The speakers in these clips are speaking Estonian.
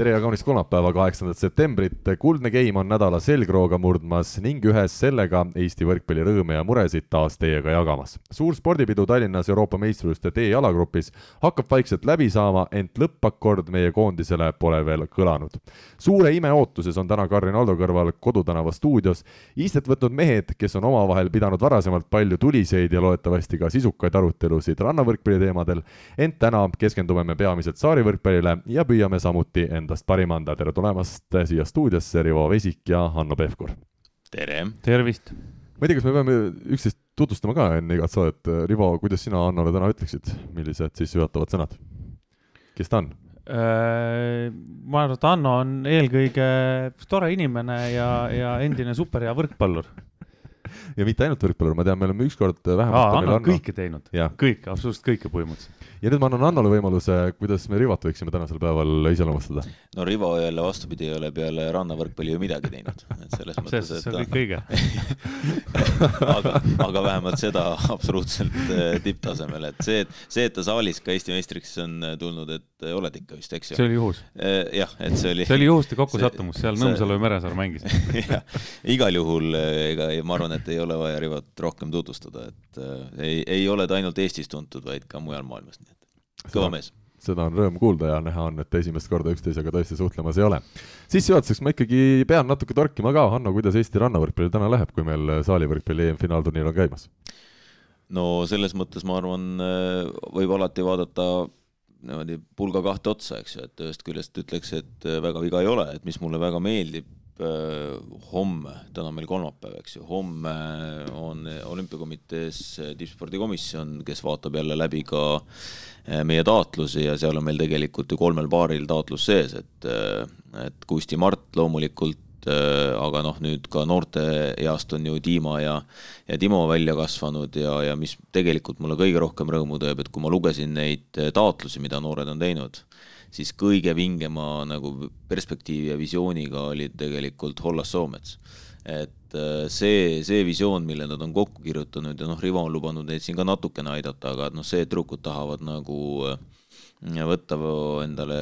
tere ja kaunist kolmapäeva, kaheksandat septembrit. kuldne Game on nädala selgrooga murdmas ning ühes sellega Eesti võrkpalli rõõme ja muresid taas teiega jagamas. suur spordipidu Tallinnas Euroopa meistrivõistluste D-jalagrupis hakkab vaikselt läbi saama, ent lõppakord meie koondisele pole veel kõlanud. suure imeootuses on täna Karin Aldo kõrval Kodutänava stuudios istet võtnud mehed, kes on omavahel pidanud varasemalt palju tuliseid ja loodetavasti ka sisukaid arutelusid rannavõrkpalli teemadel, ent täna keskendume me peamiselt saarivõrkpallile ja püüame samuti enda endast parima anda, tere tulemast siia stuudiosse, Rivo Vesik ja Hanno Pevkur. tere! tervist! ma ei tea, kas me peame üksteist tutvustama ka enne igat saadet, Rivo, kuidas sina Hannole täna ütleksid, millised sissejuhatavad sõnad? kes ta on? Äh, ma arvan, et Hanno on eelkõige tore inimene ja, ja endine superhea võrkpallur ja mitte ainult võrkpallur, ma tean, me oleme ükskord vähemalt. Hanno on kõike teinud, kõike, absoluutselt kõike põhimõtteliselt ja nüüd ma annan Hannole võimaluse, kuidas me Rivat võiksime tänasel päeval iseloomustada. no Rivo jälle vastupidi ei ole peale rannavõrkpalli ju midagi teinud, et selles mõttes, et see on kõik õige aga, aga vähemalt seda absoluutselt äh, tipptasemel, et see, et see, et ta saalis ka Eesti meistriks on äh, tulnud, et äh, oled ikka vist, eks ju? see oli juhus. jah, et see oli. see oli juhuste kokkusattumus, seal Nõmsalu ja Meresaar mängisid igal juhul ega ma arvan, et ei ole vaja Rivat rohkem tutvustada, et ei, ei ole ta ainult Eestis tuntud, vaid ka mujal maailmas kõva mees seda on rõõm kuulda ja näha on, et esimest korda üksteisega tõesti suhtlemas ei ole. sissejuhatuseks ma ikkagi pean natuke torkima ka, Hanno, kuidas Eesti rannavõrkpallil täna läheb, kui meil saalivõrkpalli EM-finaalturniir on käimas? no selles mõttes ma arvan, võib alati vaadata niimoodi pulga kahte otsa, eks ju, et ühest küljest ütleks, et väga viga ei ole, et mis mulle väga meeldib, homme, täna on meil kolmapäev, eks ju, homme on olümpiakomitees tippspordikomisjon, kes vaatab jälle läbi ka eh, meie taotlusi ja seal on meil tegelikult ju kolmel paaril taotlus sees, et, eh, et Kusti Mart loomulikult eh, aga noh, nüüd ka noorte east on ju Dima ja, ja Timo välja kasvanud ja, ja mis tegelikult mulle kõige rohkem rõõmu teeb, et kui ma lugesin neid taotlusi, mida noored on teinud, siis kõige vingema nagu perspektiivi ja visiooniga olid tegelikult Hollas Soomets. et äh, see, see visioon, mille nad on kokku kirjutanud ja noh, Rivo on lubanud neid siin ka natukene aidata, aga et noh, see, et tüdrukud tahavad nagu äh, võtta endale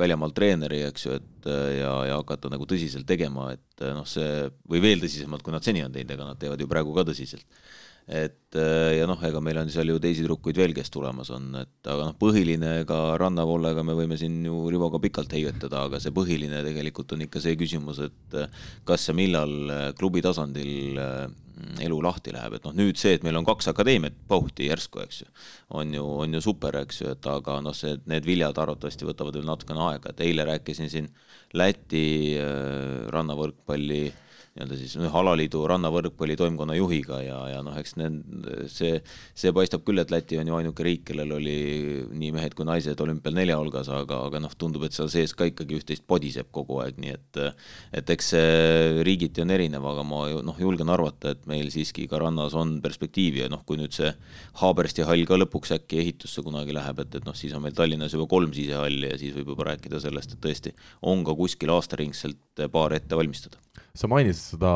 väljamaalt treeneri, eks ju, et äh, ja, ja hakata nagu tõsiselt tegema, et noh, see või veel tõsisemalt, kui nad seni on teinud, ega nad teevad ju praegu ka tõsiselt et äh, ja noh, ega meil on seal ju teisi tüdrukuid veel, kes tulemas on, et aga noh, põhiline ka rannavollega me võime siin ju Rivoga pikalt heiutada, aga see põhiline tegelikult on ikka see küsimus, et äh, kas ja millal äh, klubi tasandil elu lahti läheb, et noh, nüüd see, et meil on kaks akadeemiat pauhti järsku, eks ju, on ju, on ju super, eks ju, et aga noh, see, need viljad arvatavasti võtavad veel natukene aega, et eile rääkisin siin Läti rannavõrkpalli äh, nii-öelda siis alaliidu rannavõrkpalli toimkonna juhiga ja, ja noh, eks need, see, see paistab küll, et Läti on ju ainuke riik, kellel oli nii mehed kui naised olümpial nelja hulgas, aga, aga noh, tundub, et seal sees ka ikkagi üht-teist podiseb kogu aeg, nii et et eks see riigiti on erinev, aga ma noh, julgen arvata, et meil siiski ka rannas on perspektiivi ja noh, kui nüüd see Haabersti hall ka lõpuks äkki ehitusse kunagi läheb, et, et noh, siis on meil Tallinnas juba kolm sisehalli ja siis võib juba rääkida sellest, et tõesti on ka kuskil aastaringselt paar ette valmistada sa mainisid seda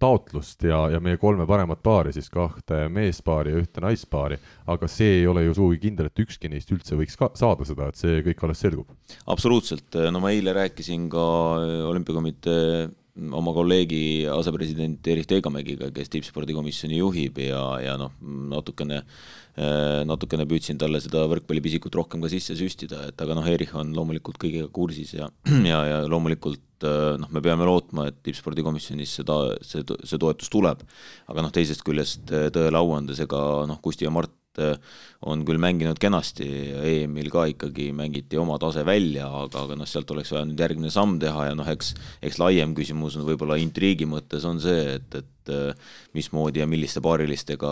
taotlust ja, ja meie kolme paremat paari, siis kahte meespaari ja ühte naispaari, aga see ei ole ju sugugi kindel, et ükski neist üldse võiks ka saada seda, et see kõik alles selgub. absoluutselt, no ma eile rääkisin ka olümpiakomitee oma kolleegi asepresident Erich Teegamägiga, kes tippspordikomisjoni juhib ja, ja noh, natukene natukene püüdsin talle seda võrkpallipisikut rohkem ka sisse süstida, et aga noh, Erich on loomulikult kõigega kursis ja, ja, ja loomulikult noh, me peame lootma, et tippspordikomisjonis seda, see, see toetus tuleb. aga noh, teisest küljest tõele au andes, ega noh, Kusti ja Mart on küll mänginud kenasti, EM-il ka ikkagi mängiti oma tase välja, aga, aga noh, sealt oleks vaja nüüd järgmine samm teha ja noh, eks eks laiem küsimus on võib-olla intriigi mõttes on see, et, et et mismoodi ja milliste paarilistega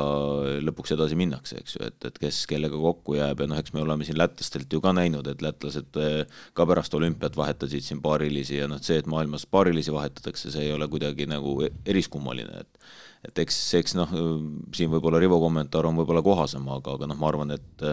lõpuks edasi minnakse, eks ju, et, et kes kellega kokku jääb ja noh, eks me oleme siin lätlastelt ju ka näinud, et lätlased ka pärast olümpiat vahetasid siin paarilisi ja noh, see, et maailmas paarilisi vahetatakse, see ei ole kuidagi nagu eriskummaline, et et eks, eks noh, siin võib-olla Rivo kommentaar on võib-olla kohasem, aga, aga noh, ma arvan, et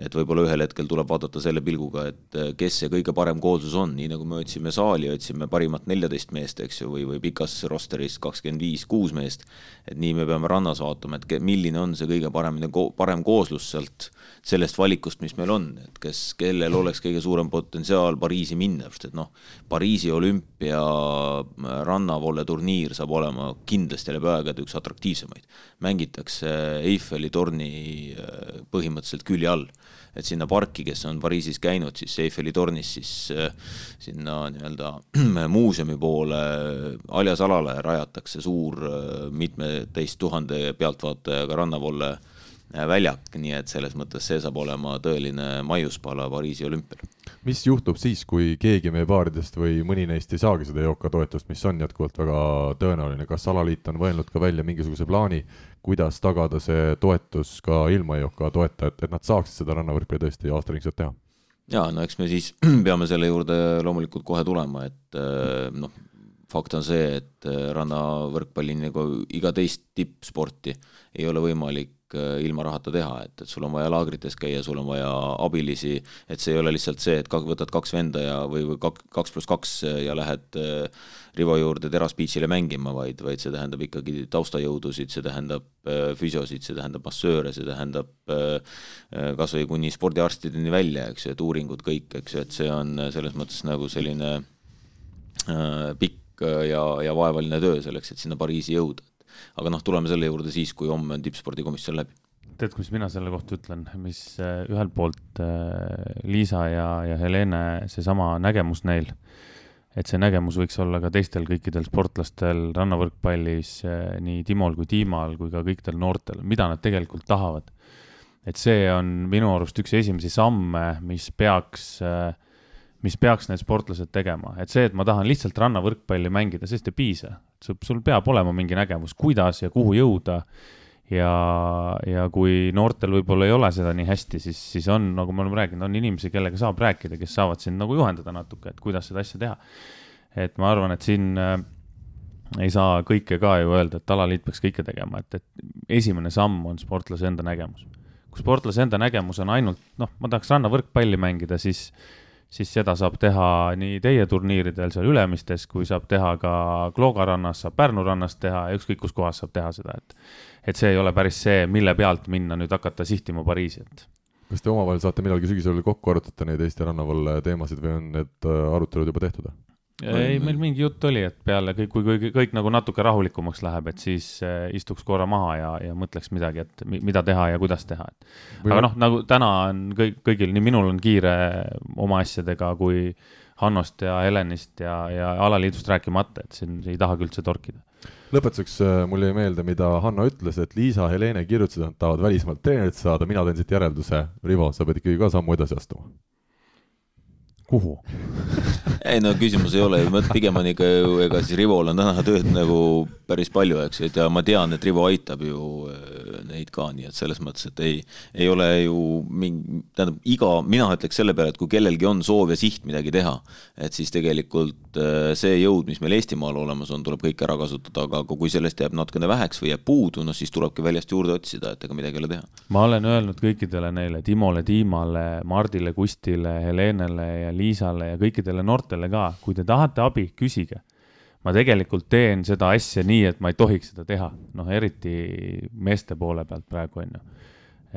et võib-olla ühel hetkel tuleb vaadata selle pilguga, et kes see kõige parem koosluses on, nii nagu me otsime saali, otsime parimat neljateist meest, eks ju, või, või pikas rosteris kakskümmend viis, kuus meest, et nii me peame rannas vaatama, et milline on see kõige parem, parem kooslus sealt, sellest valikust, mis meil on, et kes, kellel oleks kõige suurem potentsiaal Pariisi minna, sest et noh, Pariisi olümpia rannavoole turniir saab olema kindlasti läbi aegade üks atraktiivsemaid. mängitakse Eiffeli torni äh, põhimõtteliselt külje all, et sinna parki, kes on Pariisis käinud, siis Eiffeli tornis, siis äh, sinna nii-öelda muuseumi poole haljasalale rajatakse suur äh, mitmeteist tuhande pealtvaatajaga rannavolle väljak, nii et selles mõttes see saab olema tõeline maiuspala Pariisi olümpial. mis juhtub siis, kui keegi meie paaridest või mõni neist ei saagi seda EOK toetust, mis on jätkuvalt väga tõenäoline, kas alaliit on mõelnud ka välja mingisuguse plaani, kuidas tagada see toetus ka ilma EOK toeta, et, nad saaksid seda rannavõrkpalli tõesti aastaringselt teha? jaa, no eks me siis peame selle juurde loomulikult kohe tulema, et noh, fakt on see, et rannavõrkpalli nagu iga teist tippsporti ei ole võimalik Äh, ilma rahata teha, et, et sul on vaja laagrites käia, sul on vaja abilisi, et see ei ole lihtsalt see, et võtad kaks venda ja, või, või kaks pluss kaks ja lähed äh, Rivo juurde teraspiitsile mängima, vaid, vaid see tähendab ikkagi taustajõudusid, see tähendab äh, füsiosid, see tähendab massööre, see tähendab kas või kuni spordiarstideni välja, eks ju, et uuringud kõik, eks ju, et see on selles mõttes nagu selline pikk ja, ja vaevaline töö selleks, et sinna Pariisi jõuda aga noh, tuleme selle juurde siis, kui homme on tippspordikomisjon läbi. tead, mis mina selle kohta ütlen, mis äh, ühelt poolt äh, Liisa ja, ja Helene, seesama nägemus neil, et see nägemus võiks olla ka teistel kõikidel sportlastel rannavõrkpallis, äh, nii Timol kui Tiimal kui ka kõikidel noortel, mida nad tegelikult tahavad. et see on minu arust üks esimesi samme, mis peaks äh, mis peaks need sportlased tegema, et see, et ma tahan lihtsalt rannavõrkpalli mängida, sellest ei piisa. Sul peab olema mingi nägemus, kuidas ja kuhu jõuda. ja, ja kui noortel võib-olla ei ole seda nii hästi, siis, siis on, nagu me oleme rääkinud, on inimesi, kellega saab rääkida, kes saavad sind nagu juhendada natuke, et kuidas seda asja teha. et ma arvan, et siin äh, ei saa kõike ka ju öelda, et alaliit peaks kõike tegema, et, et esimene samm on sportlase enda nägemus. kui sportlase enda nägemus on ainult, noh, ma tahaks rannavõrkpalli mängida, siis siis seda saab teha nii teie turniiridel seal Ülemistes, kui saab teha ka Klooga rannas, saab Pärnu rannas teha ja ükskõik kus kohas saab teha seda, et et see ei ole päris see, mille pealt minna nüüd hakata sihtima Pariisi, et kas te omavahel saate millalgi sügisel kokku arutada neid Eesti rannavalle teemasid või on need äh, arutelud juba tehtud? Ei, meil mingi jutt oli, et peale kõik, kui kõik, kõik nagu natuke rahulikumaks läheb, et siis äh, istuks korra maha ja, ja mõtleks midagi, et mida teha ja kuidas teha, et. aga noh, nagu täna on kõik, kõigil, nii minul on kiire oma asjadega kui Hannost ja Helenist ja, ja alaliidust rääkimata, et siin ei tahagi üldse torkida. lõpetuseks äh, mul jäi meelde, mida Hanno ütles, et Liisa, Helene kirjutasid, et nad tahavad välismaalt treenerit saada, mina teen siit järelduse, Rivo, sa pead ikkagi ka sammu edasi astuma kuhu ei no küsimus ei ole ju, pigem on ikka ju, ega siis Rivol on täna tööd nagu päris palju, eks ju, et ja ma tean, et Rivo aitab ju äh, neid ka, nii et selles mõttes, et ei, ei ole ju mingi, tähendab iga, mina ütleks selle peale, et kui kellelgi on soov ja siht midagi teha, et siis tegelikult äh, see jõud, mis meil Eestimaal olemas on, tuleb kõik ära kasutada, aga kui sellest jääb natukene väheks või jääb puudu, noh siis tulebki väljast juurde otsida, et ega midagi ei ole teha. ma olen öelnud kõikidele neile, Timole, Tiimale, Mardile, Kustile, Helenele ja Liisale ja kõikidele noortele ka, kui te tahate abi, küsige. ma tegelikult teen seda asja nii, et ma ei tohiks seda teha, noh, eriti meeste poole pealt praegu on ju.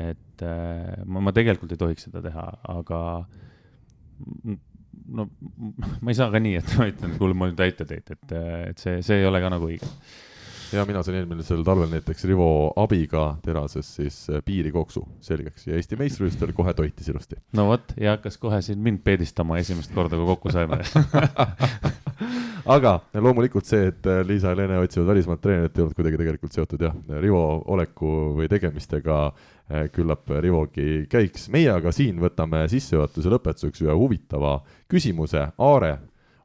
et äh, ma, ma tegelikult ei tohiks seda teha, aga no ma ei saa ka nii, et ma ütlen, kuule, ma nüüd aitan teid, et, et see, see ei ole ka nagu õige ja mina sain eelmisel talvel näiteks Rivo abiga terases siis äh, piirikooksu selgeks ja Eesti meistrivõistlustel kohe toitis ilusti. no vot, ja hakkas kohe siin mind peedistama esimest korda, kui kokku saime aga loomulikult see, et äh, Liisa ja Lene otsivad välismaalt treenerit, ei olnud kuidagi tegelikult seotud jah, Rivo oleku või tegemistega äh, küllap Rivogi käiks. meie aga siin võtame sissejuhatuse lõpetuseks ühe huvitava küsimuse. Aare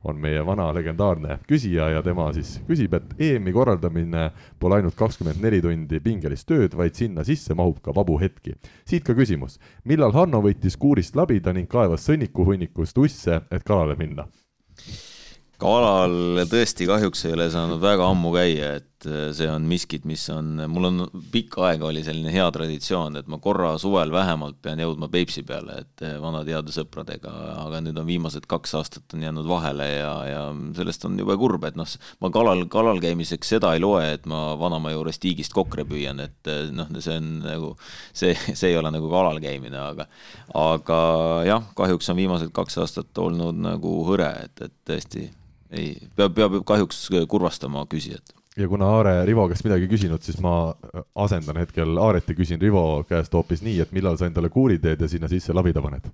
on meie vana legendaarne küsija ja tema siis küsib, et EM-i korraldamine pole ainult kakskümmend neli tundi pingelist tööd, vaid sinna sisse mahub ka vabu hetki. siit ka küsimus, millal Hanno võttis kuurist labida ning kaevas sõnnikuhunnikust usse, et kalale minna? kalal tõesti kahjuks ei ole saanud väga ammu käia, et äh, see on miskit, mis on, mul on pikka aega oli selline hea traditsioon, et ma korra suvel vähemalt pean jõudma Peipsi peale, et äh, vanade heade sõpradega, aga nüüd on viimased kaks aastat on jäänud vahele ja, ja sellest on jube kurb, et noh, ma kalal, kalal käimiseks seda ei loe, et ma vanaema juures tiigist kokre püüan, et äh, noh, see on nagu, see, see ei ole nagu kalal käimine, aga aga jah, kahjuks on viimased kaks aastat olnud nagu hõre, et, et tõesti ei, peab, peab kahjuks kurvastama küsijat. Ja kuna Aare Rivo käest midagi küsinud, siis ma asendan hetkel Aaret ja küsin Rivo käest hoopis nii, et millal sa endale kuuri teed ja sinna sisse labida paned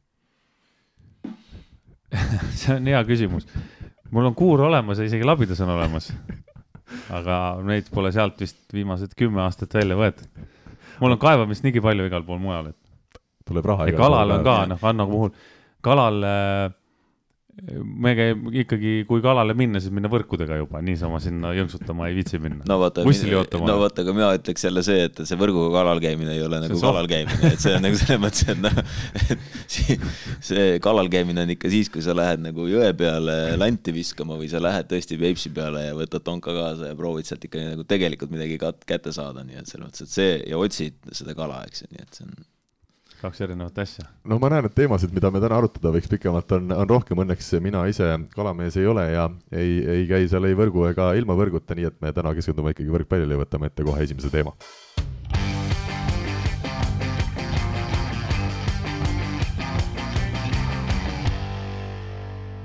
see on hea küsimus. mul on kuur olemas ja isegi labidas on olemas. aga neid pole sealt vist viimased kümme aastat välja võetud. mul on kaevamist niigi palju igal pool mujal, et. tuleb raha. ja kalal on ka, noh, Hanno puhul, kalal äh, me käib ikkagi, kui kalale minna, siis minna võrkudega juba, niisama sinna jõnksutama ei viitsi minna. no vaata, no vaata, aga mina ütleks jälle see, et see võrguga kalal käimine ei ole nagu see kalal käimine, et see on nagu selles mõttes, et noh, et see kalal käimine on ikka siis, kui sa lähed nagu jõe peale lanti viskama või sa lähed tõesti Peipsi peale ja võtad tonka kaasa ja proovid sealt ikkagi nagu tegelikult midagi kätte saada, nii et selles mõttes, et see ja otsid seda kala, eks ju, nii et see on kaks erinevat asja. no ma näen, et teemasid, mida me täna arutada võiks pikemalt, on, on rohkem, õnneks mina ise kalamees ei ole ja ei, ei käi seal ei võrgu ega ilma võrguta, nii et me täna keskendume ikkagi võrkpallile ja võtame ette kohe esimese teema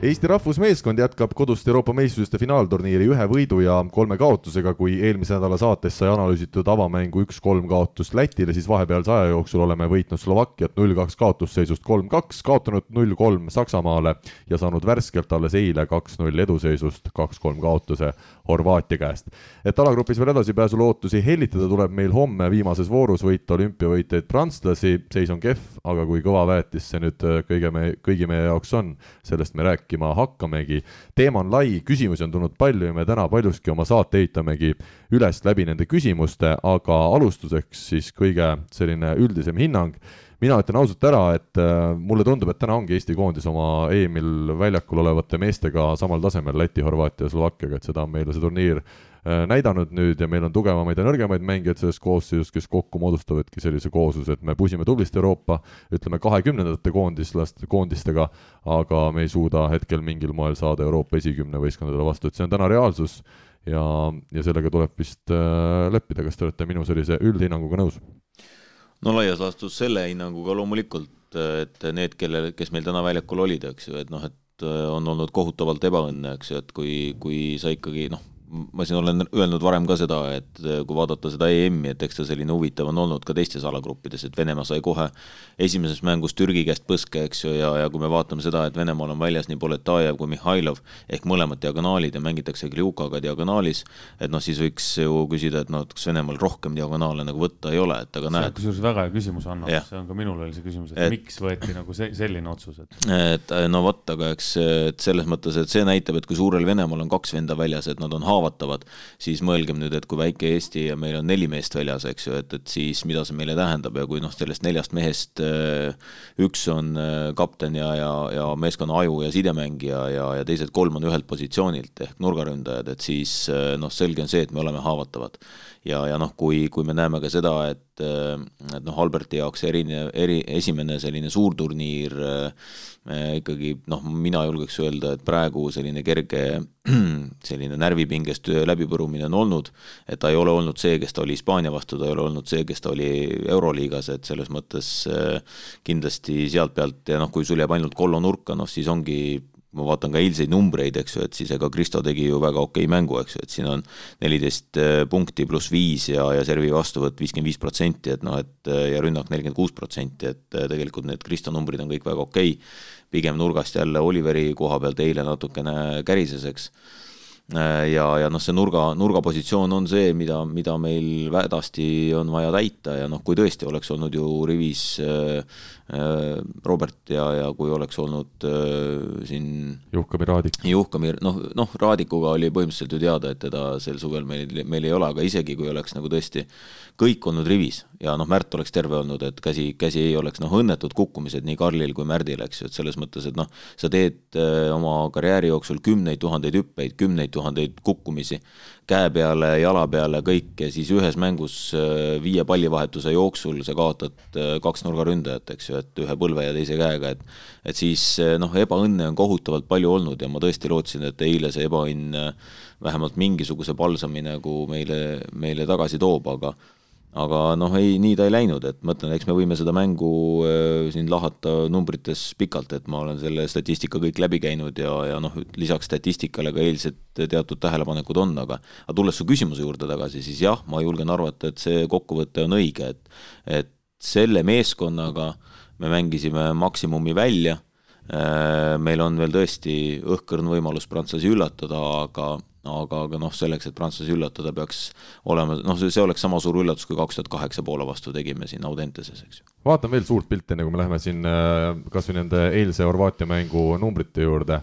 Eesti rahvusmeeskond jätkab kodust Euroopa meistrivõistluste finaalturniiri ühe võidu ja kolme kaotusega, kui eelmise nädala saates sai analüüsitud avamängu üks-kolm kaotust Lätile, siis vahepealse aja jooksul oleme võitnud Slovakkiat null-kaks kaotusseisust kolm-kaks, kaotanud null-kolm Saksamaale ja saanud värskelt alles eile kaks-null eduseisust kaks-kolm kaotuse Horvaatia käest. et alagrupis veel edasipääsu lootusi hellitada, tuleb meil homme viimases voorus võita olümpiavõitjaid prantslasi, seis on kehv, aga kui kõva väetis see nüüd kõige me, kõigi meie jaoks on, sellest me rääkima hakkamegi. teema on lai, küsimusi on tulnud palju ja me täna paljuski oma saate ehitamegi üles läbi nende küsimuste, aga alustuseks siis kõige selline üldisem hinnang mina ütlen ausalt ära, et äh, mulle tundub, et täna ongi Eesti koondis oma EM-il väljakul olevate meestega samal tasemel Läti, Horvaatia Slovakkiaga, et seda on meile see turniir Äh, näidanud nüüd ja meil on tugevamaid ja nõrgemaid mängijaid selles koosseisus, kes kokku moodustavadki sellise koosluse, et me pusime tublisti Euroopa, ütleme kahekümnendate koondislaste, koondistega, aga me ei suuda hetkel mingil moel saada Euroopa esikümne võistkondadele vastu, et see on täna reaalsus ja, ja sellega tuleb vist äh, leppida, kas te olete minu sellise üldhinnanguga nõus? No laias laastus selle hinnanguga loomulikult, et need, kellel, kes meil täna väljakul olid, eks ju, et noh, et äh, on olnud kohutavalt ebaõnne, eks ju, et kui, kui sa ikkagi noh, ma siin olen öelnud varem ka seda, et äh, kui vaadata seda EM-i, et eks ta selline huvitav on olnud ka teistes alagruppides, et Venemaa sai kohe esimeses mängus Türgi käest põske, eks ju, ja, ja kui me vaatame seda, et Venemaal on väljas nii Poletajev kui Mihhailov ehk mõlemad diagonaalid ja mängitakse Kljukaga diagonaalis, et noh, siis võiks ju küsida, et noh, et kas Venemaal rohkem diagonaale nagu võtta ei ole, et aga näed. kusjuures väga hea küsimus, Hanno, see on ka minul oli see küsimus, et, et miks võeti nagu see, selline otsus, et. et no vot, aga eks, et selles mõttes, et see näitab, et kui suurel Venemaal on kaks venda väljas, et nad on haavatavad, siis mõelgem nüüd, et kui väike Eesti ja meil on neli meest väljas, eks ju, et, et siis mida see meile tähendab ja kui noh, sellest neljast mehest äh, üks on äh, kapten ja, ja, ja meeskonna aju ja sidemängija ja, ja teised kolm on ühelt positsioonilt ehk nurgaründajad, et siis äh, noh, selge on see, et me oleme haavatavad. Ja, ja noh, kui, kui me näeme ka seda, et, et noh, Alberti jaoks erinev, eri, esimene selline suurturniir ikkagi noh, mina julgeks öelda, et praegu selline kerge selline närvipingest läbipõrumine on olnud, et ta ei ole olnud see, kes ta oli Hispaania vastu, ta ei ole olnud see, kes ta oli Euroliigas, et selles mõttes äh, kindlasti sealt pealt ja noh, kui sul jääb ainult kollo nurka, noh siis ongi ma vaatan ka eilseid numbreid, eks ju, et siis ega Kristo tegi ju väga okei mängu, eks ju, et siin on neliteist äh, punkti pluss viis ja, ja servi vastuvõtt viiskümmend viis protsenti, et noh, et ja rünnak nelikümmend kuus protsenti, et tegelikult need Kristo numbrid on kõik väga okei pigem nurgast jälle Oliveri koha pealt eile natukene kärises, eks. Äh, ja, ja noh, see nurga, nurgapositsioon on see, mida, mida meil hädasti on vaja täita ja noh, kui tõesti oleks olnud ju rivis äh, äh, Robert ja, ja kui oleks olnud äh, siin Juhkami Raadik. Juhkami, noh, noh, Raadikuga oli põhimõtteliselt ju teada, et teda sel suvel meil, meil ei ole, aga isegi kui oleks nagu tõesti kõik olnud rivis. Ja noh, Märt oleks terve olnud, et käsi, käsi ei oleks, noh, õnnetud kukkumised nii Karlil kui Märdil, eks ju, et selles mõttes, et noh, sa teed äh, oma karjääri jooksul kümneid tuhandeid hüppeid, kümneid tuhandeid kukkumisi, käe peale, jala peale, kõik ja siis ühes mängus äh, viie pallivahetuse jooksul sa kaotad äh, kaks nurgaründajat, eks ju, et ühe põlve ja teise käega, et et siis noh, ebaõnne on kohutavalt palju olnud ja ma tõesti lootsin, et eile see ebaõnn vähemalt mingisuguse palsami nagu meile, meile tagasi toob, aga aga noh, ei, nii ta ei läinud, et ma ütlen, eks me võime seda mängu äh, siin lahata numbrites pikalt, et ma olen selle statistika kõik läbi käinud ja, ja noh, lisaks statistikale ka eilsed teatud tähelepanekud on, aga aga tulles su küsimuse juurde tagasi, siis jah, ma julgen arvata, et see kokkuvõte on õige, et et selle meeskonnaga me mängisime maksimumi välja, äh, meil on veel tõesti õhkõrn võimalus prantslasi üllatada, aga aga, aga noh, selleks, et prantslasi üllatada, peaks olema, noh, see oleks sama suur üllatus, kui kaks tuhat kaheksa Poola vastu tegime siin Audenteses, eks ju. vaatan veel suurt pilti, enne kui me läheme siin äh, kas või nende eilse Horvaatia mängu numbrite juurde.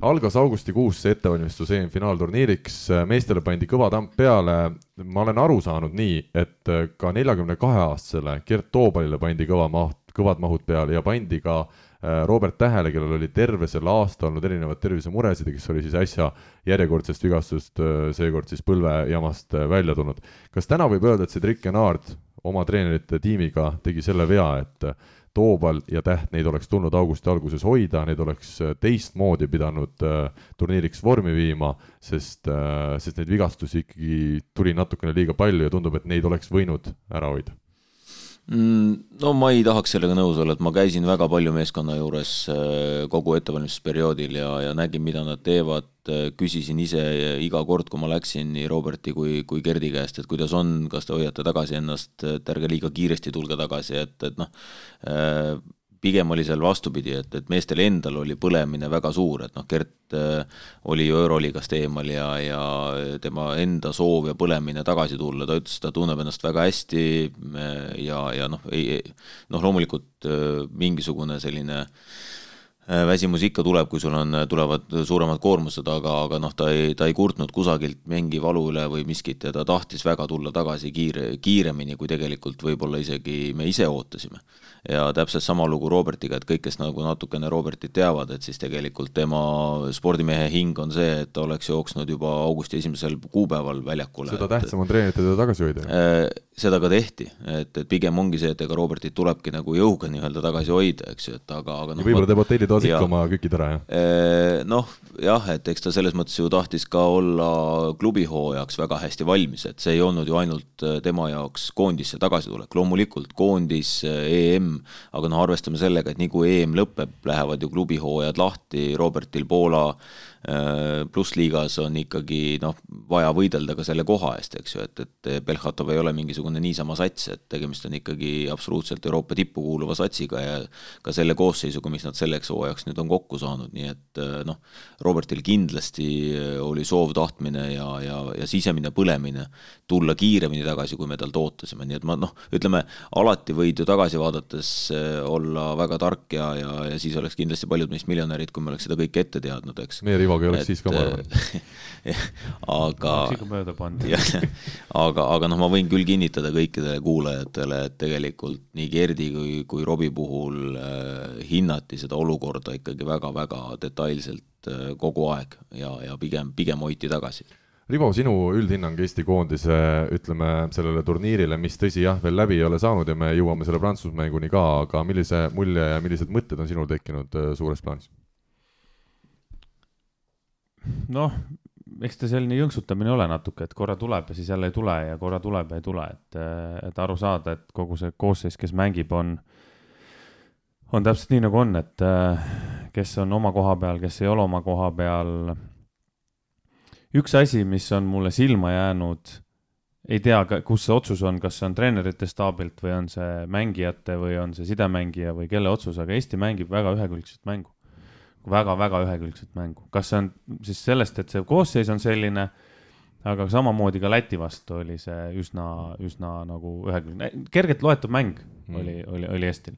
algas augustikuus see ettevalmistus EM-finaalturniiriks, meestele pandi kõva tamp peale, ma olen aru saanud nii, et ka neljakümne kahe aastasele Gert Toobalile pandi kõva maht, kõvad mahud peale ja pandi ka Äh, Robert Tähele, kellel oli terve selle aasta olnud erinevaid tervisemuresid ja kes oli siis äsja järjekordsest vigastust, äh, seekord siis põlvejamast äh, välja tulnud. kas täna võib öelda, et see Trick Enard oma treenerite tiimiga tegi selle vea, et Toobal ja Täht, neid oleks tulnud augusti alguses hoida, neid oleks teistmoodi pidanud turniiriks vormi viima, sest, sest neid vigastusi ikkagi tuli natukene liiga palju ja tundub, et neid oleks võinud ära hoida no ma ei tahaks sellega nõus olla, et ma käisin väga palju meeskonna juures äh, kogu ettevalmistusperioodil ja, ja nägin, mida nad teevad, äh, küsisin ise iga kord, kui ma läksin nii Roberti kui, kui Gerdi käest, et kuidas on, kas te hoiate tagasi ennast, et ärge liiga kiiresti tulge tagasi, et, et noh, äh, pigem oli seal vastupidi, et, et meestel endal oli põlemine väga suur, et noh, Gert äh, oli ju Euroligast eemal ja, ja tema enda soov ja põlemine tagasi tulla, ta ütles, ta tunneb ennast väga hästi äh, ja, ja noh, ei, noh, loomulikult äh, mingisugune selline väsimus ikka tuleb, kui sul on, tulevad suuremad koormused, aga, aga noh, ta ei, ta ei kurtnud kusagilt mingi valu üle või miskit ja ta tahtis väga tulla tagasi kiire, kiiremini, kui tegelikult võib-olla isegi me ise ootasime ja täpselt sama lugu Robertiga, et kõik, kes nagu natukene Robertit teavad, et siis tegelikult tema spordimehe hing on see, et ta oleks jooksnud juba augusti esimesel kuupäeval väljakule. seda tähtsam on treenerite teda tagasi hoida äh,. Seda ka tehti, et, et pigem ongi see, et ega Robertit tulebki nagu jõuga nii-öelda tagasi hoida, eks ju, et aga, aga noh. võib-olla teeb hotellitoas ikka oma kükid ära, jah? Äh, noh, jah, et eks ta selles mõttes ju tahtis ka olla klubihooajaks väga hästi valmis, et see ei olnud ju ainult äh, tema jaoks koondisse tagasitulek, loomulikult koondis, äh, EM EM, aga noh, arvestame sellega, et nii kui EM lõpeb, lähevad ju klubihooajad lahti, Robertil Poola Äh, plussliigas on ikkagi noh, vaja võidelda ka selle koha eest, eks ju, et, et Belhatov ei ole mingisugune niisama sats, et tegemist on ikkagi absoluutselt Euroopa tippu kuuluva satsiga ja ka selle koosseisuga, mis nad selleks hooajaks nüüd on kokku saanud, nii et äh, noh, Robertil kindlasti oli soov, tahtmine ja, ja, ja sisemine põlemine tulla kiiremini tagasi, kui me talt ootasime, nii et ma noh, ütleme alati võid ju tagasi vaadates äh, olla väga tark ja, ja, ja siis oleks kindlasti paljud meist miljonärid, kui me oleks seda kõike ette teadnud, eks. meie Ivoga ei oleks et, siis ka, ma arvan aga mööda pannud. aga, aga noh, ma võin küll kinnitada kõikidele kuulajatele, et tegelikult nii Gerdi kui, kui Robbie puhul äh, hinnati seda olukorda ikkagi väga-väga detailselt äh, kogu aeg ja, ja pigem, pigem hoiti tagasi Rivo, sinu üldhinnang Eesti koondise, ütleme, sellele turniirile, mis tõsi jah, veel läbi ei ole saanud ja me jõuame selle Prantsuse mänguni ka, aga millise mulje ja millised mõtted on sinul tekkinud äh, suures plaanis? Noh, eks ta selline jõnksutamine ole natuke, et korra tuleb ja siis jälle ei tule ja korra tuleb ja ei tule, et, et aru saada, et kogu see koosseis, kes mängib, on, on täpselt nii, nagu on, et kes on oma koha peal, kes ei ole oma koha peal. üks asi, mis on mulle silma jäänud, ei tea, kus see otsus on, kas see on treenerite staabilt või on see mängijate või on see sidemängija või kelle otsus, aga Eesti mängib väga ühekülgset mängu väga-väga ühekülgset mängu, kas see on siis sellest, et see koosseis on selline, aga samamoodi ka Läti vastu oli see üsna, üsna nagu ühekülgne, kergelt loetav mäng mm. oli, oli, oli Eestil.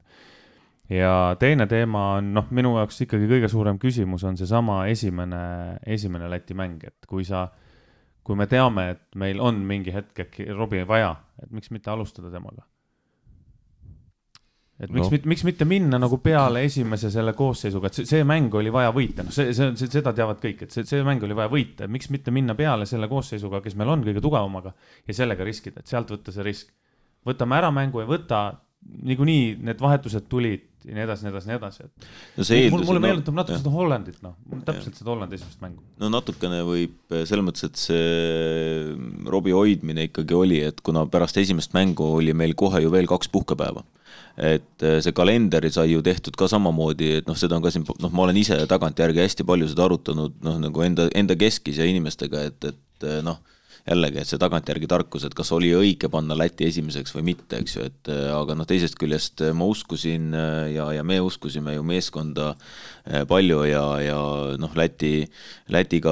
ja teine teema on, noh, minu jaoks ikkagi kõige suurem küsimus on seesama esimene, esimene Läti mäng, et kui sa kui me teame, et meil on mingi hetk äkki Robbie vaja, et miks mitte alustada temaga et miks no., miks mitte minna nagu peale esimese selle koosseisuga, et see, see mäng oli vaja võita, noh, see, see, seda teavad kõik, et see, see mäng oli vaja võita, miks mitte minna peale selle koosseisuga, kes meil on kõige tugevamaga ja sellega riskida, et sealt võtta see risk. võtame ära mängu ja võta, niikuinii need vahetused tulid ja nii edasi, nii edasi, nii edasi, et no see eeldus, mulle meenutab natuke jah. seda Hollandit, noh, täpselt seda Hollandi esimest mängu. no natukene võib selles mõttes, et see Robbie hoidmine ikkagi oli, et kuna pärast esimest mängu oli meil kohe ju veel kaks puhkepäeva et äh, see kalender sai ju tehtud ka samamoodi, et noh, seda on ka siin, noh, ma olen ise tagantjärgi hästi palju seda arutanud, noh, nagu enda, enda keskis ja inimestega, et, et äh, noh jällegi, et see tagantjärgi tarkus, et kas oli õige panna Läti esimeseks või mitte, eks ju, et äh, aga noh, teisest küljest äh, ma uskusin äh, ja, ja me uskusime ju meeskonda palju ja, ja noh, Läti, Lätiga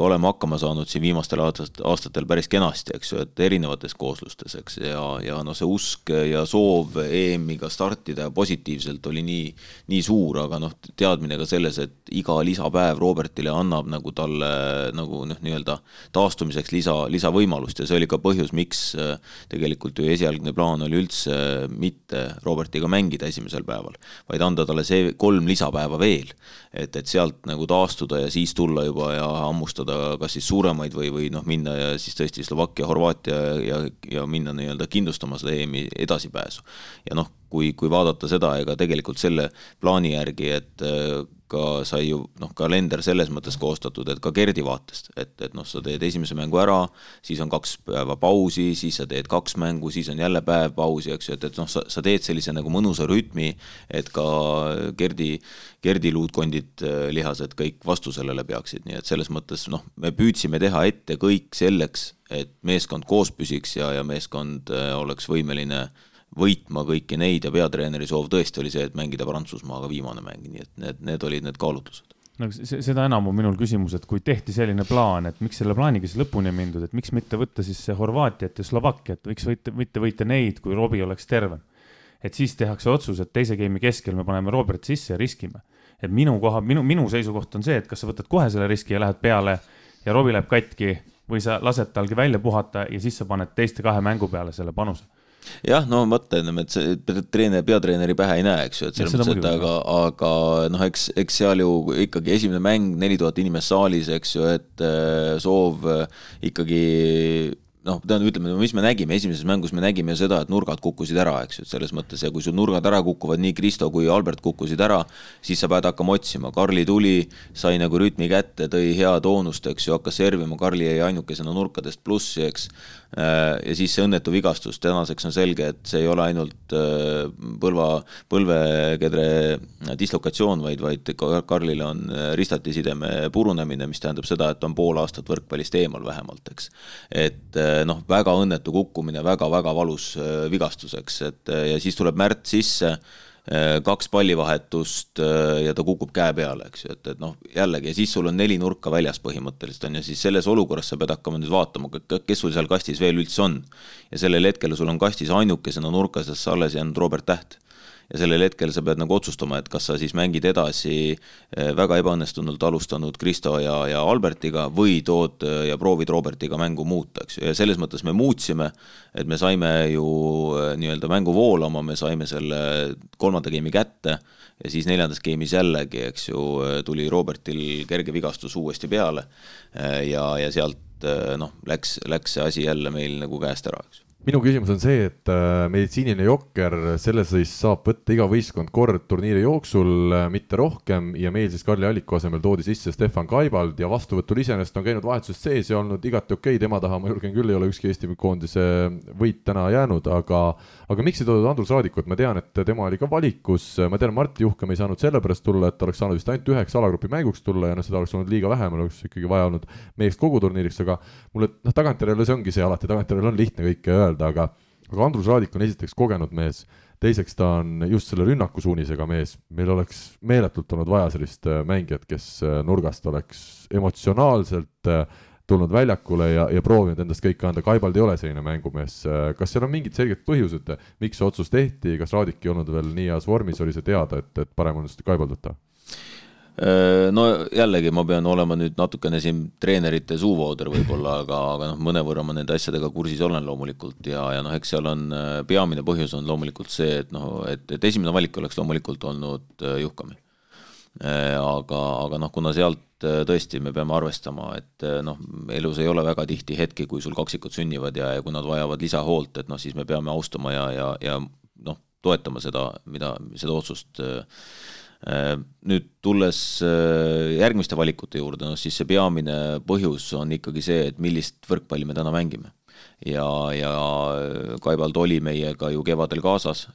oleme hakkama saanud siin viimastel aastatel päris kenasti, eks ju, et erinevates kooslustes, eks, ja, ja noh, see usk ja soov EM-iga startida positiivselt oli nii, nii suur, aga noh, teadmine ka selles, et iga lisapäev Robertile annab nagu talle nagu noh, nii-öelda taastumiseks lisa, lisavõimalust ja see oli ka põhjus, miks äh, tegelikult ju esialgne plaan oli üldse mitte Robertiga mängida esimesel päeval, vaid anda talle see kolm lisapäeva veel. et, et sealt nagu taastuda ja siis tulla juba ja hammustada kas siis suuremaid või, või noh, minna ja siis tõesti Slovakkia, Horvaatia ja, ja minna nii-öelda kindlustama seda EM-i edasipääsu. ja noh, kui, kui vaadata seda, ega tegelikult selle plaani järgi, et äh, ka sai ju noh, kalender selles mõttes koostatud, et ka Gerdi vaatest, et, et noh, sa teed esimese mängu ära, siis on kaks päeva pausi, siis sa teed kaks mängu, siis on jälle päev pausi, eks ju, et, et noh, sa, sa teed sellise nagu mõnusa rütmi, et ka Gerdi, Gerdi luutkondid, äh, lihased kõik vastu sellele peaksid, nii et selles mõttes noh, me püüdsime teha ette kõik selleks, et meeskond koos püsiks ja, ja meeskond äh, oleks võimeline äh, võitma kõiki neid ja peatreeneri soov tõesti oli see, et mängida Prantsusmaaga viimane mäng, nii et need, need olid need kaalutlused no seda enam on minul küsimus, et kui tehti selline plaan, et miks selle plaaniga siis lõpuni ei mindud, et miks mitte võtta siis Horvaatiat ja Slovakkiat, võiks võita, mitte võita neid, kui Robbie oleks terve. et siis tehakse otsus, et teise game'i keskel me paneme Robert sisse ja riskime. et minu koha, minu, minu seisukoht on see, et kas sa võtad kohe selle riski ja lähed peale ja Robbie läheb katki või sa lased talgi välja puhata ja siis sa paned teiste kahe mängu peale selle panuse jah, no vaata, ütleme, et see treener, peatreeneri pähe ei näe, eks ju, et selles mõttes, et aga, aga noh, eks, eks seal ju ikkagi esimene mäng, neli tuhat inimest saalis, eks ju, et äh, soov äh, ikkagi noh, tähendab, ütleme, mis me nägime, esimeses mängus me nägime seda, et nurgad kukkusid ära, eks ju, et selles mõttes ja kui sul nurgad ära kukuvad, nii Kristo kui Albert kukkusid ära, siis sa pead hakkama otsima, Karli tuli, sai nagu rütmi kätte, tõi hea toonust, eks ju, hakkas servima, Karli jäi ainukesena nurkadest plussi, eks. Äh, ja siis see õnnetu vigastus, tänaseks on selge, et see ei ole ainult äh, põlva, põlvekedre dislokatsioon, vaid, vaid Karlil on äh, ristatisideme purunemine, mis tähendab seda, et on pool aastat võrkpallist eemal vähemalt, eks. et noh, väga õnnetu kukkumine väga,, väga-väga valus vigastus, eks, et ja siis tuleb Märt sisse kaks pallivahetust ja ta kukub käe peale, eks ju, et, et noh, jällegi ja siis sul on neli nurka väljas põhimõtteliselt on ju, siis selles olukorras sa pead hakkama nüüd vaatama, kes sul seal kastis veel üldse on. ja sellel hetkel sul on kastis ainukesena nurkas alles jäänud Robert Täht ja sellel hetkel sa pead nagu otsustama, et kas sa siis mängid edasi eh, väga ebaõnnestunult alustanud Kristo ja, ja Albertiga või tood eh, ja proovid Robertiga mängu muuta, eks ju, ja selles mõttes me muutsime, et me saime ju eh, nii-öelda mängu voolama, me saime selle kolmanda game'i kätte ja siis neljandas game'is jällegi, eks ju, tuli Robertil kerge vigastus uuesti peale ja, ja sealt noh, läks, läks see asi jälle meil nagu käest ära, eks ju minu küsimus on see, et äh, meditsiiniline jokker, selle siis saab võtta iga võistkond kord turniiri jooksul, äh, mitte rohkem. Ja meil siis Karli Alliku asemel toodi sisse Stefan Kaibald ja vastuvõtul iseenesest on käinud vahetusest sees ja olnud igati okei. Okay., tema taha ma julgen küll, ei ole ükski Eesti koondise võit täna jäänud, aga aga miks ei toodud Andrus Raadikut, ma tean, et tema oli ka valikus, ma tean, Mart Juhkam ei saanud sellepärast tulla, et ta oleks saanud vist ainult üheks alagrupi mänguks tulla ja noh, seda oleks olnud liiga vähe, meil oleks ikkagi vaja olnud meest kogu turniiriks, aga mulle noh, tagantjärele see ongi see alati, tagantjärele on lihtne kõike öelda, aga aga Andrus Raadik on esiteks kogenud mees, teiseks ta on just selle rünnakusuunisega mees, meil oleks meeletult olnud vaja sellist äh, mängijat, kes äh, nurgast oleks emotsionaalselt äh, tulnud väljakule ja, ja proovinud endast kõike anda, Kaibald ei ole selline mängumees, kas seal on mingid selged põhjused, miks see otsus tehti, kas Raadik ei olnud veel nii heas vormis, oli see teada, et, et parem on seda Kaibald võtta? Äh, no jällegi ma pean olema nüüd natukene siin treenerite suuvooder võib-olla, aga, aga noh, mõnevõrra ma nende asjadega kursis olen loomulikult ja, ja noh, eks seal on äh, peamine põhjus on loomulikult see, et noh, et, et esimene valik oleks loomulikult olnud äh, Juhkami. aga, aga noh, kuna sealt tõesti me peame arvestama, et noh, elus ei ole väga tihti hetki, kui sul kaksikud sünnivad ja, ja kui nad vajavad lisahoolt, et noh, siis me peame austama ja, ja, ja noh, toetama seda, mida, seda otsust nüüd tulles äh, järgmiste valikute juurde, noh siis see peamine põhjus on ikkagi see, et millist võrkpalli me täna mängime ja, ja Kaibald oli meiega ju kevadel kaasas,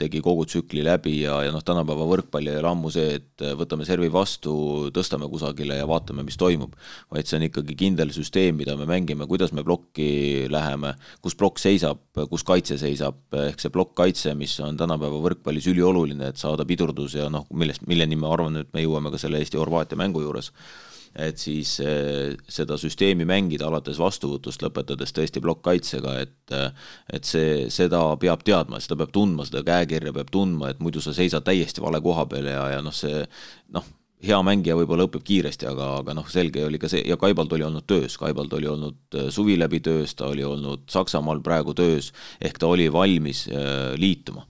tegi kogu tsükli läbi ja, ja noh, tänapäeva võrkpall ei ole ammu see, et võtame servi vastu, tõstame kusagile ja vaatame, mis toimub. vaid see on ikkagi kindel süsteem, mida me mängime, kuidas me plokki läheme, kus plokk seisab, kus kaitse seisab, ehk see plokkkaitse, mis on tänapäeva võrkpallis ülioluline, et saada pidurdus ja noh, millest, milleni ma arvan, et me jõuame ka selle Eesti-Horvaatia mängu juures et siis eh, seda süsteemi mängida alates vastuvõtust, lõpetades tõesti plokkkaitsega, et eh, et see, seda peab teadma, seda peab tundma, seda käekirja peab tundma, et muidu sa seisad täiesti vale koha peal ja, ja noh, see noh, hea mängija võib-olla õpib kiiresti, aga, aga noh, selge oli ka see ja Kaibald oli olnud töös, Kaibald oli olnud eh, suvi läbi töös, ta oli olnud Saksamaal praegu töös, ehk ta oli valmis liituma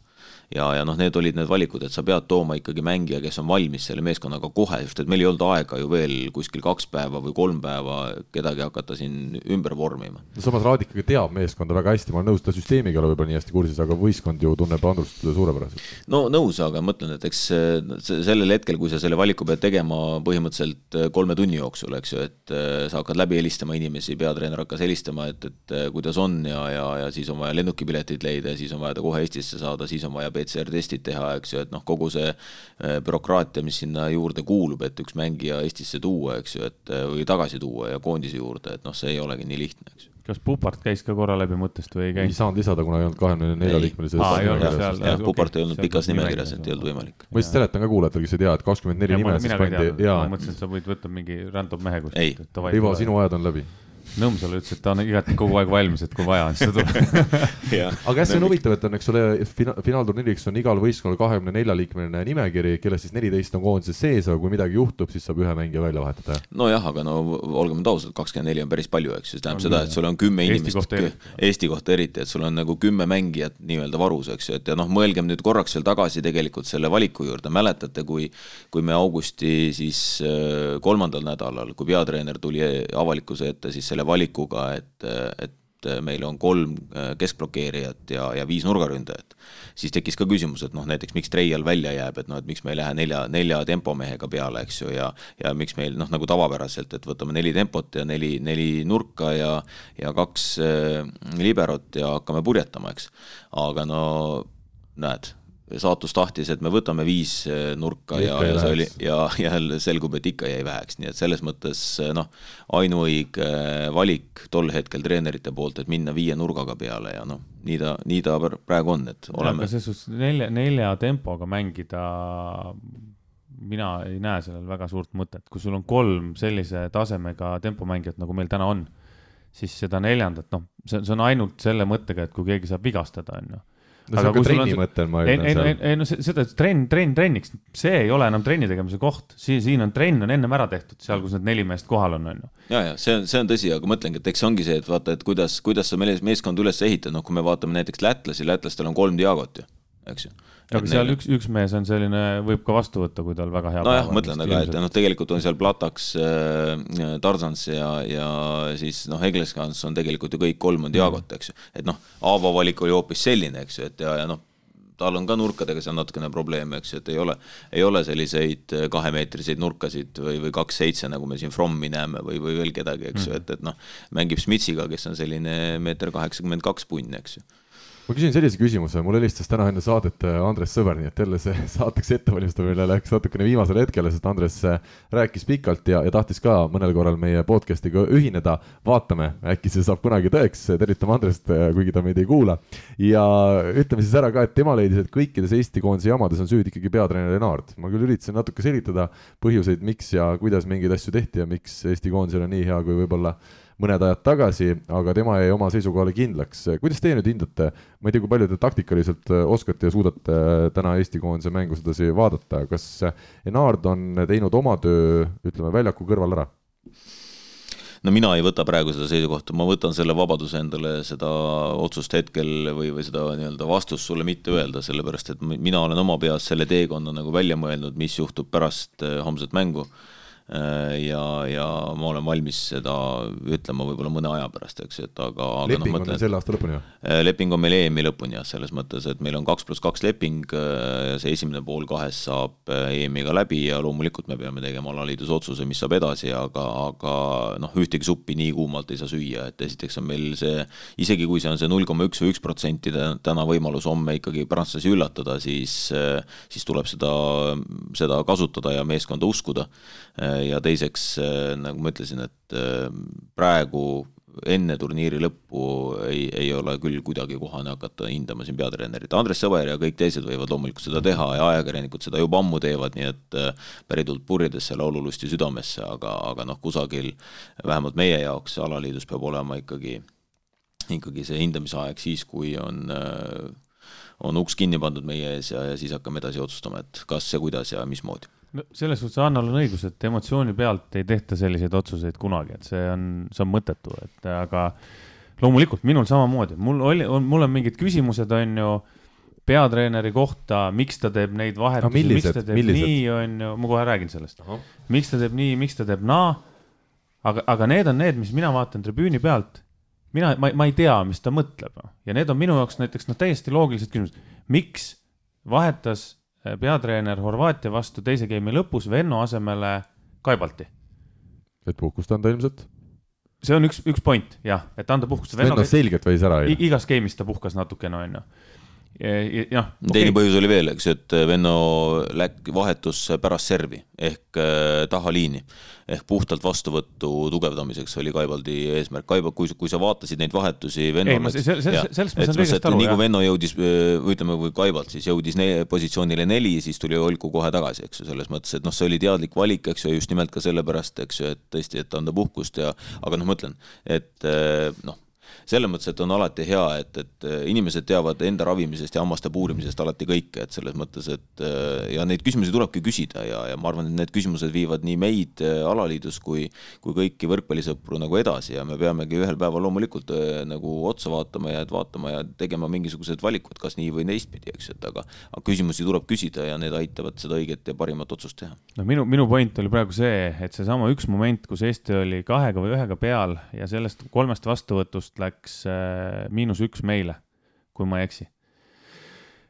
ja, ja noh, need olid need valikud, et sa pead tooma ikkagi mängija, kes on valmis selle meeskonnaga kohe, sest et meil ei olnud aega ju veel kuskil kaks päeva või kolm päeva kedagi hakata siin ümber vormima. no samas Raadik ikkagi teab meeskonda väga hästi, ma olen nõus, ta süsteemiga ei ole võib-olla nii hästi kursis, aga võistkond ju tunneb Andrust suurepäraselt. no nõus, aga mõtlen, et eks sellel hetkel, kui sa selle valiku pead tegema põhimõtteliselt äh, kolme tunni jooksul, eks ju, et äh, sa hakkad läbi helistama inimesi, peatreener hakkas helistama, et, et äh, kuidas on ja, ja, ja siis on vaja lennukipiletid leida ja siis on vaja ta kohe Eestisse saada, siis on vaja PCR-testid teha, eks ju, et noh, kogu see äh, bürokraatia, mis sinna juurde kuulub, et üks mängija Eestisse tuua, eks ju, et äh, või tagasi tuua ja koondise juurde, et noh, see ei olegi nii lihtne, eks ju kas Pupart käis ka korra läbi mõttest või ei käinud? ei saanud lisada, kuna ei olnud kahekümne nelja liikmelises. jah, Pupart ei olnud pikas nimekirjas, et ei olnud võimalik. ma lihtsalt seletan ka kuulajatele, kes ei tea, et kakskümmend neli nime siis pandi ja. ma mõtlesin, et sa võid võtta mingi random mehe kuskilt. Rivo, sinu ajad on läbi Nõmsalu ütles, et ta on igati kogu aeg valmis, et kui vaja on, siis ta tuleb. Aga hästi on huvitav, et on, eks ole, fina-, finaalturniiriks on igal võistkonnal kahekümne nelja liikmeline nimekiri, kellest siis neliteist on koondises sees, aga kui midagi juhtub, siis saab ühe mängija välja vahetada. nojah, aga no olgem ausad, kakskümmend neli on päris palju, eks ju, see tähendab seda, et sul on kümme Eesti inimest, Eesti kohta eriti, et sul on nagu kümme mängijat nii-öelda varus, eks ju, et ja noh, mõelgem nüüd korraks veel tagasi tegelikult selle valiku juurde, mäletate, kui kui me augusti siis äh, kolmandal nädalal, kui peatreener tuli avalikkuse ette siis selle valikuga, et, et meil on kolm äh, keskblokeerijat ja, ja viis nurgaründajat, siis tekkis ka küsimus, et noh, näiteks miks Treial välja jääb, et noh, et miks me ei lähe nelja, nelja tempomehega peale, eks ju, ja ja miks meil noh, nagu tavapäraselt, et võtame neli tempot ja neli, neli nurka ja ja kaks äh, liberot ja hakkame purjetama, eks. aga no näed saatus tahtis, et me võtame viis eh, nurka ja, ja see oli ja jälle selgub, et ikka jäi väheks, nii et selles mõttes eh, noh, ainuõige eh, valik tol hetkel treenerite poolt, et minna viie nurgaga peale ja noh, nii ta, nii ta praegu on, et oleme. selles suhtes nelja, nelja tempoga mängida mina ei näe sellel väga suurt mõtet, kui sul on kolm sellise tasemega tempomängijat, nagu meil täna on, siis seda neljandat, noh, see, see on ainult selle mõttega, et kui keegi saab vigastada, on ju no see on ka trenni on... mõte, ma ütlen. ei, ei, ei no seda trenn, trenn trenniks, see ei ole enam trenni tegemise koht, siin, siin on trenn on ennem ära tehtud, seal, kus need neli meest kohal on, on ju. ja, ja see on, see on tõsi, aga mõtlengi, et eks see ongi see, et vaata, et kuidas, kuidas sa meeskond üles ehitad, noh, kui me vaatame näiteks lätlasi, lätlastel on kolm Diagot ju, eks ju aga seal üks, üks mees on selline, võib ka vastu võtta, kui tal väga hea nojah, mõtlen, aga et noh, tegelikult on seal Plataks äh,, Tarzans ja, ja siis noh, Egleskans on tegelikult ju kõik kolm on Diagot, eks ju. et noh, Aavo valik oli hoopis selline, eks ju, et ja, ja noh, tal on ka nurkadega seal natukene probleeme, eks ju, et ei ole, ei ole selliseid äh, kahemeetriseid nurkasid või, või kaks seitse, nagu me siin Frommi näeme või, või veel kedagi, eks ju, mm. et, et noh, mängib Smitsiga, kes on selline meeter kaheksakümmend kaks punn, eks ju ma küsin sellise küsimuse, mulle helistas täna enne saadet äh, Andres Sõber, nii et jälle see saateks ettevalmistamine läks natukene viimasele hetkele, sest Andres äh, rääkis pikalt ja, ja tahtis ka mõnel korral meie podcast'iga ühineda. vaatame, äkki see saab kunagi tõeks, tervitame Andrest, äh, kuigi ta meid ei kuula. ja ütleme siis ära ka, et tema leidis, et kõikides Eesti koondise jamades on süüdi ikkagi peatreener Enaard. ma küll üritasin natuke selgitada põhjuseid, miks ja kuidas mingeid asju tehti ja miks Eesti koondisel on nii hea, kui võib-olla mõned ajad tagasi, aga tema jäi oma seisukohale kindlaks. kuidas teie nüüd hindate, ma ei tea, kui palju te taktikaliselt äh, oskate ja suudate äh, täna Eesti koondise mängu sedasi vaadata, kas Enard on teinud oma töö, ütleme, väljaku kõrval ära? no mina ei võta praegu seda seisukohta, ma võtan selle vabaduse endale seda otsust hetkel või, või seda nii-öelda vastust sulle mitte öelda, sellepärast et mina olen oma peas selle teekonna nagu välja mõelnud, mis juhtub pärast äh, homset mängu Äh, ja, ja ma olen valmis seda ütlema võib-olla mõne aja pärast, eks et aga, aga leping no, mõtlen, on selle aasta lõpuni või? Äh, leping on meil EM-i lõpuni jah, selles mõttes, et meil on kaks pluss kaks leping äh, ja see esimene pool kahest saab EM-iga läbi ja loomulikult me peame tegema alaliidus otsuse, mis saab edasi, aga, aga noh, ühtegi suppi nii kuumalt ei saa süüa, et esiteks on meil see, isegi kui see on see null koma üks või üks protsenti täna võimalus homme ikkagi prantslasi üllatada, siis, siis tuleb seda, seda kasutada ja meeskonda uskuda ja teiseks, äh, nagu ma ütlesin, et äh, praegu enne turniiri lõppu ei, ei ole küll kuidagi kohane hakata hindama siin peatreenerit. Andres Sõber ja kõik teised võivad loomulikult seda teha ja ajakirjanikud seda juba ammu teevad, nii et äh, päritult purjedesse, laululusti südamesse, aga, aga noh, kusagil vähemalt meie jaoks alaliidus peab olema ikkagi, ikkagi see hindamisaeg siis, kui on on uks kinni pandud meie ees ja, ja siis hakkame edasi otsustama, et kas ja kuidas ja mismoodi no selles suhtes Annal on õigus, et emotsiooni pealt ei tehta selliseid otsuseid kunagi, et see on, see on mõttetu, et aga loomulikult minul samamoodi, mul oli, mul on mingid küsimused, on ju, peatreeneri kohta, miks ta teeb neid vahetusi, miks ta teeb millised? nii, on ju, ma kohe räägin sellest. miks ta teeb nii, miks ta teeb naa. aga, aga need on need, mis mina vaatan tribüüni pealt. mina, ma, ma ei tea, mis ta mõtleb ja need on minu jaoks näiteks noh, täiesti loogilised küsimused. miks vahetas peatreener Horvaatia vastu teise game'i lõpus Venno asemele Kaibalti. et puhkust anda ilmselt? see on üks, üks point jah, et anda puhkust. Venno selgelt võis ära igas game'is ta puhkas natukene, onju jah okay.. teine põhjus oli veel, eks et Venno läk-, vahetus pärast servi ehk äh, taha liini. ehk puhtalt vastuvõtu tugevdamiseks oli Kaibaldi eesmärk. Kaibal, kui, kui sa vaatasid neid vahetusi Venno ei, ma see, see, sellest ma saan kõigest aru, nii kui Venno jõudis, äh, või ütleme, kui Kaibalt siis jõudis ne, positsioonile neli, siis tuli Olku kohe tagasi, eks ju, selles mõttes, et noh, see oli teadlik valik, eks ju, just nimelt ka sellepärast, eks ju, et tõesti, et anda puhkust ja aga noh, ma ütlen, et äh, noh, selles mõttes, et on alati hea, et, et äh, inimesed teavad enda ravimisest ja hammaste puurimisest alati kõike, et selles mõttes, et äh, ja neid küsimusi tulebki küsida ja, ja ma arvan, et need küsimused viivad nii meid äh, alaliidus kui, kui kõiki võrkpallisõpru nagu edasi ja me peamegi ühel päeval loomulikult nagu otsa vaatama ja vaatama ja tegema mingisugused valikud, kas nii või teistpidi, eks ju, et aga, aga küsimusi tuleb küsida ja need aitavad seda õiget ja parimat otsust teha. no minu, minu point oli praegu see, et seesama üks moment, kus Eesti oli kahega või ühega peal ja sellest kolmest vastuvõtust läks äh, miinus üks meile, kui ma ei eksi.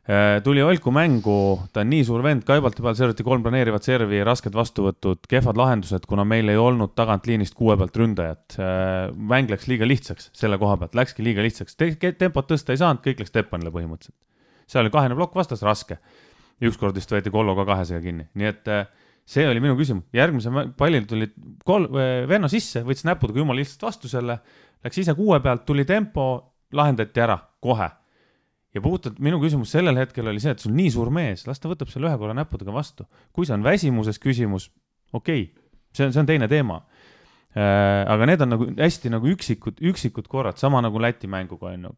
Äh, tuli Olku mängu, ta on nii suur vend, Kaibalti peal serviti kolm planeerivat servi, rasked vastuvõtud, kehvad lahendused, kuna meil ei olnud tagantliinist kuue pealt ründajat. Äh, mäng läks liiga lihtsaks selle koha pealt, läkski liiga lihtsaks Te, tempot tõsta ei saanud, kõik läks Teppanile põhimõtteliselt. seal oli kahene plokk vastas, raske. ükskord vist võeti Kollo ka kahesega kinni, nii et see oli minu küsimus, järgmise pallil tulid kol-, venno sisse, võttis näppudega jumala lihtsalt vastu selle läks ise kuue pealt, tuli tempo, lahendati ära kohe. ja puhtalt minu küsimus sellel hetkel oli see, et sul nii suur mees, las ta võtab selle ühe korra näppudega vastu. kui see on väsimuses küsimus, okei okay,, see on, see on teine teema äh, aga need on nagu hästi nagu üksikud, üksikud korrad, sama nagu Läti mänguga on ju.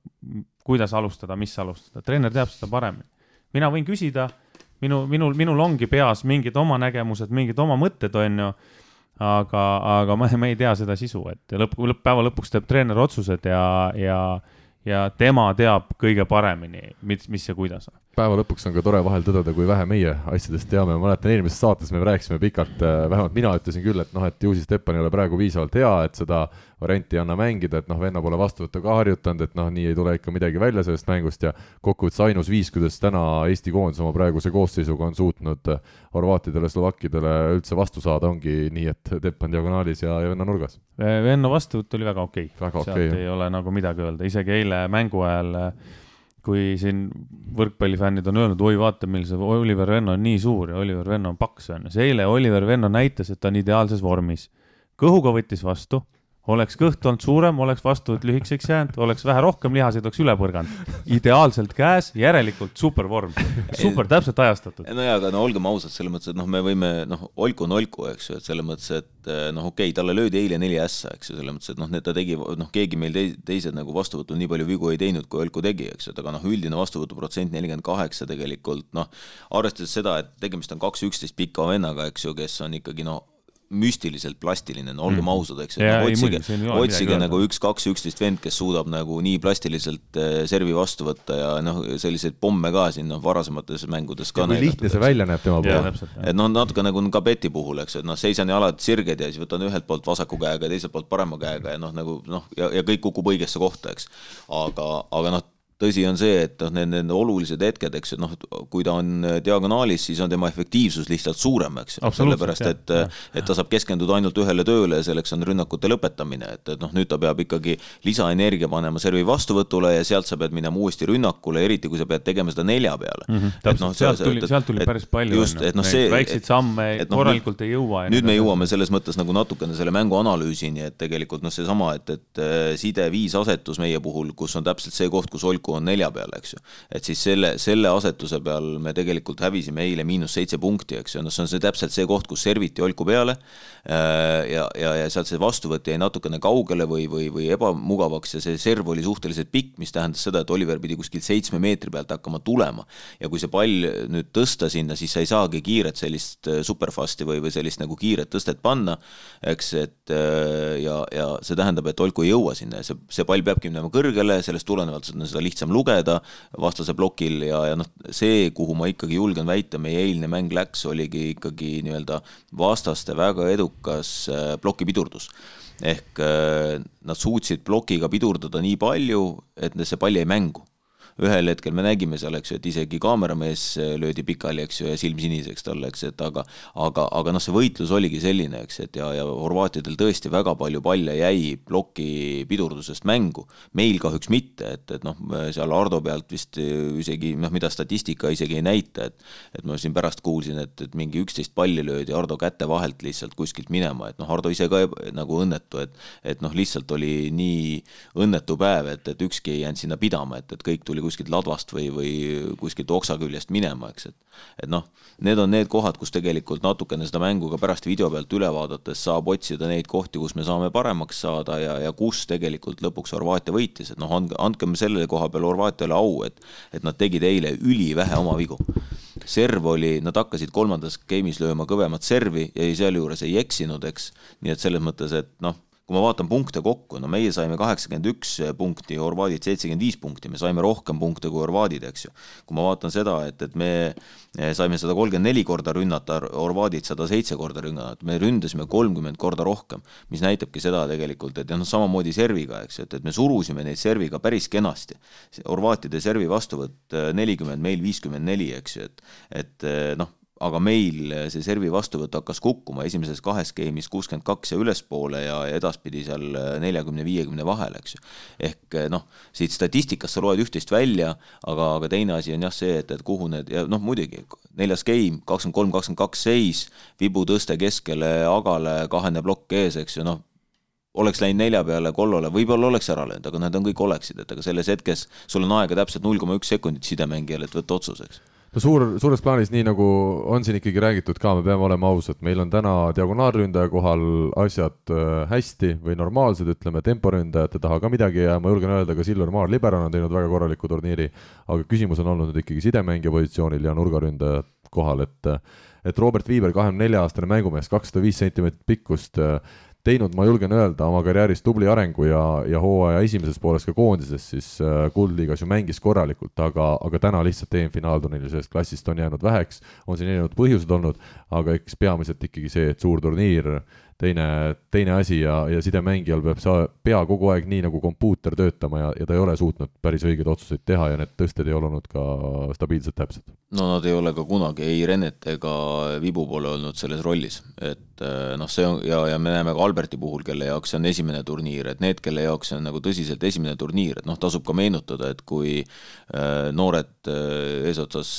kuidas alustada, mis alustada, treener teab seda paremini. mina võin küsida, minu, minul, minul ongi peas mingid oma nägemused, mingid oma mõtted, on ju aga, aga ma, ma ei tea seda sisu, et lõpp, lõpp, päeva lõpuks teeb treener otsused ja, ja, ja tema teab kõige paremini, mis, mis ja kuidas on päeva lõpuks on ka tore vahel tõdeda, kui vähe meie asjadest teame, ma mäletan eelmises saates me rääkisime pikalt, äh, vähemalt mina ütlesin küll, et noh, et ju siis Teppan ei ole praegu piisavalt hea, et seda varianti ei anna mängida, et noh, venna pole vastuvõttu ka harjutanud, et noh, nii ei tule ikka midagi välja sellest mängust. Ja kokkuvõttes ainus viis, kuidas täna Eesti koondis oma praeguse koosseisuga on suutnud horvaatidele, slovakkidele üldse vastu saada, ongi nii, et Teppan diagonaalis ja, ja venna nurgas. venna vastuvõtt oli väga okei. Okay.. sealt okay, ei ole nagu midagi öelda, isegi eile mängu ajal kui siin võrkpallifännid on öelnud, oi vaata, meil see Oliver Venno on nii suur ja Oliver Venno on paks, on ju, siis eile Oliver Venno näitas, et ta on ideaalses vormis. kõhuga võttis vastu oleks kõht olnud suurem, oleks vastuvõtt lühikeseks jäänud, oleks vähe rohkem lihaseid, oleks üle põrganud. ideaalselt käes, järelikult super vorm, super täpselt ajastatud. no jaa, aga no olgem ausad, selles mõttes, et noh, me võime noh, olku on olku, eks ju, et selles mõttes, et eh, noh, okei okay,, talle löödi eile neli ässa, eks ju, selles mõttes, et noh, ta tegi, noh, keegi meil teis, teised nagu vastuvõtul nii palju vigu ei teinud, kui Olku tegi, eks ju, et aga noh, üldine vastuvõtuprotsent nelikümmend kaheksa tegelikult noh, arvestades seda, et tegemist on kaks üksteist pika vennaga, eks ju, kes on ikkagi noh müstiliselt plastiline, no olgem mm. ausad, eks ju, no, otsige, otsige nagu üks, kaks, üksteist vend, kes suudab nagu nii plastiliselt äh, servi vastu võtta ja noh, selliseid pomme ka siin noh, varasemates mängudes ka. kui lihtne see välja näeb tema puhul. et noh, natuke nagu Kabeti puhul, eks ju, et noh, seisan jalad sirged ja siis võtan ühelt poolt vasaku käega ja teiselt poolt parema käega ja noh, nagu noh, ja, ja kõik kukub õigesse kohta, eks. aga, aga noh tõsi on see, et noh, need, need olulised hetked, eks ju, noh, kui ta on äh, diagonaalis, siis on tema efektiivsus lihtsalt suurem, eks ju, sellepärast et, et ta saab keskenduda ainult ühele tööle ja selleks on rünnakute lõpetamine, et, et noh, nüüd ta peab ikkagi lisaenergia panema servi vastuvõtule ja sealt sa pead minema uuesti rünnakule, eriti kui sa pead tegema seda nelja peale mm. -hmm, täpselt, no, sealt tuli, sealt tuli et, päris palju. just, et noh, see. väikseid samme et, no, korralikult ei jõua. nüüd me jõuame selles mõttes nagu natukene selle mängu analüüsini, et tegelikult noh, seesama, et, et äh, side viis asetus meie puhul, kus on täpselt see koht, kus Olku on nelja peal, eks ju. et siis selle, selle asetuse peal me tegelikult hävisime eile miinus seitse punkti, eks ju, noh, see on see täpselt see koht, kus serviti Olku peale äh, ja, ja, ja sealt see vastuvõtt jäi natukene kaugele või, või, või ebamugavaks ja see serv oli suhteliselt pikk, mis tähendas seda, et Oliver pidi kuskil seitsme meetri pealt hakkama tulema. ja kui see pall nüüd tõsta sinna, siis sa ei saagi kiiret sellist äh, superfast'i või, või sellist nagu kiiret tõstet panna, eks, et äh, ja, ja see tähendab, et Olku ei jõua sinna ja see, see pall peabki minema kõrgele, sellest tulenevalt seda lihtsam lugeda vastase plokil ja, ja noh, see, kuhu ma ikkagi julgen väita, meie eilne mäng läks, oligi ikkagi nii-öelda vastaste väga edukas äh, plokipidurdus ehk äh, nad suutsid plokiga pidurdada nii palju, et see pall jäi mängu ühel hetkel me nägime seal, eks ju, et isegi kaameramees löödi pikali, eks ju, ja silm siniseks talle, eks, et aga aga, aga noh, see võitlus oligi selline, eks, et ja, ja horvaatidel tõesti väga palju palle jäi ploki pidurdusest mängu. meil kahjuks mitte, et, et noh, seal Ardo pealt vist isegi noh, mida statistika isegi ei näita, et et ma siin pärast kuulsin, et, et mingi üksteist palli löödi Ardo käte vahelt lihtsalt kuskilt minema, et noh, Ardo ise ka nagu õnnetu, et et noh, lihtsalt oli nii õnnetu päev, et, et ükski ei jäänud sinna pidama, et, et kõik tuli kuskilt ladvast või, või kuskilt oksa küljest minema, eks, et et noh, need on need kohad, kus tegelikult natukene seda mängu ka pärast video pealt üle vaadates saab otsida neid kohti, kus me saame paremaks saada ja, ja kus tegelikult lõpuks Horvaatia võitis, et noh, andke, andkem selle koha peal Horvaatiale au, et et nad tegid eile ülivähe oma vigu. serv oli, nad hakkasid kolmandas game'is lööma kõvemat servi ja sealjuures ei eksinud, eks, nii et selles mõttes, et noh kui ma vaatan punkte kokku, no meie saime kaheksakümmend üks punkti, horvaadid seitsekümmend viis punkti, me saime rohkem punkte kui horvaadid, eks ju. kui ma vaatan seda, et, et me saime sada kolmkümmend neli korda rünnata, horvaadid sada seitse korda rünnata, me ründasime kolmkümmend korda rohkem, mis näitabki seda tegelikult, et noh, samamoodi serviga, eks ju, et, et me surusime neid serviga päris kenasti. horvaatide servi vastuvõtt nelikümmend, meil viiskümmend neli, eks ju, et, et noh aga meil see servi vastuvõtt hakkas kukkuma esimeses kahes game'is kuuskümmend kaks ja ülespoole ja edaspidi seal neljakümne, viiekümne vahel, eks ju. ehk noh, siit statistikast sa loed üht-teist välja, aga, aga teine asi on jah see, et, et kuhu need ja noh, muidugi neljas game, kakskümmend kolm, kakskümmend kaks seis, vibutõste keskele, agale, kahene plokk ees, eks ju, noh, oleks läinud nelja peale Kollole, võib-olla oleks ära löönud, aga need on kõik oleksid, et aga selles hetkes sul on aega täpselt null koma üks sekundit sidemängijal, et võtta otsus, eks no suur, suures plaanis, nii nagu on siin ikkagi räägitud ka, me peame olema ausad, meil on täna diagonaalründaja kohal asjad äh, hästi või normaalsed, ütleme, temporündajate taha ka midagi ja ma julgen öelda, ka Silver Maar Liberan on teinud väga korraliku turniiri, aga küsimus on olnud nüüd ikkagi sidemängija positsioonil ja nurgaründaja kohal, et et Robert Viiber, kahekümne nelja aastane mängumees, kakssada viis sentimeetrit pikkust äh,, teinud, ma julgen öelda, oma karjääris tubli arengu ja, ja hooaja esimeses pooles ka koondises, siis äh, Kuldliigas ju mängis korralikult, aga, aga täna lihtsalt EM-finaalturniiril sellest klassist on jäänud väheks, on siin erinevad põhjused olnud, aga eks peamiselt ikkagi see, et suur turniir, teine, teine asi ja, ja sidemängijal peab sa, pea kogu aeg nii nagu kompuuter töötama ja, ja ta ei ole suutnud päris õigeid otsuseid teha ja need tõsted ei ole olnud ka stabiilselt täpsed no nad ei ole ka kunagi ei Rennet ega Vibu pole olnud selles rollis, et äh, noh, see on ja, ja me näeme ka Alberti puhul, kelle jaoks see on esimene turniir, et need, kelle jaoks see on nagu tõsiselt esimene turniir, et noh, tasub ka meenutada, et kui äh, noored äh, eesotsas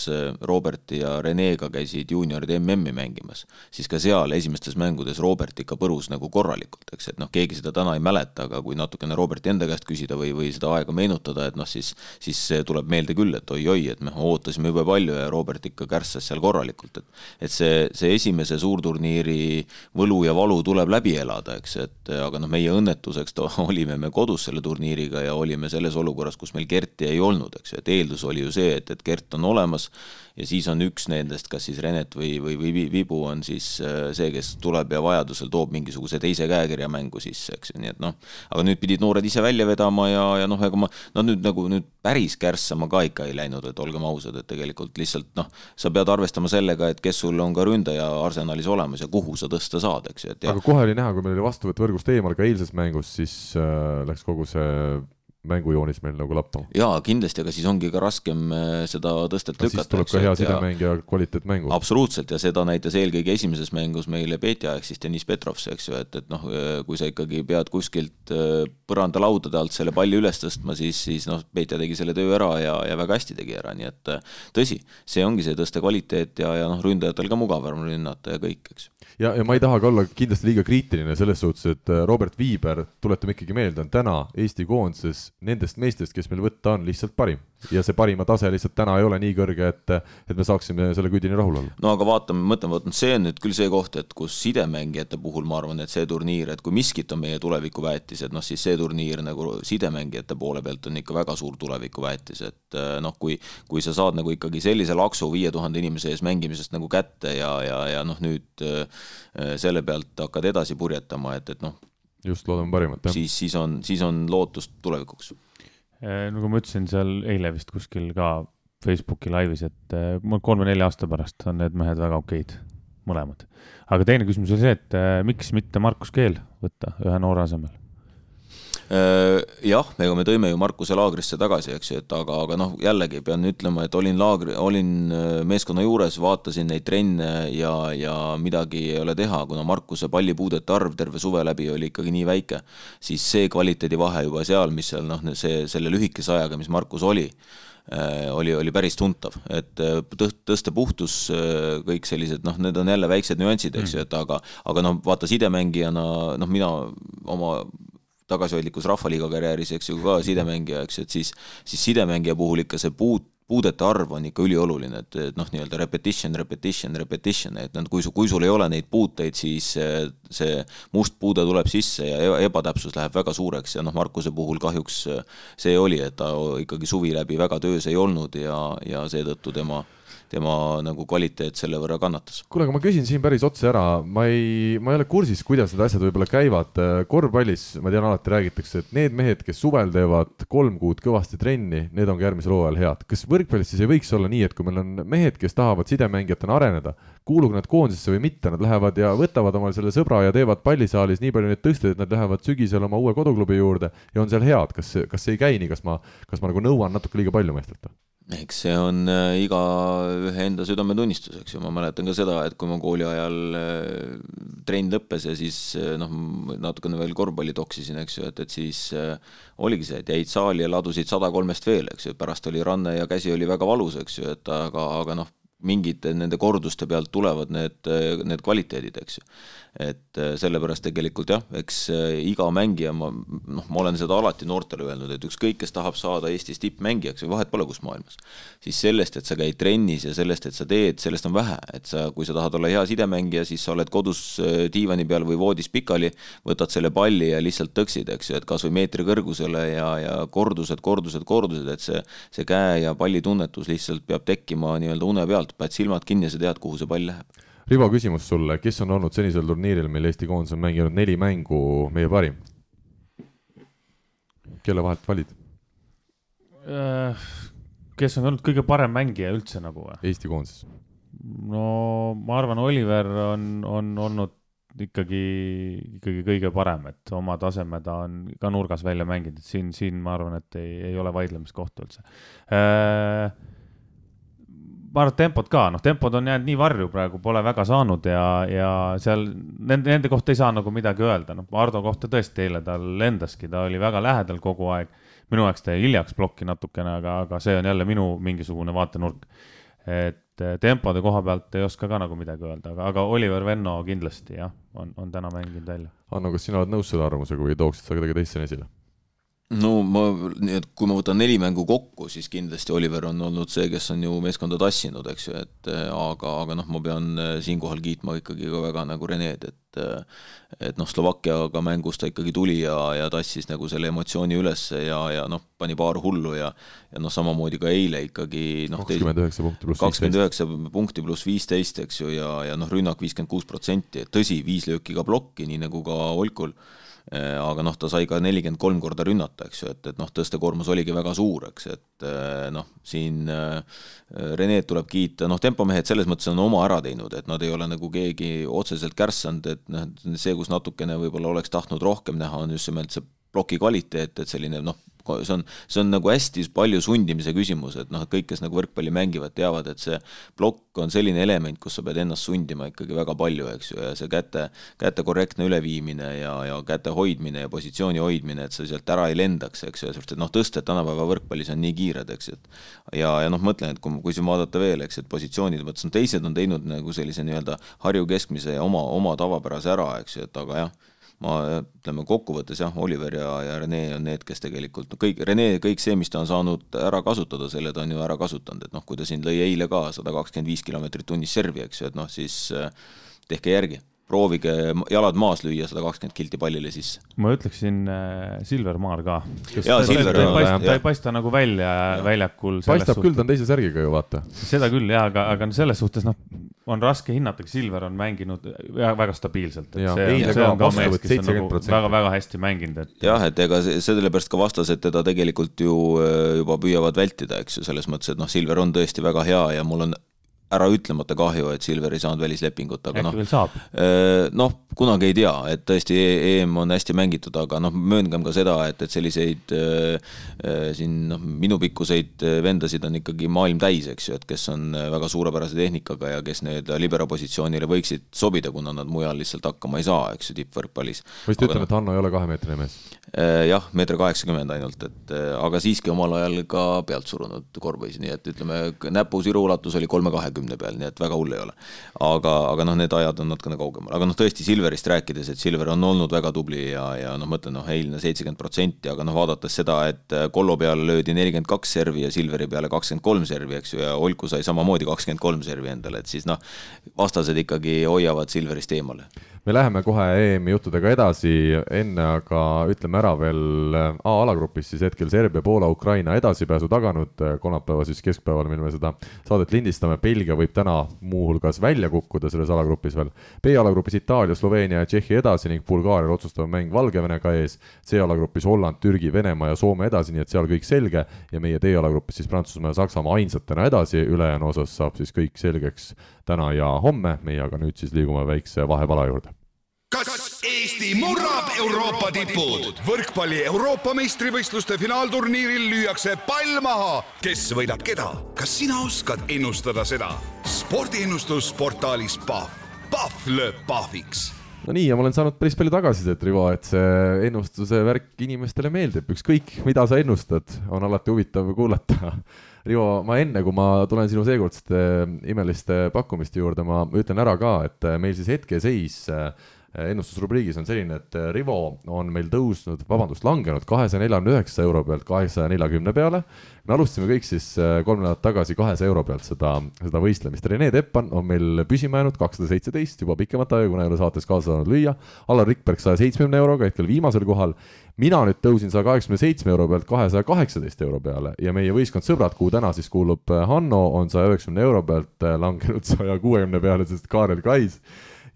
Roberti ja Renega käisid juuniorid MM-i mängimas, siis ka seal esimestes mängudes Robert ikka põrus nagu korralikult, eks, et noh, keegi seda täna ei mäleta, aga kui natukene Roberti enda käest küsida või, või seda aega meenutada, et noh, siis siis tuleb meelde küll, et oi-oi, et me ootasime jube palju Robert ikka kärssas seal korralikult, et et see, see esimese suurturniiri võlu ja valu tuleb läbi elada, eks, et aga noh, meie õnnetuseks olime me kodus selle turniiriga ja olime selles olukorras, kus meil Gerti ei olnud, eks ju, et eeldus oli ju see, et, et Gert on olemas ja siis on üks nendest, kas siis Renet või, või, või Vibu on siis äh, see, kes tuleb ja vajadusel toob mingisuguse teise käekirja mängu sisse, eks ju, nii et noh, aga nüüd pidid noored ise välja vedama ja, ja noh, ega ma, no nüüd nagu nüüd päris kärssama ka ikka ei läinud, et olgem ausad, et tegelikult lihtsalt noh, sa pead arvestama sellega, et kes sul on ka ründaja arsenalis olemas ja kuhu sa tõsta saad, eks ju, et ja. aga kohe oli näha, kui meil oli vastuvõtt võrgust eemal ka eilses mängus, siis äh, läks kogu see mängujoonis meil nagu lappama. jaa, kindlasti, aga siis ongi ka raskem äh, seda tõstet no, lükata. siis tuleb ka hea sidemäng ja kvaliteetmängu. absoluutselt, ja seda näitas eelkõige esimeses mängus meile Petja ehk siis Deniss Petrovs, eks ju, et, et noh, äh, kui sa ikkagi pead kuskilt äh, põrandalaudade alt selle palli üles tõstma, siis, siis noh, Petja tegi selle töö ära ja, ja väga hästi tegi ära, nii et tõsi, see ongi see tõste kvaliteet ja, ja noh, ründajatel ka mugavam rünnata ja kõik, eks ja, ja ma ei taha ka olla kindlasti liiga kriitiline selles suhtes, et Robert Viiber, tuletame ikkagi meelde, on täna Eesti koondises nendest meestest, kes meil võtta on, lihtsalt parim. ja see parima tase lihtsalt täna ei ole nii kõrge, et, et me saaksime selle küüdini rahul olla. no aga vaatame, mõtleme, vot see on nüüd küll see koht, et kus sidemängijate puhul ma arvan, et see turniir, et kui miskit on meie tulevikuväetis, et noh, siis see turniir nagu sidemängijate poole pealt on ikka väga suur tulevikuväetis, et äh, noh, kui, kui sa saad nagu ikkagi sellise laksu viie tuhande inimese ees mängimisest nagu kätte ja, ja, ja noh, nüüd Äh, selle pealt hakkad edasi purjetama, et, et noh. Just, loodame parimat, jah. siis, siis on, siis on lootust tulevikuks. Äh, nagu ma ütlesin seal eile vist kuskil ka Facebooki laivis, et äh, mul kolme-nelja aasta pärast on need mehed väga okeid, mõlemad. aga teine küsimus oli see, et miks mitte Markus Keel võtta ühe noore asemel? Äh, jah, ega me tõime ju Markuse laagrisse tagasi, eks ju, et aga, aga noh, jällegi pean ütlema, et olin laagri, olin äh, meeskonna juures, vaatasin neid trenne ja, ja midagi ei ole teha, kuna Markuse pallipuudete arv terve suve läbi oli ikkagi nii väike, siis see kvaliteedivahe juba seal, mis seal noh, see, selle lühikese ajaga, mis Markus oli, äh, oli, oli päris tuntav, et tõste puhtus, kõik sellised noh, need on jälle väiksed nüansid, eks ju, et aga, aga noh, vaata sidemängijana, noh, mina oma tagasihoidlikus Rahvaliiga karjääris, eks ju, ka sidemängija, eks ju, et siis, siis sidemängija puhul ikka see puut, puudete arv on ikka ülioluline, et, et noh, nii-öelda repetition, repetition, repetition, et noh, kui su, kui sul ei ole neid puuteid, siis see must puude tuleb sisse ja ebatäpsus läheb väga suureks ja noh, Markuse puhul kahjuks see oli, et ta ikkagi suvi läbi väga töös ei olnud ja, ja seetõttu tema tema nagu kvaliteet selle võrra kannatas. kuule, aga ma küsin siin päris otse ära, ma ei, ma ei ole kursis, kuidas need asjad võib-olla käivad. korvpallis, ma tean, alati räägitakse, et need mehed, kes suvel teevad kolm kuud kõvasti trenni, need on ka järgmisel hooajal head. kas võrkpallis siis ei võiks olla nii, et kui meil on mehed, kes tahavad sidemängijatena areneda, kuulugu nad koondisesse või mitte, nad lähevad ja võtavad omale selle sõbra ja teevad pallisaalis nii palju neid tõsteid, et nad lähevad sügisel oma uue koduklubi juurde ja on seal head, kas, kas see ei käi nii, kas ma, kas ma nagu nõuan natuke liiga palju meestelt? Eks see on äh, igaühe enda südametunnistus, eks ju, ma mäletan ka seda, et kui ma kooli ajal äh, trenn lõppes ja siis äh, noh, natukene veel korvpalli toksisin, eks ju, et, et siis oligi see, et jäid saali ja ladusid sada kolmest veel, eks ju, pärast oli ranne ja käsi oli väga valus, eks ju, et aga, aga noh, mingite nende korduste pealt tulevad need, need kvaliteedid, eks ju et äh, sellepärast tegelikult jah, eks äh, iga mängija, ma noh, ma olen seda alati noortele öelnud, et ükskõik, kes tahab saada Eestis tippmängijaks või vahet pole, kus maailmas, siis sellest, et sa käid trennis ja sellest, et sa teed, sellest on vähe, et sa, kui sa tahad olla hea sidemängija, siis sa oled kodus äh, diivani peal või voodis pikali, võtad selle palli ja lihtsalt tõksid, eks ju, et kas või meetri kõrgusele ja, ja kordused, kordused, kordused, et see, see käe ja palli tunnetus lihtsalt peab tekkima nii-öelda une pealt, paned silmad kinni ja sa tead, kuhu see pall läheb Rivo, küsimus sulle, kes on olnud senisel turniiril, mil Eesti koondis on mänginud neli mängu meie parim? kelle vahelt valid? Äh, kes on olnud kõige parem mängija üldse nagu või? Eesti koondises. no ma arvan, Oliver on, on olnud ikkagi, ikkagi kõige parem, et oma taseme ta on ka nurgas välja mänginud, et siin, siin ma arvan, et ei, ei ole vaidlemiskohta üldse äh, ma arvan, et tempot ka, noh, tempod on jäänud nii varju praegu, pole väga saanud ja, ja seal nende, nende kohta ei saa nagu midagi öelda, noh, Ardo kohta tõesti eile ta lendaski, ta oli väga lähedal kogu aeg. minu jaoks ta jäi hiljaks plokki natukene, aga, aga see on jälle minu mingisugune vaatenurk. et eh, tempode koha pealt ei oska ka nagu midagi öelda, aga, aga Oliver Venno kindlasti jah, on, on täna mänginud välja. Hanno, kas sina oled nõus selle arvamusega või tooksid sa kedagi teist siin esile? No ma, nii et kui ma võtan neli mängu kokku, siis kindlasti Oliver on olnud see, kes on ju meeskonda tassinud, eks ju, et äh, aga, aga noh, ma pean äh, siinkohal kiitma ikkagi ka väga nagu Rened, et äh, et noh, Slovakkiaga mängus ta ikkagi tuli ja, ja tassis nagu selle emotsiooni üles ja, ja noh, pani paar hullu ja ja noh, samamoodi ka eile ikkagi noh, kakskümmend üheksa punkti pluss kakskümmend üheksa punkti pluss viisteist, eks ju, ja, ja noh, rünnak viiskümmend kuus protsenti, et tõsi, viis lööki ka plokki, nii nagu ka Olkul aga noh, ta sai ka nelikümmend kolm korda rünnata, eks ju, et, et noh, tõstekoormus oligi väga suur, eks, et äh, noh, siin äh, Reneed tuleb kiita, noh, tempomehed selles mõttes on oma ära teinud, et nad ei ole nagu keegi otseselt kärssanud, et noh, see, kus natukene võib-olla oleks tahtnud rohkem näha, on just nimelt see ploki kvaliteet, et selline noh, see on, see on nagu hästi palju sundimise küsimus, et noh, kõik, kes nagu võrkpalli mängivad, teavad, et see plokk on selline element, kus sa pead ennast sundima ikkagi väga palju, eks ju, ja see käte, käte korrektne üleviimine ja, ja käte hoidmine ja positsiooni hoidmine, et sa sealt ära ei lendaks, eks ju, sest et noh, tõsted tänapäeva võrkpallis on nii kiired, eks et ja, ja noh, mõtlen, et kui, kui siin vaadata veel, eks, et positsioonide mõttes, no teised on teinud nagu sellise nii-öelda Harju keskmise ja oma, oma tavapärase ära, eks ju, et aga jah ma ütleme kokkuvõttes jah, Oliver ja, ja Rene on need, kes tegelikult no kõik, Rene, kõik see, mis ta on saanud ära kasutada, selle ta on ju ära kasutanud, et noh, kui ta siin lõi eile ka sada kakskümmend viis kilomeetrit tunnis servi, eks ju, et noh, siis eh, tehke järgi proovige jalad maas lüüa sada kakskümmend kilti pallile sisse. ma ütleksin äh, Silver Maar ka. jaa, Silver ta, ta, ta, ta ei paista nagu välja ja. väljakul. paistab suhtes. küll, ta on teise särgiga ju vaata. seda küll jaa, aga, aga selles suhtes noh, on raske hinnata, kas Silver on mänginud väga stabiilselt. protsenti. väga-väga hästi mänginud, et. jah, et ega sellepärast ka vastased teda tegelikult ju äh, juba püüavad vältida, eks ju, selles mõttes, et noh, Silver on tõesti väga hea ja mul on äraütlemata kahju, et Silver ei saanud välislepingut, aga noh. Äh, noh, kunagi ei tea, et tõesti EM on hästi mängitud, aga noh, mööngem ka seda, et, et selliseid äh, äh, siin noh, minupikkuseid vendasid on ikkagi maailm täis, eks ju, et kes on väga suurepärase tehnikaga ja kes nii-öelda libero positsioonile võiksid sobida, kuna nad mujal lihtsalt hakkama ei saa, eks ju, tippvõrkpallis. ma just ütlen, et Hanno ei ole kahemeetrine mees. Jah, meeter kaheksakümmend ainult, et aga siiski omal ajal ka pealt surunud korvpallis, nii et ütleme, näpusiru ulatus oli kolme kahekümne peal, nii et väga hull ei ole. aga, aga noh, need ajad on natukene kaugemal, aga noh, tõesti Silverist rääkides, et Silver on olnud väga tubli ja, ja noh, ma ütlen noh, eilne seitsekümmend protsenti, aga noh, vaadates seda, et Kollo peale löödi nelikümmend kaks servi ja Silveri peale kakskümmend kolm servi, eks ju, ja Olku sai samamoodi kakskümmend kolm servi endale, et siis noh, vastased ikkagi hoiavad Silverist eemale me läheme kohe EM-i juttudega edasi, enne aga ütleme ära veel A-alagrupis siis hetkel Serbia, Poola, Ukraina edasipääsu taganud, kolmapäeva siis keskpäeval, mil me seda saadet lindistame, Belgia võib täna muuhulgas välja kukkuda selles alagrupis veel. B-alagrupis Itaalia, Sloveenia ja Tšehhi edasi ning Bulgaarial otsustav mäng Valgevenega ees. C-alagrupis Holland, Türgi, Venemaa ja Soome edasi, nii et seal kõik selge. Ja meie D-alagrupis siis Prantsusmaa ja Saksamaa ainsatena edasi, ülejäänu osas saab siis kõik selgeks täna ja homme, meie aga nüüd siis liigume väikse vahepala juurde kas Eesti murrab Euroopa tipud? võrkpalli Euroopa meistrivõistluste finaalturniiril lüüakse pall maha. kes võidab keda? kas sina oskad ennustada seda? spordiennustus portaalis Pahv. Pahv lööb pahviks no nii, ja ma olen saanud päris palju tagasisidet, Rivo, et see ennustuse värk inimestele meeldib, ükskõik mida sa ennustad, on alati huvitav kuulata. Rivo, ma enne, kui ma tulen sinu seekordsete imeliste pakkumiste juurde, ma ütlen ära ka, et meil siis hetkeseis äh, ennustusrubriigis on selline, et äh, Rivo on meil tõusnud, vabandust, langenud kahesaja neljakümne üheksa euro pealt kahesaja neljakümne peale. me alustasime kõik siis äh, kolm nädalat tagasi kahesaja euro pealt seda, seda võistlemist. Rene Teppan on meil püsima jäänud kakssada seitseteist juba pikemat aega, kuna ei ole saates kaasa saanud lüüa. Alar Rikberg saja seitsmekümne euroga, hetkel viimasel kohal. mina nüüd tõusin saja kaheksakümne seitsme euro pealt kahesaja kaheksateist euro peale ja meie võistkond Sõbrad, kuhu täna siis kuulub äh, Hanno, on saja üheksakümne euro pealt langenud saja kuuekümne peale, sest Kaarel Kais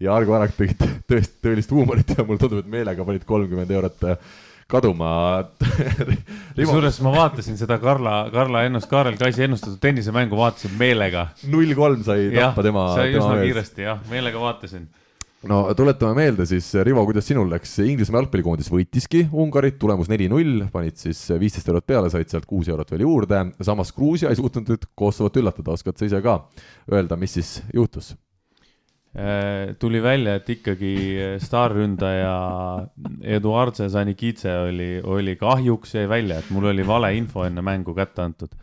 ja Argo Arak tegid tõesti tõelist huumorit ja mulle tundub, et meelega panid kolmkümmend eurot äh, kaduma kusjuures ma vaatasin seda Karla, Karla ennust, Kaarel Kaisi ennustatud tennisemängu vaatasin meelega. null kolm sai tappa tema. sai üsna kiiresti jah, meelega vaatasin no tuletame meelde siis, Rivo, kuidas sinul läks, Inglismaa jalgpallikoondis võitiski Ungarit, tulemus neli-null, panid siis viisteist eurot peale, said sealt kuus eurot veel juurde, samas Gruusia ei suutnud nüüd Kosovot üllatada, oskad sa ise ka öelda, mis siis juhtus? Äh, tuli välja, et ikkagi staarründaja Eduard Zanikitse oli, oli kahjuks jäi välja, et mul oli valeinfo enne mängu kätte antud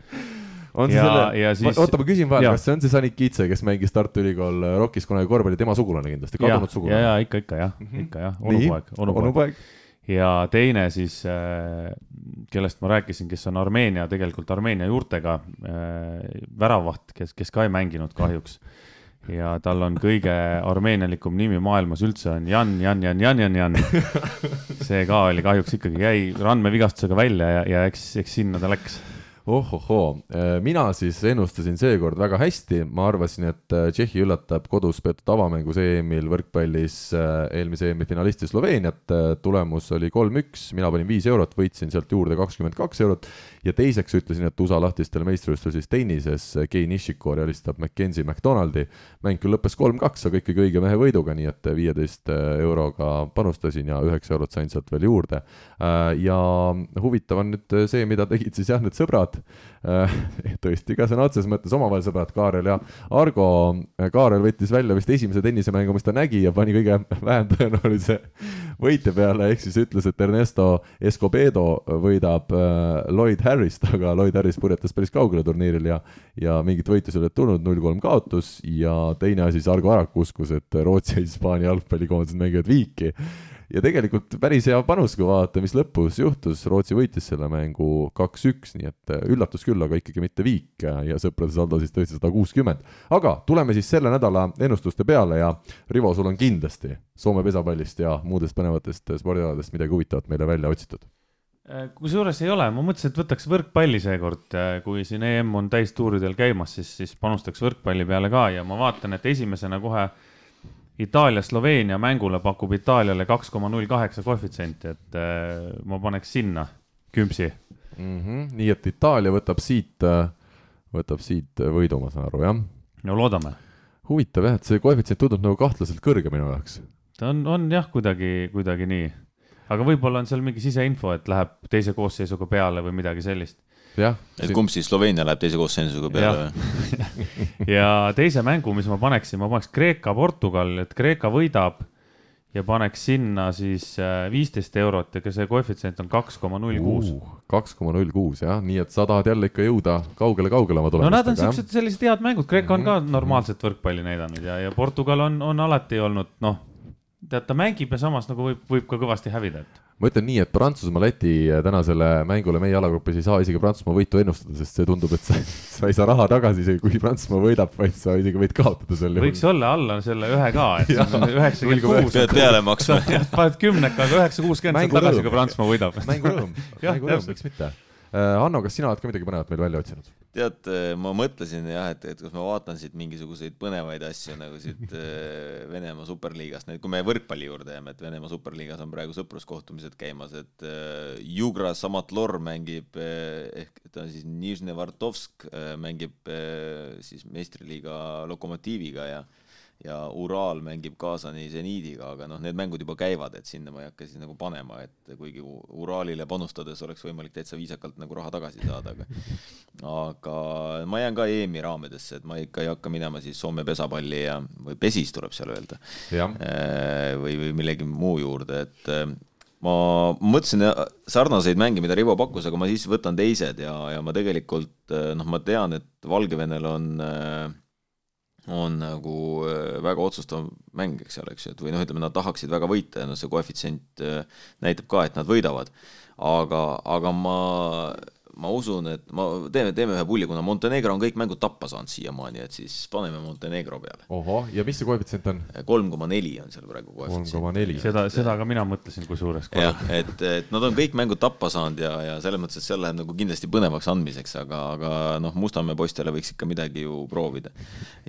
on see ja, selle, siis... oota, ma küsin vahele, kas see on see Sanik Kiitse, kes mängis Tartu Ülikool Rockies kunagi korvpalli, tema sugulane kindlasti, kadunud sugulane? ja, ja ikka, ikka jah mm, -hmm. ikka jah, onupoeg, onupoeg. ja teine siis, äh, kellest ma rääkisin, kes on Armeenia, tegelikult Armeenia juurtega äh, väravaht, kes, kes ka ei mänginud kahjuks ja tal on kõige armeenialikum nimi maailmas üldse on Jan, Jan, Jan, Jan, Jan, Jan. see ka oli kahjuks ikkagi jäi randmevigastusega välja ja, ja eks, eks sinna ta läks. Ohohoo, äh, mina siis ennustasin seekord väga hästi, ma arvasin, et äh, Tšehhi üllatab kodus peetud avamängus EM-il võrkpallis äh, eelmise EM-i finalisti Sloveeniat, tulemus oli kolm-üks, mina panin viis eurot, võitsin sealt juurde kakskümmend kaks eurot ja teiseks ütlesin, et USA lahtistel meistrivõistlustel siis tennises Kei Nishikori alistab Mackenzie McDonaldi, mäng küll lõppes kolm-kaks, aga ikkagi õige mehe võiduga, nii et viieteist euroga panustasin ja üheksa eurot sain sealt veel juurde. ja huvitav on nüüd see, mida tegid siis jah, need sõbrad, äh, tõesti ka sõna otseses mõttes omavahel sõbrad, Kaarel ja Argo. Kaarel võttis välja vist esimese tennisemängu, mis ta nägi ja pani kõige vähem tõenäolise võitja peale, ehk siis ütles, et Ernesto Escobedo võidab äh, Lloyd Harrist, aga Lloyd Harris purjetas päris kaugele turniiril ja ja mingit võitu seal ei tulnud, null-kolm kaotus ja teine asi, siis Argo Arak uskus, et Rootsi ja Hispaania jalgpallikoondised mängivad viiki. Ja tegelikult päris hea panus, kui vaadata, mis lõpus juhtus, Rootsi võitis selle mängu kaks-üks, nii et äh, üllatus küll, aga ikkagi mitte viik. Ja sõprade saldo siis tõesti sada kuuskümmend. aga tuleme siis selle nädala ennustuste peale ja Rivo, sul on kindlasti Soome pesapallist ja muudest põnevatest spordialadest midagi huvitavat meile välja otsitud kusjuures ei ole, ma mõtlesin, et võtaks võrkpalli seekord, äh, kui siin EM on täistuuridel käimas, siis, siis panustaks võrkpalli peale ka ja ma vaatan, et esimesena kohe Itaalia-Sloveenia mängule pakub Itaaliale kaks koma null kaheksa koefitsienti, et äh, ma paneks sinna kümpsi mm. -hmm. nii et Itaalia võtab siit, äh, võtab siit võidu, ma saan aru, jah? no loodame. huvitav jah, et see koefitsient tundub nagu kahtlaselt kõrge minu jaoks. ta on, on jah, kuidagi, kuidagi nii. Aga võib-olla on seal mingi siseinfo, et läheb teise koosseisuga peale või midagi sellist et kumb siis Sloveenia läheb teise koosseisuga peale või? ja teise mängu, mis ma paneksin, ma paneks Kreeka-Portugal, et Kreeka võidab ja paneks sinna siis äh, viisteist eurot ja see koefitsient on kaks koma null kuus. kaks koma null kuus jah, nii et sa tahad jälle ikka jõuda kaugele-kaugele oma tulemustega. no nad on siuksed sellised head mängud, Kreeka on ka mhm. normaalset võrkpalli näidanud ja, ja Portugal on, on alati olnud noh, tead ta mängib ja samas nagu võib, võib ka kõvasti hävida, et ma ütlen nii, et Prantsusmaa-Läti tänasele mängule meie alagrupis ei saa isegi Prantsusmaa võitu ennustada, sest see tundub, et sa, sa ei saa raha tagasi isegi kui Prantsusmaa võidab, vaid sa isegi võid kaotada sel juhul. võiks olla alla selle ühe ka, et üheksakümmend kuus. pead peale maksma paned kümnekaga üheksa kuuskümmend, saad tagasi, kui Prantsusmaa võidab. mängurõõm, mängurõõm, miks mitte Hanno, kas sina oled ka midagi põnevat meil välja otsinud? tead, äh, ma mõtlesin jah, et, et kas ma vaatan siit mingisuguseid põnevaid asju nagu siit äh, Venemaa superliigast, nüüd kui me võrkpalli juurde jääme, et Venemaa superliigas on praegu sõpruskohtumised käimas, et Jugra Samatlor mängib ehk ta on siis Nižne Vartovsk mängib siis meistriliiga Lokomotiiviga ja ja Ural mängib Kaasani seniidiga, aga noh, need mängud juba käivad, et sinna ma ei hakka siis nagu panema, et kuigi Uralile panustades oleks võimalik täitsa viisakalt nagu raha tagasi saada, aga aga ma jään ka EM-i raamidesse, et ma ikka ei hakka minema siis Soome pesapalli ja, või pesis tuleb seal öelda, äh, või, või millegi muu juurde, et äh, ma mõtlesin sarnaseid mänge, mida Rivo pakkus, aga ma siis võtan teised ja, ja ma tegelikult noh, ma tean, et Valgevenel on äh, on nagu äh, väga otsustav mäng, eks ole, eks ju, et või noh, ütleme, nad tahaksid väga võita ja noh, see koefitsient äh, näitab ka, et nad võidavad. aga, aga ma ma usun, et ma, teeme, teeme ühe pulli, kuna Montenegro on kõik mängud tappa saanud siiamaani, et siis paneme Montenegro peale. ohoh, ja mis see koefitsient on? kolm koma neli on seal praegu koefitsient. kolm koma neli. seda, seda ka mina mõtlesin kusjuures. jah, et, et nad on kõik mängud tappa saanud ja, ja selles mõttes, et seal läheb nagu kindlasti põnevaks andmiseks, aga, aga noh, Mustamäe poistele võiks ikka midagi ju proovida.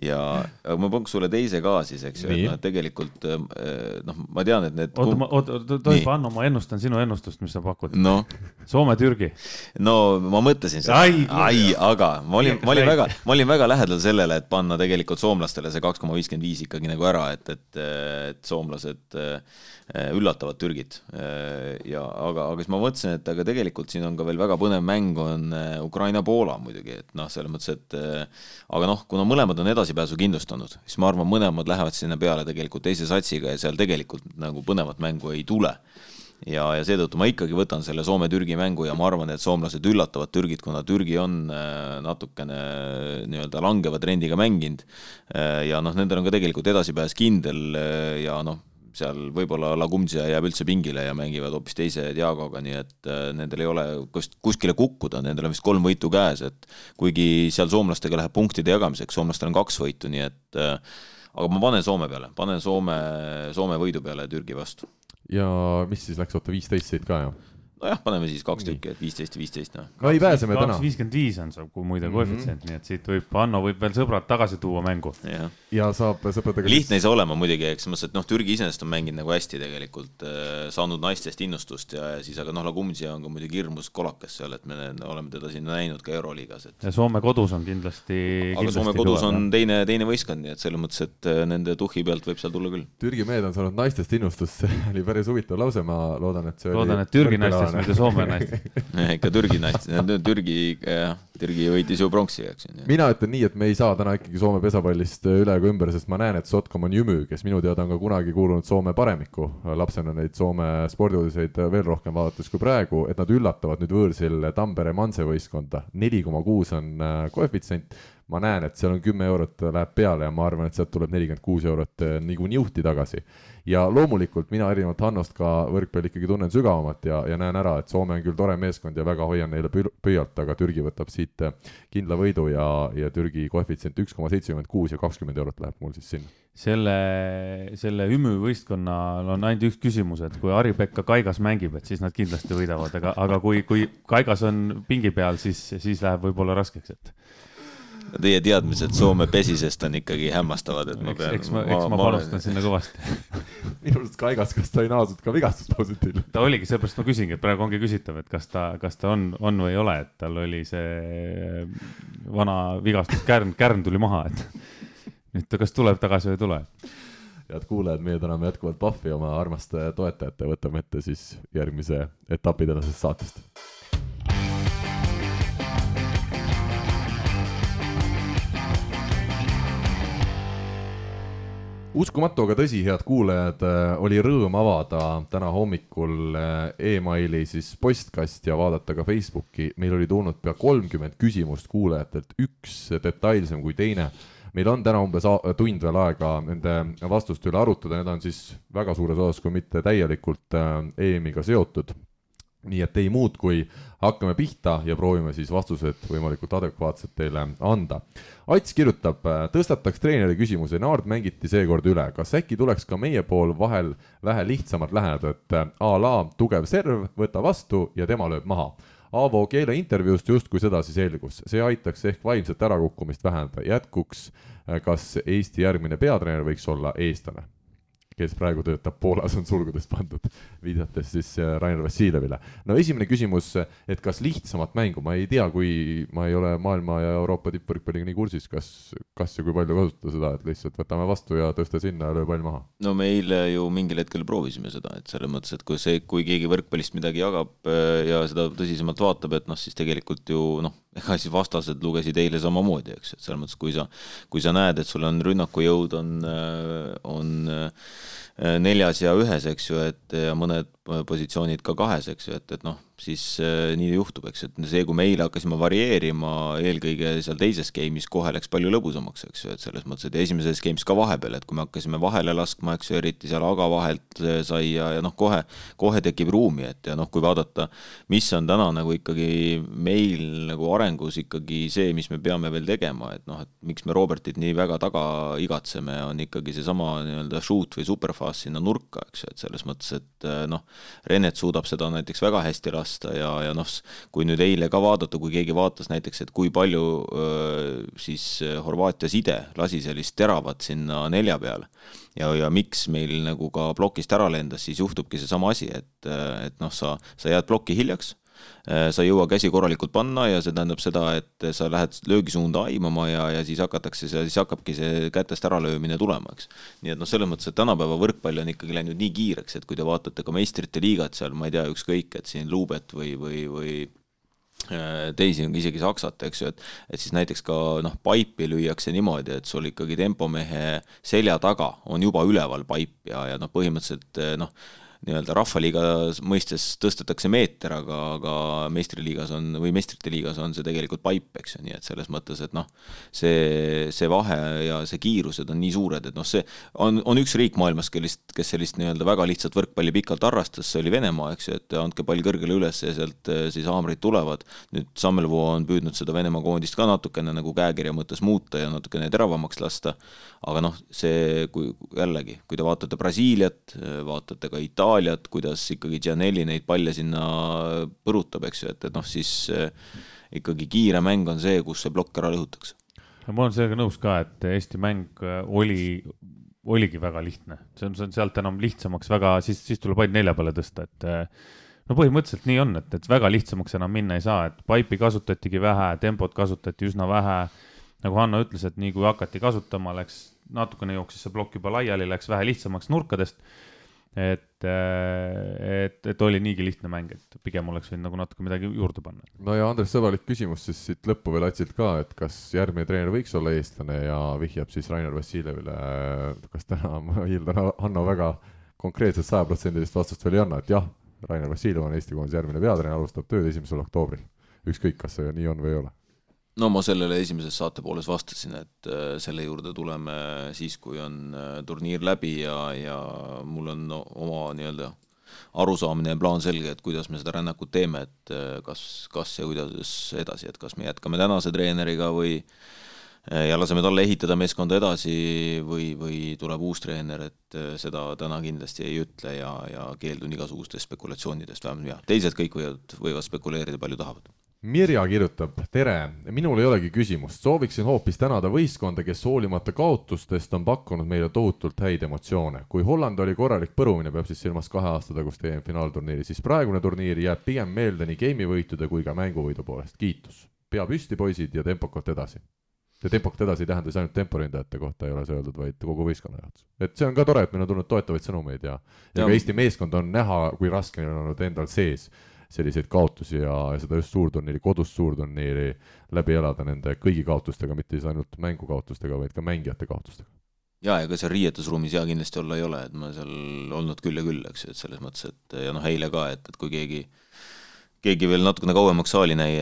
ja, ma pakuks sulle teise ka siis, eks ju, et noh, tegelikult eh, noh, ma tean, et need oota, ma, oota, tohib, Anno, ma ennustan sinu ennustust, mis sa pakud no.. Soome-Türgi. no ma mõtlesin seda, ai, aga ma olin, ma olin väga, ma olin väga lähedal sellele, et panna tegelikult soomlastele see kaks koma viiskümmend viis ikkagi nagu ära, et, et, et soomlased üllatavad Türgit. ja aga, aga siis ma mõtlesin, et aga tegelikult siin on ka veel väga põnev mäng on Ukraina-Poola muidugi, et noh, selles mõttes, et aga noh, kuna mõlemad on edasipääsu kindlustanud, siis ma arvan, mõlemad lähevad sinna peale tegelikult teise satsiga ja seal tegelikult nagu põnevat mängu ei tule ja, ja seetõttu ma ikkagi võtan selle Soome-Türgi mängu ja ma arvan, et soomlased üllatavad Türgit, kuna Türgi on äh, natukene äh, nii-öelda langeva trendiga mänginud. Äh, ja noh, nendel on ka tegelikult edasipääs kindel ja noh, seal võib-olla Lagumdžia jääb üldse pingile ja mängivad hoopis teise Diagoga, nii et nendel ei ole kust, kuskile kukkuda, nendel on vist kolm võitu käes, et kuigi seal soomlastega läheb punktide jagamiseks, soomlastel on kaks võitu, nii et aga ma panen Soome peale, panen Soome, Soome võidu peale Türgi vastu ja mis siis läks, oota viisteist siit ka ju? Nojah, paneme siis kaks tükki, et viisteist ja viisteist, noh. no ei pääse me täna. viiskümmend viis on see muide mhm. koefitsient mm, -hmm. nii et siit võib, Hanno võib veel sõbrad tagasi tuua mängu. ja saab sõpradega. lihtne ei saa olema muidugi, eks mõttes, et noh, Türgi iseenesest on mänginud nagu hästi tegelikult äh,, saanud naistest innustust ja, ja siis, aga noh, Lagumdžia on ka muidugi hirmus kolakas seal, et me oleme teda siin näinud ka Euroliigas, et. ja Soome kodus on kindlasti. aga Soome kodus tuua, on teine, teine võistkond, nii et selles mõttes, et äh, nende tuhhi pealt võib seal tulla küll. Türgi mehed on saanud naistest innustust, see oli päris huvitav lause, ma loodan, et see loodan, et Türgi naistest, mitte Soome naistest ikka Türgi naist, Türgi, Türgi võitis ju pronksi, eks ju. mina ütlen nii, et me ei saa täna ikkagi Soome pesapallist üle ega ümber, sest ma näen, et Sotkom on Jümü, kes minu teada on ka kunagi kuulunud Soome paremikku. lapsena neid Soome spordiuudiseid veel rohkem vaadates kui praegu, et nad üllatavad nüüd võõrsil Tampere Manse võistkonda. neli koma kuus on äh, koefitsient ma näen, et seal on kümme eurot läheb peale ja ma arvan, et sealt tuleb nelikümmend kuus eurot äh, nagu niuhti tagasi ja loomulikult mina erinevalt Hannost ka võrkpalli ikkagi tunnen sügavamalt ja, ja näen ära, et Soome on küll tore meeskond ja väga hoian neile pöialt, aga Türgi võtab siit äh, kindla võidu ja, ja Türgi koefitsient üks koma seitsekümmend kuus ja kakskümmend eurot läheb mul siis sinna. selle, selle Ümü võistkonnal on ainult üks küsimus, et kui Harri-Pekka Kaigas mängib, et siis nad kindlasti võidavad, aga, aga kui, kui Kaigas on pingi peal, siis, siis läheb võib-olla raskeks, et Teie teadmised Soome pesisest on ikkagi hämmastavad, et ma pean. eks ma, eks ma, ma panustan sinna kõvasti minu arust Kaigas, kas ta ei naasnud ka vigastuspositiivne? ta oligi, sellepärast ma küsingi, et praegu ongi küsitav, et kas ta, kas ta on, on või ei ole, et tal oli see vana vigastuskärn, kärn tuli maha, et nüüd ta kas tuleb tagasi või ei tule head kuulajad, meie täname jätkuvalt Pahvi oma armaste toetajate, võtame ette siis järgmise etapi tänasest saatest uskumatu, aga tõsi, head kuulajad, äh, oli rõõm avada täna hommikul äh, emaili siis postkast ja vaadata ka Facebooki. meil oli tulnud pea kolmkümmend küsimust kuulajatelt, üks detailsem kui teine. meil on täna umbes tund veel aega nende vastuste üle arutada, need on siis väga suures osas, kui mitte täielikult äh, EM-iga seotud nii et ei muud, kui hakkame pihta ja proovime siis vastused võimalikult adekvaatselt teile anda. Ats kirjutab, tõstataks treeneri küsimuse, Naard mängiti seekord üle, kas äkki tuleks ka meie pool vahel vähe lihtsamalt läheneda, et a la tugev serv, võta vastu ja tema lööb maha. Aavo Keele intervjuust justkui sedasi selgus, see aitaks ehk vaimset ärakukkumist vähendada, jätkuks, kas Eesti järgmine peatreener võiks olla eestlane kes praegu töötab Poolas, on sulgudes pandud, viidates siis äh, Rainer Vassiljevile. no esimene küsimus, et kas lihtsamat mängu, ma ei tea, kui ma ei ole maailma ja Euroopa tippvõrkpalliga nii kursis, kas, kas ja kui palju kasutada seda, et lihtsalt võtame vastu ja tõsta sinna ja löö pall maha? no me eile ju mingil hetkel proovisime seda, et selles mõttes, et kui see, kui keegi võrkpallist midagi jagab äh, ja seda tõsisemalt vaatab, et noh, siis tegelikult ju noh, ega siis vastased lugesid eile samamoodi, eks, et selles mõttes, kui sa, kui sa näed, et sul on rünnakujõud on, äh, on neljas ja ühes, eks ju, et mõned positsioonid ka kahes, eks ju, et, et noh, siis äh, nii juhtub, eks, et see, kui me eile hakkasime varieerima, eelkõige seal teises game'is kohe läks palju lõbusamaks, eks ju, et selles mõttes, et esimeses game'is ka vahepeal, et kui me hakkasime vahele laskma, eks ju, eriti seal aga vahelt äh, sai ja, ja noh, kohe, kohe tekib ruumi, et ja noh, kui vaadata, mis on täna nagu ikkagi meil nagu arengus ikkagi see, mis me peame veel tegema, et noh, et miks me Robertit nii väga taga igatseme, on ikkagi seesama nii-öelda shoot või superfast sinna nurka, eks ju, et selles mõttes, et äh, noh, Rennet suudab seda näiteks väga hästi lasta ja, ja noh, kui nüüd eile ka vaadata, kui keegi vaatas näiteks, et kui palju siis Horvaatia side lasi sellist teravat sinna nelja peale ja, ja miks meil nagu ka plokist ära lendas, siis juhtubki seesama asi, et, et noh, sa, sa jääd plokki hiljaks sa ei jõua käsi korralikult panna ja see tähendab seda, et sa lähed löögisuunda aimama ja, ja siis hakatakse, siis hakkabki see kätest äralöömine tulema, eks. nii et noh, selles mõttes, et tänapäeva võrkpall on ikkagi läinud nii kiireks, et kui te vaatate ka meistrite liigat seal, ma ei tea, ükskõik, et siin Luubet või, või, või Äh, teisi, isegi Saksat, eks ju, et et siis näiteks ka noh, paipi lüüakse niimoodi, et sul ikkagi tempomehe selja taga on juba üleval paip ja, ja noh, põhimõtteliselt noh, nii-öelda rahvaliiga mõistes tõstetakse meeter, aga, aga meistriliigas on või meistrite liigas on see tegelikult paip, eks ju, nii et selles mõttes, et noh, see, see vahe ja see kiirused on nii suured, et noh, see on, on üks riik maailmas, kellist, kes sellist nii-öelda väga lihtsat võrkpalli pikalt harrastas, see oli Venemaa, eks ju, et andke pall kõrgele üles ja sealt eh, siis haamrid tulevad. nüüd Sammelvoo on püüdnud seda Venemaa koondist ka natukene nagu käekirja mõttes muuta ja natukene teravamaks lasta, aga noh, see, kui jällegi, kui te vaatate Brasiiliat, vaatate ka Itaaliat, kuidas ikkagi Gianelli neid palle sinna põrutab, eks ju, et, et noh, siis eh, ikkagi kiire mäng on see, kus see plokk ära lõhutakse. ma olen sellega nõus ka, et Eesti mäng eh, oli, oligi väga lihtne, see on, see on sealt enam lihtsamaks väga, siis, siis tuleb ainult nelja peale tõsta, et eh, no põhimõtteliselt nii on, et, et väga lihtsamaks enam minna ei saa, et paipi kasutatigi vähe, tempot kasutati üsna vähe. nagu Hanno ütles, et nii kui hakati kasutama, läks natukene jooksis see plokk juba laiali, läks vähe lihtsamaks nurkadest. et, et, et oli niigi lihtne mäng, et pigem oleks võinud nagu natuke midagi juurde panna. no ja Andres, sõbralik küsimus siis siit lõppu veel Atsilt ka, et kas järgmine treener võiks olla eestlane ja vihjab siis Rainer Vassiljevile, kas täna, ma eeldan, Hanno väga konkreetset sajaprotsendilist vastust veel ei anna, et jah, Rainer Vassiljev on Eesti koondise järgmine peatreener, alustab tööd esimesel oktoobril. ükskõik, kas see nii on või ei ole no ma sellele esimeses saate pooles vastasin, et äh, selle juurde tuleme siis, kui on äh, turniir läbi ja, ja mul on oma nii-öelda arusaamine ja plaan selge, et kuidas me seda rännakut teeme, et äh, kas, kas ja kuidas edasi, et kas me jätkame tänase treeneriga või ja laseme talle ehitada meeskonda edasi või, või tuleb uus treener, et seda täna kindlasti ei ütle ja, ja keeldun igasugustest spekulatsioonidest, vähemalt mina, teised kõik võivad, võivad spekuleerida palju tahavad Mirja kirjutab, tere, minul ei olegi küsimust, sooviksin hoopis tänada võistkonda, kes hoolimata kaotustest on pakkunud meile tohutult häid emotsioone. kui Holland oli korralik põrumine, peab siis silmas kahe aasta tagust EM-finaalturniiri, siis praegune turniir jääb pigem meelde nii geimivõitude kui ka mänguvõidu poolest, kiitus. pea püsti, poisid, ja tempokalt edasi. ja tempokalt edasi ei tähenda siis ainult temporindajate kohta ei ole see öeldud, vaid kogu võistkonna jaoks. et see on ka tore, et meil on tulnud toetavaid sõnumeid ja, ja, ja ka Eesti meeskond on näha, kui raske neil on olnud endal sees selliseid kaotusi ja, ja seda just suurturniiri, kodust suurturniiri läbi elada nende kõigi kaotustega, mitte siis ainult mängukaotustega, vaid ka mängijate kaotustega. jaa, ega seal riietusruumis hea kindlasti olla ei ole, et ma seal olnud küll ja küll, eks ju, et selles mõttes, et ja noh, eile ka, et, et kui keegi keegi veel natukene kauemaks saali näi-,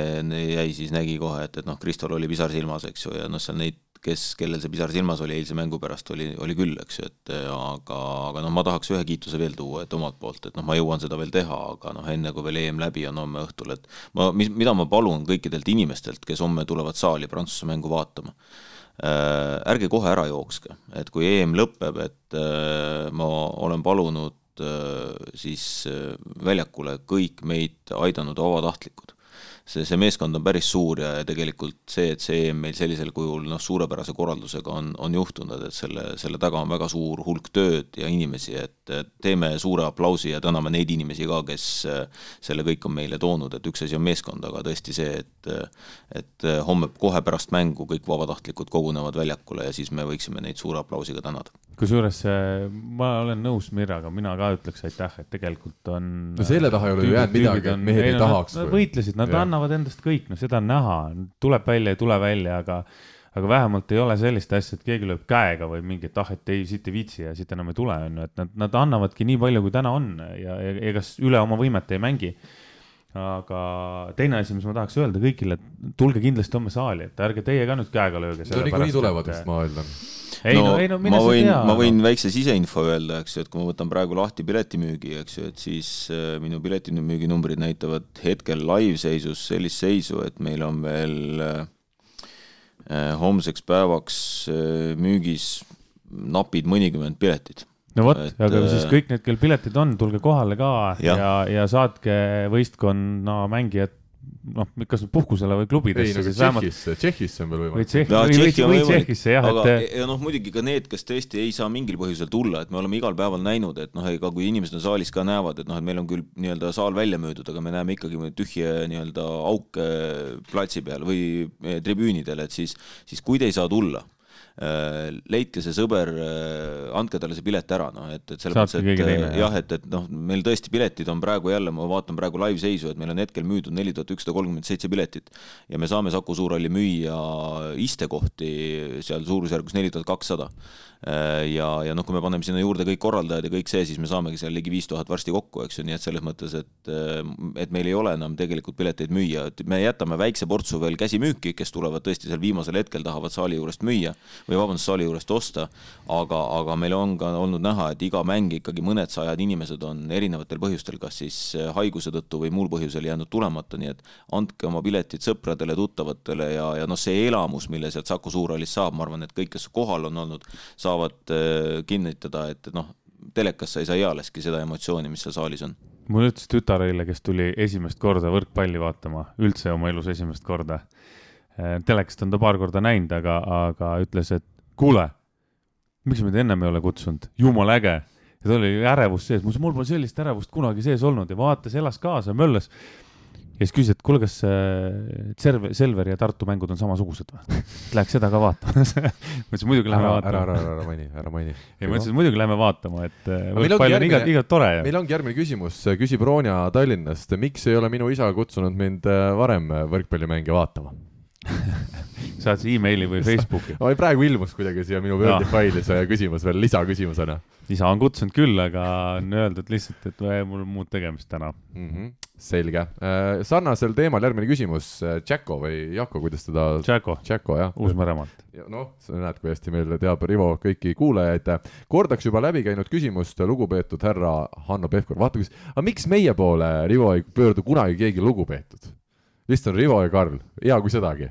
jäi, siis nägi kohe, et, et noh, Kristol oli pisar silmas, eks ju, ja noh, seal neid kes, kellel see pisar silmas oli eilse mängu pärast, oli, oli küll, eks ju, et aga, aga noh, ma tahaks ühe kiituse veel tuua, et omalt poolt, et noh, ma jõuan seda veel teha, aga noh, enne kui veel EM läbi on homme õhtul, et ma, mis, mida ma palun kõikidelt inimestelt, kes homme tulevad saali Prantsuse mängu vaatama äh,, ärge kohe ära jookske, et kui EM lõpeb, et äh, ma olen palunud äh, siis äh, väljakule kõik meid aidanud vabatahtlikud see, see meeskond on päris suur ja, ja tegelikult see, et see EM meil sellisel kujul noh, suurepärase korraldusega on, on juhtunud, et selle, selle taga on väga suur hulk tööd ja inimesi, et teeme suure aplausi ja täname neid inimesi ka, kes selle kõik on meile toonud, et üks asi on meeskond, aga tõesti see, et et homme kohe pärast mängu kõik vabatahtlikud kogunevad väljakule ja siis me võiksime neid suure aplausiga tänada kusjuures ma olen nõus Mirraga, mina ka ütleks aitäh, et tegelikult on. no selle taha ei ole ju jäänud midagi, et mehed ei, ei tahaks. Võitlesid, nad ja. Annavad endast kõik, no seda on näha, tuleb välja, ei tule välja, aga aga vähemalt ei ole sellist asja, et keegi lööb käega või mingi, et ah, et ei, siit ei viitsi ja siit enam ei tule, on ju, et nad, nad annavadki nii palju, kui täna on ja ega üle oma võimete ei mängi aga teine asi, mis ma tahaks öelda kõigile, et tulge kindlasti homme saali, et ärge teie ka nüüd käega lööge. no niikuinii tulevad vist, ma eeldan. ei no, no, ei no mine sa tea. ma võin väikse siseinfo öelda, eks ju, et kui ma võtan praegu lahti piletimüügi, eks ju, et siis äh, minu piletimüüginumbrid näitavad hetkel live-seisus sellist seisu, et meil on veel äh, äh homseks päevaks äh, müügis napid mõnikümmend piletit no vot, aga siis kõik need, kel piletid on, tulge kohale ka ja, ja, ja saatke võistkonna mängijad noh, kas nüüd puhkusele või klubidesse, nagu siis vähemalt Tšehhisse, on veel või võimalik. Tšehhi Jaa, või, või, või. Tšehhisse jah, aga et ja noh, muidugi ka need, kes tõesti ei saa mingil põhjusel tulla, et me oleme igal päeval näinud, et noh, ega kui inimesed on saalis ka näevad, et noh, et meil on küll nii-öelda saal välja müüdud, aga me näeme ikkagi tühje nii-öelda auke platsi peal või eh, tribüünidel, et siis, siis kui te ei saa tulla, leidke see sõber, andke talle see pilet ära, noh et, et selles mõttes, et jah. jah, et, et noh, meil tõesti piletid on praegu jälle, ma vaatan praegu live-seisu, et meil on hetkel müüdud neli tuhat ükssada kolmkümmend seitse piletit ja me saame Saku Suurhalli müüa istekohti seal suurusjärgus neli tuhat kakssada. ja, ja noh, kui me paneme sinna juurde kõik korraldajad ja kõik see, siis me saamegi seal ligi viis tuhat varsti kokku, eks ju, nii et selles mõttes, et et meil ei ole enam tegelikult pileteid müüa, et me jätame väikse portsu veel käsimüüki, kes tulevad tõesti seal viimasel hetkel, tahavad saali juurest müüa või vabandust, saali juurest osta, aga, aga meil on ka olnud näha, et iga mäng ikkagi mõned sajad inimesed on erinevatel põhjustel, kas siis haiguse tõttu või muul põhjusel jäänud tulemata, nii et andke oma piletid sõpradele, tuttavatele ja, ja noh, see elamus, mille sealt Saku Suurhallist saab, ma arvan, et kõik, kes kohal on olnud, saavad äh, kinnitada, et noh, telekas sa ei saa ealeski seda emotsiooni, mis seal saalis on. mul ütles tütar eile, kes tuli esimest korda võrkpalli vaatama, üldse oma elus esimest korda. telekast on ta paar korda näinud, aga, aga ütles, et kuule, miks meid ennem ei ole kutsunud, jumala äge. ja tal oli ärevus sees, mul pole sellist ärevust kunagi sees olnud ja vaatas, elas kaasa, möllas. Ja siis küsis, et kuule, kas äh, Serve-, Selveri ja Tartu mängud on samasugused või? Läheks seda ka vaatama. ma ütlesin, muidugi lähme ära, ära, vaatama. ära, ära maini, ära maini. ei, ma ütlesin, muidugi lähme vaatama, et äh, võrkpall on igati, igati tore ja meil ongi järgmine küsimus, küsib Ronja Tallinnast, miks ei ole minu isa kutsunud mind äh, varem võrkpallimänge vaatama? saad sa emaili või Facebooki. praegu ilmus kuidagi siia minu Wordi Jaa. faili see küsimus veel lisaküsimusena isa on kutsunud küll, aga on öeldud lihtsalt, et "Väe, mul on muud tegemist täna. mm. -hmm. selge, sarnasel teemal järgmine küsimus, Tšäko või Jako, kuidas teda, Tšäko, Tšäko jah, Uus-Meremaalt. noh, sa näed, kui hästi meil teab Rivo kõiki kuulajaid. kordaks juba läbi käinud küsimust, lugupeetud härra Hanno Pevkur, vaata kus, aga miks meie poole, Rivo, ei pöördu kunagi keegi lugupeetud? lihtsalt on Rivo ja Karl, hea kui sedagi.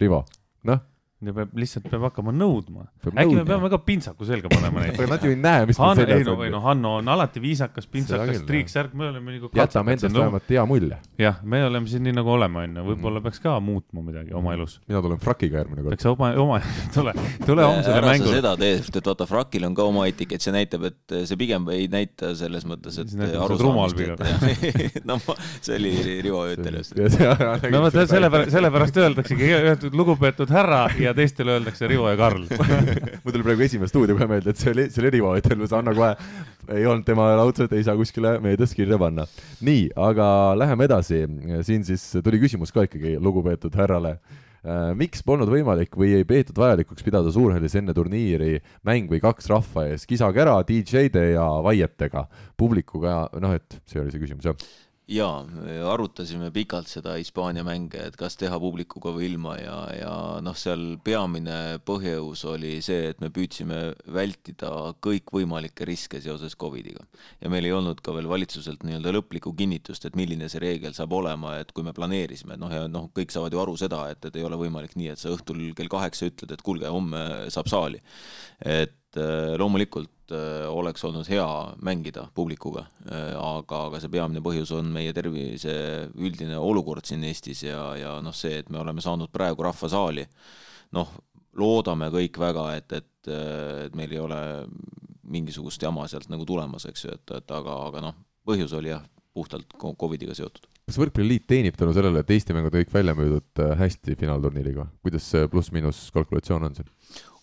Rivo, noh, ja peab, lihtsalt peab hakkama nõudma. Äkki me peame ka pintsaku selga panema aga näiteks. nad ju ei näe, mis meil Hanno, ei seljas no, või on. noh, Hanno on alati viisakas, pintsakas triiksärk, me oleme nagu jätame endast vähemalt hea mulje. jah, me oleme siin nii nagu oleme, onju, võib-olla Mhm. peaks ka muutma midagi oma elus. mina tulen frakiga järgmine kord. peaks oma, oma, tule, tule homsele ära sa mängule. seda tee, sest et vaata, frakil on ka oma etikett, see näitab, et see pigem ei näita selles mõttes, et no see oli Rivo ütles. no vot, sellepärast, sellepärast öeldaksegi, lugupeetud härra ja teistele öeldakse Rivo ja Karl. mul tuli praegu esimene stuudio kohe meelde, et see oli, see oli Rivo ütelus, Anna kohe ei olnud tema raudselt, ei saa kuskile meedias kirja panna. nii, aga läheme edasi, siin siis tuli küsimus ka ikkagi lugupeetud härrale. miks polnud võimalik või ei peetud vajalikuks pidada Suurhallis enne turniiri mäng või kaks rahva ees, kisakära, DJ-de ja vaietega, publikuga, noh et see oli see küsimus jah. jaa, me arutasime pikalt seda Hispaania mänge, et kas teha publikuga või ilma ja, ja noh, seal peamine põhjus oli see, et me püüdsime vältida kõikvõimalikke riske seoses Covidiga. ja meil ei olnud ka veel valitsuselt nii-öelda lõplikku kinnitust, et milline see reegel saab olema, et kui me planeerisime, et noh, ja noh, kõik saavad ju aru seda, et, et ei ole võimalik nii, et sa õhtul kell kaheksa ütled, et kuulge, homme saab saali. et äh, loomulikult äh, oleks olnud hea mängida publikuga, aga, aga see peamine põhjus on meie tervise üldine olukord siin Eestis ja, ja noh, see, et me oleme saanud praegu rahvasaali, noh, loodame kõik väga, et, et, et meil ei ole mingisugust jama sealt nagu tulemas, eks ju, et, et aga, aga noh, põhjus oli jah, puhtalt co- Covidiga seotud. Kas Võrkpalliliit teenib tänu sellele, et Eesti mängud kõik välja müüdud äh, hästi finaalturniiriga, kuidas see pluss-miinus kalkulatsioon on siin?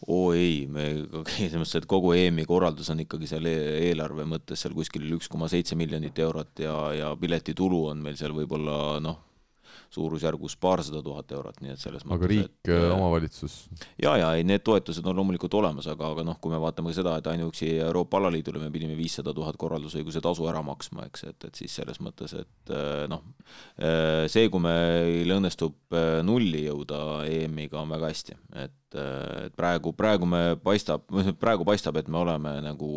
oo ei, me selles mõttes, et kogu EM-i korraldus on ikkagi seal e- eelarve mõttes seal kuskil üks koma seitse miljonit eurot ja, ja piletitulu on meil seal võib-olla noh, suurusjärgus paarsada tuhat eurot, nii et selles aga mõttes, riik et, äh, omavalitsus, ja, ja ei, need toetused on loomulikult olemas, aga, aga noh, kui me vaatame seda, et ainuüksi Euroopa alaliidule me pidime viissada tuhat korraldusõiguse tasu ära maksma, eks, et, et siis selles mõttes, et äh, noh, see, kui meil õnnestub äh, nulli jõuda EM-iga, on väga hästi, et, et praegu, praegu me paistab, praegu paistab, et me oleme nagu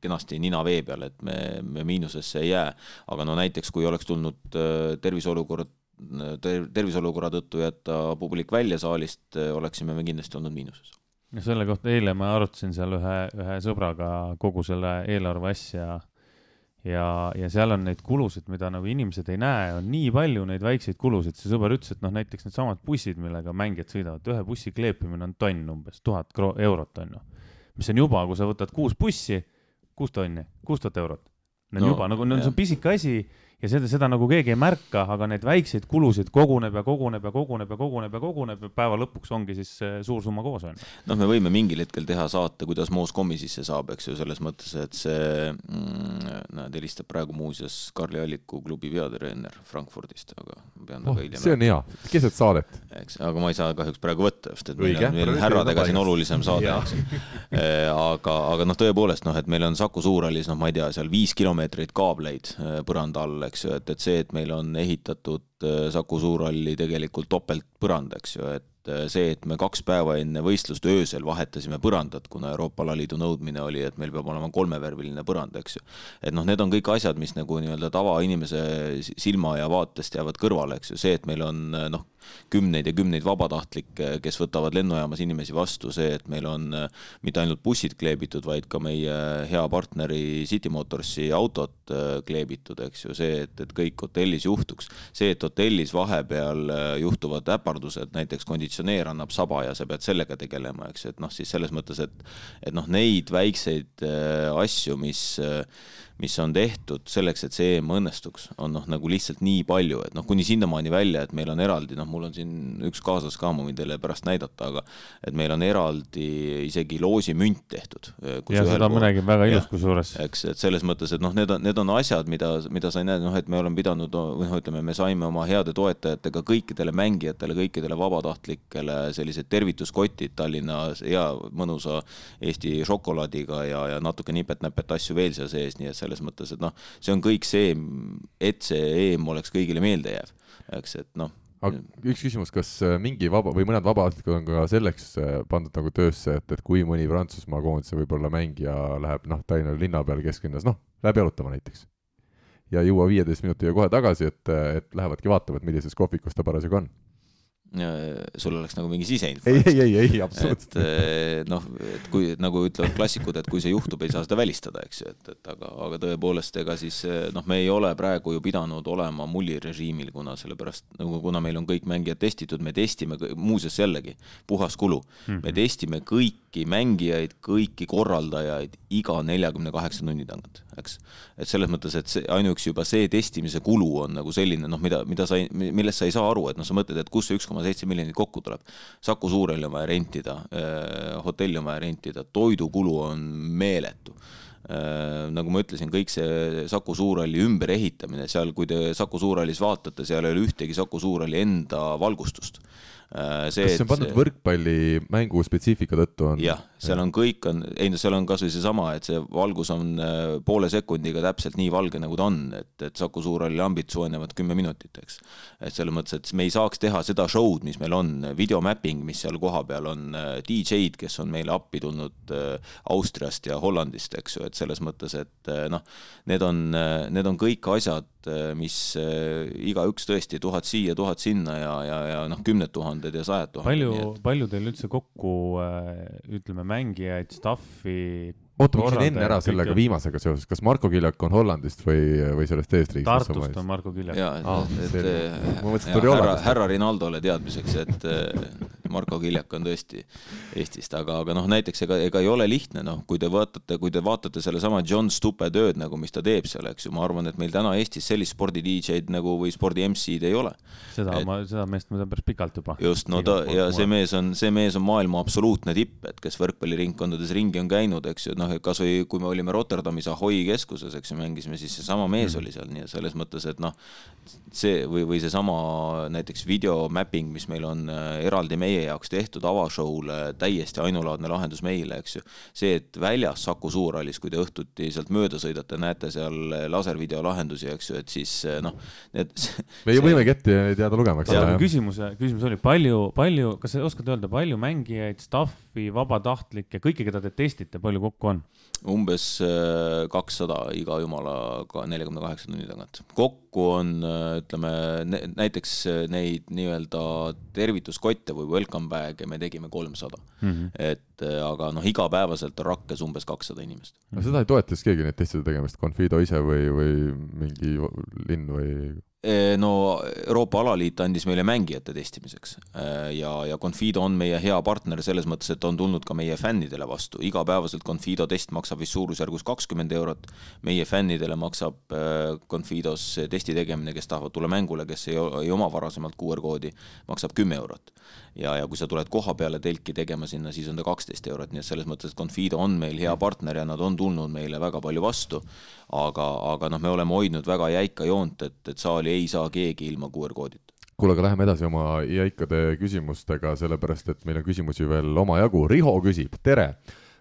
kenasti nina vee peal, et me, me miinusesse ei jää, aga no näiteks kui oleks tulnud äh, terviseolukord ter- terviseolukorra tõttu jätta publik välja saalist, oleksime me kindlasti olnud miinuses. ja selle kohta eile ma arutasin seal ühe, ühe sõbraga kogu selle eelarve asja ja, ja seal on neid kulusid, mida nagu inimesed ei näe, on nii palju neid väikseid kulusid, see sõber ütles, et noh, näiteks needsamad bussid, millega mängijad sõidavad, ühe bussi kleepimine on tonn umbes, tuhat eurot on ju. mis on juba, kui sa võtad kuus bussi, kuus tonni, kuus tuhat eurot. Need on no, juba nagu, see on pisike asi ja seda, seda nagu keegi ei märka, aga neid väikseid kulusid koguneb ja koguneb ja koguneb ja koguneb ja koguneb ja päeva lõpuks ongi siis suur summa koos on ju. noh, me võime mingil hetkel teha saate, kuidas Moos kommi sisse saab, eks ju, selles mõttes, et see mm,, näed, helistab praegu muuseas Karli Alliku klubi peatreener Frankfurdist, aga pean oh, hiljem see on hea, keset saadet. eks, aga ma ei saa kahjuks praegu võtta, sest et meil on, meil on härradega siin olulisem saade, eks ju. Eh, aga, aga noh, tõepoolest noh, et meil on Saku Suurhallis, noh, ma ei tea, seal viis kilomeetrit kaableid eh, põranda all eks ju, et, et see, et meil on ehitatud äh, Saku Suurhalli tegelikult topeltpõrand, eks ju, et äh, see, et me kaks päeva enne võistlust öösel vahetasime põrandat, kuna Euroopa Alaliidu nõudmine oli, et meil peab olema kolmevärviline põrand, eks ju. et noh, need on kõik asjad, mis nagu nii-öelda tavainimese silma ja vaatest jäävad kõrvale, eks ju, see, et meil on äh, noh, kümneid ja kümneid vabatahtlikke, kes võtavad lennujaamas inimesi vastu, see, et meil on äh, mitte ainult bussid kleebitud, vaid ka meie hea partneri City Motorsi autod äh, kleebitud, eks ju, see, et, et kõik hotellis juhtuks. see, et hotellis vahepeal äh, juhtuvad äpardused, näiteks konditsioneer annab saba ja sa pead sellega tegelema, eks ju, et noh, siis selles mõttes, et et noh, neid väikseid asju, mis mis on tehtud selleks, et see EM õnnestuks, on noh, nagu lihtsalt nii palju, et noh, kuni sinnamaani välja, et meil on eraldi, noh, mul on siin üks kaasas ka, ma võin teile pärast näidata, aga et meil on eraldi isegi loosimünt tehtud. ja seda ma nägin väga ilus kusjuures. eks, et selles mõttes, et noh, need on, need on asjad, mida, mida sa ei näe, noh, et me oleme pidanud, või noh, ütleme, me saime oma heade toetajatega kõikidele mängijatele, kõikidele vabatahtlikele sellised tervituskotid Tallinnas hea mõnusa Eesti šokolaadiga ja, ja natuke nipet-näpet asju veel seal sees, nii et selles mõttes, et noh, see on kõik see, et see EM oleks kõigile meeldejääv, eks, et noh. aga üks küsimus, kas äh, mingi vaba või mõned vabatahtlikud on ka selleks äh, pandud nagu töösse, et, et kui mõni Prantsusmaa koondise võib-olla mängija läheb noh, Tallinna linna peal kesklinnas, noh, läheb jalutama näiteks. Ja ei jõua viieteist minutiga kohe tagasi, et, et lähevadki vaatama, et millises kohvikus ta parasjagu on sul oleks nagu mingi siseinfo. ei, ei, ei, ei, absoluutselt. Eh, noh, et kui nagu ütlevad klassikud, et kui see juhtub, ei saa seda välistada, eks ju, et, et aga, aga tõepoolest, ega siis eh, noh, me ei ole praegu ju pidanud olema mullirežiimil, kuna sellepärast nagu kuna meil on kõik mängijad testitud, me testime, muuseas jällegi puhas kulu mm, -hmm. me testime kõiki mängijaid, kõiki korraldajaid iga neljakümne kaheksa tunni tagant, eks. et selles mõttes, et see ainuüksi juba see testimise kulu on nagu selline noh, mida, mida sa, millest sa ei saa aru, et noh, sa mõtled, et kust see üks koma seitse miljonit kokku tuleb. Saku Suurel on vaja rentida, äh, hotelli on vaja rentida, toidukulu on meeletu äh, nagu ma ütlesin, kõik see Saku Suurhalli ümberehitamine, seal, kui te Saku Suurhallis vaatate, seal ei ole ühtegi Saku Suurhalli enda valgustust see, kas see on pandud võrkpallimängu spetsiifika tõttu on? jah, seal on kõik on, ei no seal on kasvõi seesama, et see valgus on äh, poole sekundiga täpselt nii valge, nagu ta on, et, et Saku Suurhalli lambid soojenevad kümme minutit, eks. et selles mõttes, et me ei saaks teha seda show'd, mis meil on, videomapping, mis seal kohapeal on, äh, DJ-d, kes on meile appi tulnud Austriast ja Hollandist, eks ju, et selles mõttes, et noh, need on, need on kõik asjad, mis igaüks tõesti tuhat siia, tuhat sinna ja, ja, ja noh, kümned tuhanded ja sajad tuhanded. palju et..., palju teil üldse kokku äh, ütleme, mängijaid, staff'i oota, ma küsin enne ära sellega kõik... viimasega seoses, kas Marko Kiljak on Hollandist või, või sellest eesriigist? Tartust on Marko Kiljak. jaa, et, et härra, härra Rinaldole teadmiseks, et Marko Kiljak on tõesti Eestist, aga, aga noh, näiteks ega, ega ei ole lihtne, noh, kui te vaatate, kui te vaatate sellesama John Stupe tööd nagu, mis ta teeb seal, eks ju, ma arvan, et meil täna Eestis sellist spordi DJ-d nagu või spordi MC-d ei ole. seda et, ma, seda meest ma tean päris pikalt juba. just, no ta ja see mees on, see mees on maailma absoluutne tipp, et kes võrkpalliringkondades ringi on käinud, eks ju, noh, kasvõi kui me olime Rotterdamis Ahoi keskuses, eks ju, mängisime, siis seesama mees mm. oli seal, nii et selles mõttes, et noh, see või, või seesama näiteks video mapping, mis meil on äh, eraldi meie meie jaoks tehtud avashow'le täiesti ainulaadne lahendus meile, eks ju. see, et väljas Saku Suurhallis, kui te õhtuti sealt mööda sõidate, näete seal laservideo lahendusi, eks ju, et siis noh, need me ju võimegi ette jääda lugema, eks ole. küsimus, küsimus oli, palju, palju, kas sa oskad öelda, palju mängijaid, staff'i, vabatahtlikke, kõiki, keda te testite, palju kokku on? umbes äh, kakssada iga jumala neljakümne kaheksa tunni tagant. kokku kokku on ütleme näiteks neid nii-öelda tervituskotte või welcome bag'e me tegime kolmsada mm. -hmm. et aga noh, igapäevaselt on rakkes umbes kakssada inimest. no seda ei toeta siis keegi neid testide tegemist, Confido ise või, või mingi linn või? No Euroopa alaliit andis meile mängijate testimiseks ja, ja Confido on meie hea partner selles mõttes, et on tulnud ka meie fännidele vastu, igapäevaselt Confido test maksab vist suurusjärgus kakskümmend eurot. meie fännidele maksab Confidos testi tegemine, kes tahavad tulla mängule, kes ei, ei oma varasemalt QR-koodi, maksab kümme eurot. Ja, ja kui sa tuled koha peale telki tegema sinna, siis on ta kaksteist eurot, nii et selles mõttes, et Confido on meil hea partner ja nad on tulnud meile väga palju vastu. aga, aga noh, me oleme hoidnud väga jäika joont, et, et saali saali ei saa keegi ilma QR-koodita kuule, aga läheme edasi oma jäikade küsimustega, sellepärast et meil on küsimusi veel omajagu. Riho küsib, tere!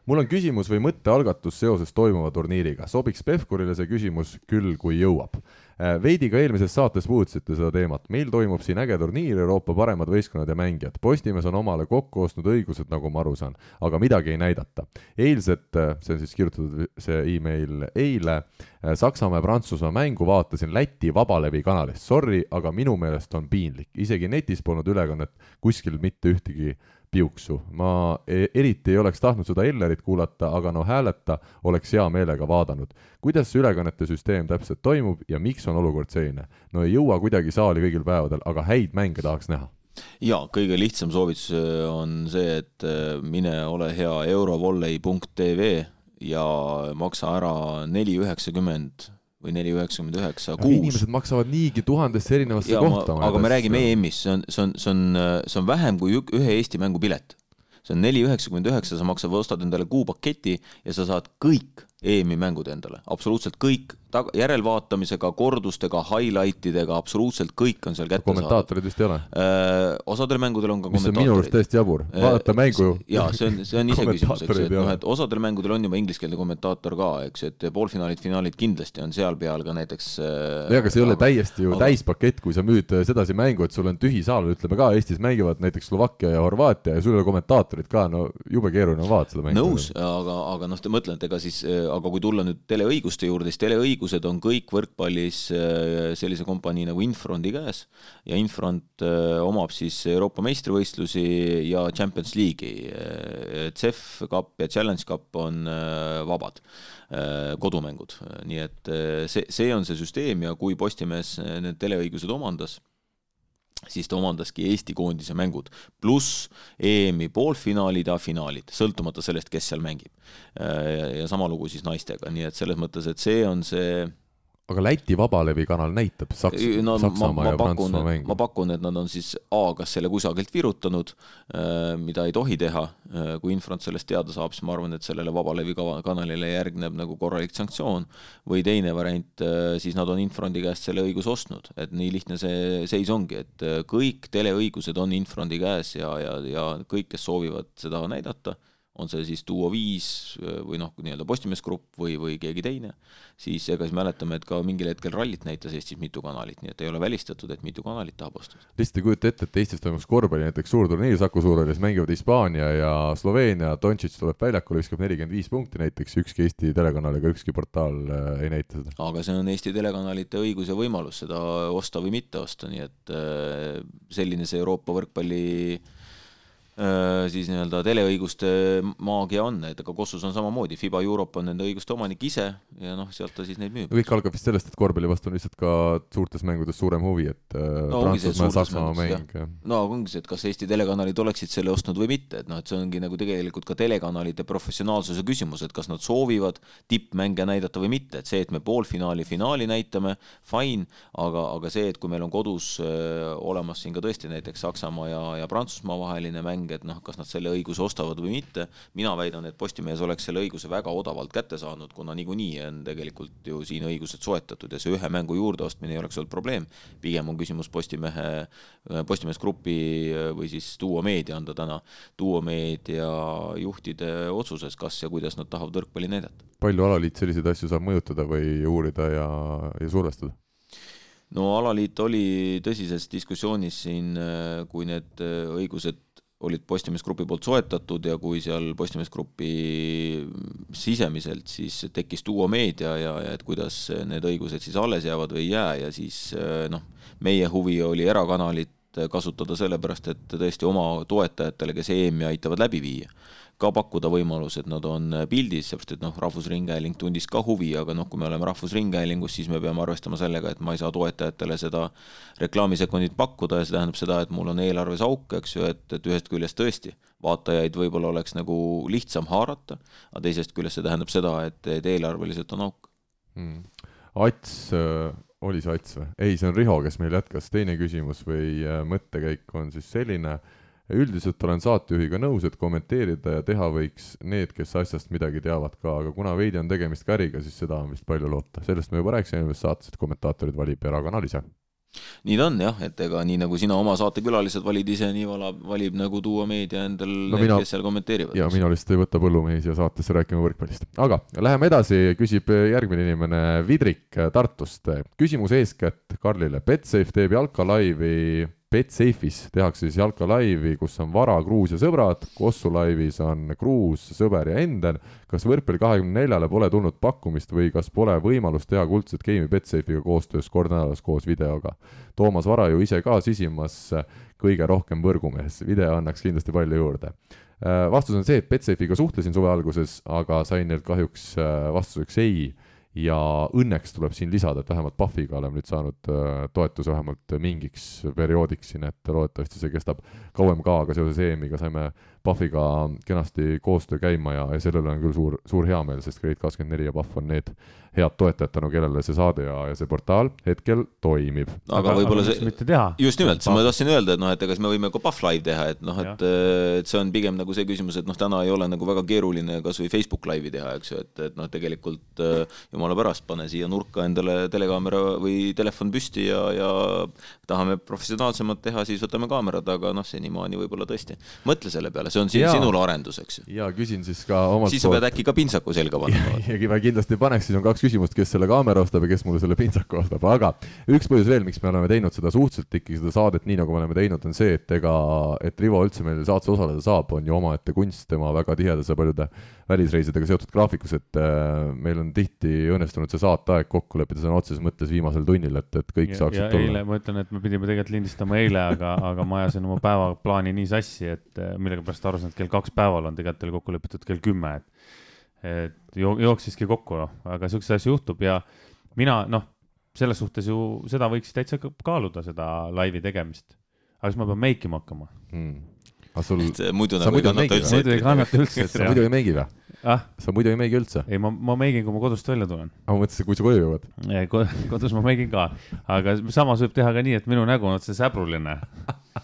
mul on küsimus või mõttealgatus seoses toimuva turniiriga. sobiks Pevkurile see küsimus küll, kui jõuab. Äh, veidi ka eelmises saates puudutasite seda teemat. meil toimub siin äge turniir, Euroopa paremad võistkonnad ja mängijad. Postimees on omale kokku ostnud õigused, nagu ma aru saan, aga midagi ei näidata. eilset, äh, see on siis kirjutatud, see email eile, äh, Saksamaa ja Prantsusmaa mängu vaatasin Läti vabalevi kanalist. Sorry, aga minu meelest on piinlik. isegi netis polnud ülekannet kuskil mitte ühtegi piuksu. ma e-, eriti ei oleks tahtnud seda Ellerit kuulata, aga no hääleta oleks hea meelega vaadanud. kuidas see ülekannete süsteem täpselt toimub ja miks on olukord selline? no ei jõua kuidagi saali kõigil päevadel, aga häid mänge tahaks näha ja kõige lihtsam soovitus äh, on see, et äh, mine ole hea eurovolley.tv ja maksa ära neli üheksakümmend või neli üheksakümmend üheksa kuus. inimesed maksavad niigi tuhandesse erinevasse ja, kohta. aga me räägime EM-ist, see on, see on, see on, see on vähem kui ühe Eesti mängu pilet. see on neli üheksakümmend üheksa, sa maksad, ostad endale kuupaketi ja sa saad kõik EM-i mängud endale, absoluutselt kõik tag-, järelvaatamisega, kordustega, highlight idega, absoluutselt kõik on seal kätte kommentaatorid vist ei ole äh,? osadel mängudel on ka mis kommentaatorid. minu arust täiesti jabur, äh, vaadata äh, mängu jaa, see on, see on iseküsimus, eks et noh, et osadel mängudel on juba ingliskeelne kommentaator ka, eks et poolfinaalid, finaalid kindlasti on seal peal ka näiteks äh, jah, aga see ei ole täiesti ju aga... täispakett, kui sa müüd äh, sedasi mängu, et sul on tühi saal, ütleme ka, Eestis mängivad näiteks Slovakkia ja Horvaatia ja sul ei ole kommentaatorit ka, no jube keeruline on vaadata seda mängu. nõus, aga, aga noh, mõtlen, et ega siis, aga kui tulla nüüd teleõiguste juurde, siis teleõigused on kõik võrkpallis äh, sellise kompanii nagu Infrondi käes ja Infront äh, omab siis Euroopa meistrivõistlusi ja Champions League'i. Äh, CEF Cup ja Challenge Cup on vabad kodumängud, nii et see, see on see süsteem ja kui Postimees need teleõigused omandas siis ta omandaski Eesti koondise mängud, pluss EM-i poolfinaalid ja finaalid, sõltumata sellest, kes seal mängib. ja sama lugu siis naistega, nii et selles mõttes, et see on see aga Läti vabalevi kanal näitab Saks-, no, Saksamaa ja Prantsusmaa mängu? ma pakun, et nad on siis A, kas selle kusagilt virutanud, äh, mida ei tohi teha, äh, kui Infront sellest teada saab, siis ma arvan, et sellele vabalevi kanalile järgneb nagu korralik sanktsioon, või teine variant, äh, siis nad on Infronti käest selle õiguse ostnud, et nii lihtne see seis ongi, et kõik teleõigused on Infronti käes ja, ja, ja kõik, kes soovivad seda näidata, on see siis Duo viis äh, või noh, nii-öelda Postimees Grupp või, või keegi teine, siis ega siis mäletame, et ka mingil hetkel rallit näitas Eestis mitu kanalit, nii et ei ole välistatud, et mitu kanalit tahab osta. lihtsalt ei kujuta ette, et Eestis toimuks korvpalli näiteks suurturniir Saku Suurhallis, mängivad Hispaania ja Sloveenia, Dontšits tuleb väljakule, viskab nelikümmend viis punkti näiteks, ükski Eesti telekanal ega ükski portaal äh, ei näita seda. aga see on Eesti telekanalite õigus ja võimalus seda osta või mitte osta, nii et äh, selline see Euroopa võrkpalli siis nii-öelda teleõiguste maagia on, et aga Kossus on samamoodi, Fiba Europe on nende õiguste omanik ise ja noh, sealt ta siis neid müüb. kõik algab vist sellest, et korvpalli vastu on lihtsalt ka suurtes mängudes suurem huvi, et äh, no, Prantsusmaa ja Saksamaa mäng. no ongi see, et kas Eesti telekanalid oleksid selle ostnud või mitte, et noh, et see ongi nagu tegelikult ka telekanalite professionaalsuse küsimus, et kas nad soovivad tippmänge näidata või mitte, et see, et me poolfinaali, finaali näitame, fine, aga, aga see, et kui meil on kodus öö, äh, olemas siin ka tõesti näiteks Saksamaa ja, ja Prantsusmaa vaheline mäng, mäng, et noh, kas nad selle õiguse ostavad või mitte. mina väidan, et Postimees oleks selle õiguse väga odavalt kätte saanud, kuna niikuinii on tegelikult ju siin õigused soetatud ja see ühe mängu juurdeostmine ei oleks olnud probleem. pigem on küsimus Postimehe, Postimees Grupi või siis Duo Meedia on ta täna, Duo Meedia juhtide otsuses, kas ja kuidas nad tahavad võrkpalli näidata. palju alaliit selliseid asju saab mõjutada või uurida ja, ja survestada? no alaliit oli tõsises diskussioonis siin, kui need õigused olid Postimees Grupi poolt soetatud ja kui seal Postimees Grupi sisemiselt siis tekkis Duo Meedia ja, ja et kuidas need õigused siis alles jäävad või ei jää ja siis noh, meie huvi oli erakanalit kasutada sellepärast, et tõesti oma toetajatele, kes EM-i aitavad läbi viia ka pakkuda võimalus, et nad on pildis, seepärast et noh, Rahvusringhääling tundis ka huvi, aga noh, kui me oleme Rahvusringhäälingus, siis me peame arvestama sellega, et ma ei saa toetajatele seda reklaamisekundit pakkuda ja see tähendab seda, et mul on eelarves auk, eks ju, et, et ühest küljest tõesti, vaatajaid võib-olla oleks nagu lihtsam haarata, aga teisest küljest see tähendab seda, et, et eelarveliselt on auk. Hmm.. Ats äh, oli see Ats või? ei, see on Riho, kes meil jätkas, teine küsimus või äh, mõttekäik on siis selline äh, üldiselt olen saatejuhiga nõus, et kommenteerida ja teha võiks need, kes asjast midagi teavad ka, aga kuna veidi on tegemist ka äriga, siis seda on vist palju loota. sellest me juba rääkisime eelmises saates, et kommentaatorid valib erakanal ise nii ta on jah, et ega nii nagu sina oma saatekülalised valid ise, nii valab, valib nagu Duo Meedia endal no, need, kes seal kommenteerivad. ja mina lihtsalt ei võta põllumehi siia saatesse rääkima võrkpallist. aga läheme edasi, küsib järgmine inimene, Vidrik Tartust. küsimus eeskätt Karlile. Betsafe teeb jalkalaivi Betsafe'is tehakse siis jalkalaivi, kus on Vara, Kruus ja sõbrad, Kossu laivis on Kruus, sõber ja Endel. kas võrkpalli kahekümne neljale pole tulnud pakkumist või kas pole võimalust teha kuldset game'i Betsafe'iga koostöös kord nädalas koos videoga? Toomas Vara ju ise ka sisimas kõige rohkem võrgumees, video annaks kindlasti palju juurde. Äh, vastus on see, et Betsafe'iga suhtlesin suve alguses, aga sain neilt kahjuks äh, vastuseks ei ja õnneks tuleb siin lisada, et vähemalt Puffiga oleme nüüd saanud äh, toetuse vähemalt mingiks perioodiks siin, et loodetavasti see kestab kauem ka, aga seoses EM-iga saime Puffiga kenasti koostöö käima ja, ja selle üle on küll suur, suur heameel, sest Grade24 ja Puff on need head toetajad, tänu kellele see saade ja, ja see portaal hetkel toimib. aga, aga võib-olla see, just nimelt, ma tahtsin öelda, et noh, et ega siis me võime ka Puff Live teha, et noh, et, et see on pigem nagu see küsimus, et noh, täna ei ole nagu väga keeruline kas või Facebook Live'i teha, eks ju, et, et noh, tegelikult jumala pärast, pane siia nurka endale telekaamera või telefon püsti ja, ja tahame professionaalsemalt teha, siis võtame kaamerad, aga noh, senimaani võib-olla tõesti. mõtle selle peale, see on siin sinule arendus, eks ju. ja küsin siis ka omalt siis sa pead äkki ka pintsaku selga panema. ja ma kindlasti paneks, siis on kaks küsimust, kes selle kaamera ostab ja kes mulle selle pintsaku ostab, aga üks põhjus veel, miks me oleme teinud seda suhteliselt ikkagi seda saadet nii, nagu me oleme teinud, on see, et ega, et Rivo üldse meil saates osaleda saab, on ju omaette kunst tema väga tihedas ja paljude välisreisidega seotud graafikus, et äh, meil on tihti õnnestunud see saateaeg kokku leppida sõna otseses mõttes viimasel tunnil, et, et kõik ja, saaksid ja tulla. eile, ma ütlen, et me pidime tegelikult lindistama eile, aga, aga ma ajasin oma päevaplaani nii sassi, et äh, millegipärast arvasin, et kell kaks päeval on tegelikult oli kokku lepitud kell kümme, et, et jooksiski kokku, noh, aga siukseid asju juhtub ja mina, noh, selles suhtes ju seda võiks täitsa kaaluda, seda laivi tegemist. aga siis ma pean meikima hakkama hmm sul. muidu nagu ei kannata üldse. muidu ei kannata üldse. sa muidu ei meigi või ah?? sa muidu ei meigi üldse? ei, ma, ma meigin, kui ma kodust välja tulen. ma mõtlesin, kui sa koju jõuad. kodus ma meigin ka, aga samas võib teha ka nii, et minu nägu on otse säbruline.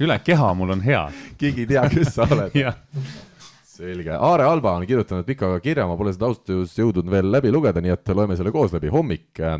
üle keha mul on hea. keegi ei tea, kes sa oled selge, Aare Alba on kirjutanud pika kirja, ma pole seda ausalt öeldes jõudnud veel läbi lugeda, nii et loeme selle koos läbi. hommik, äh,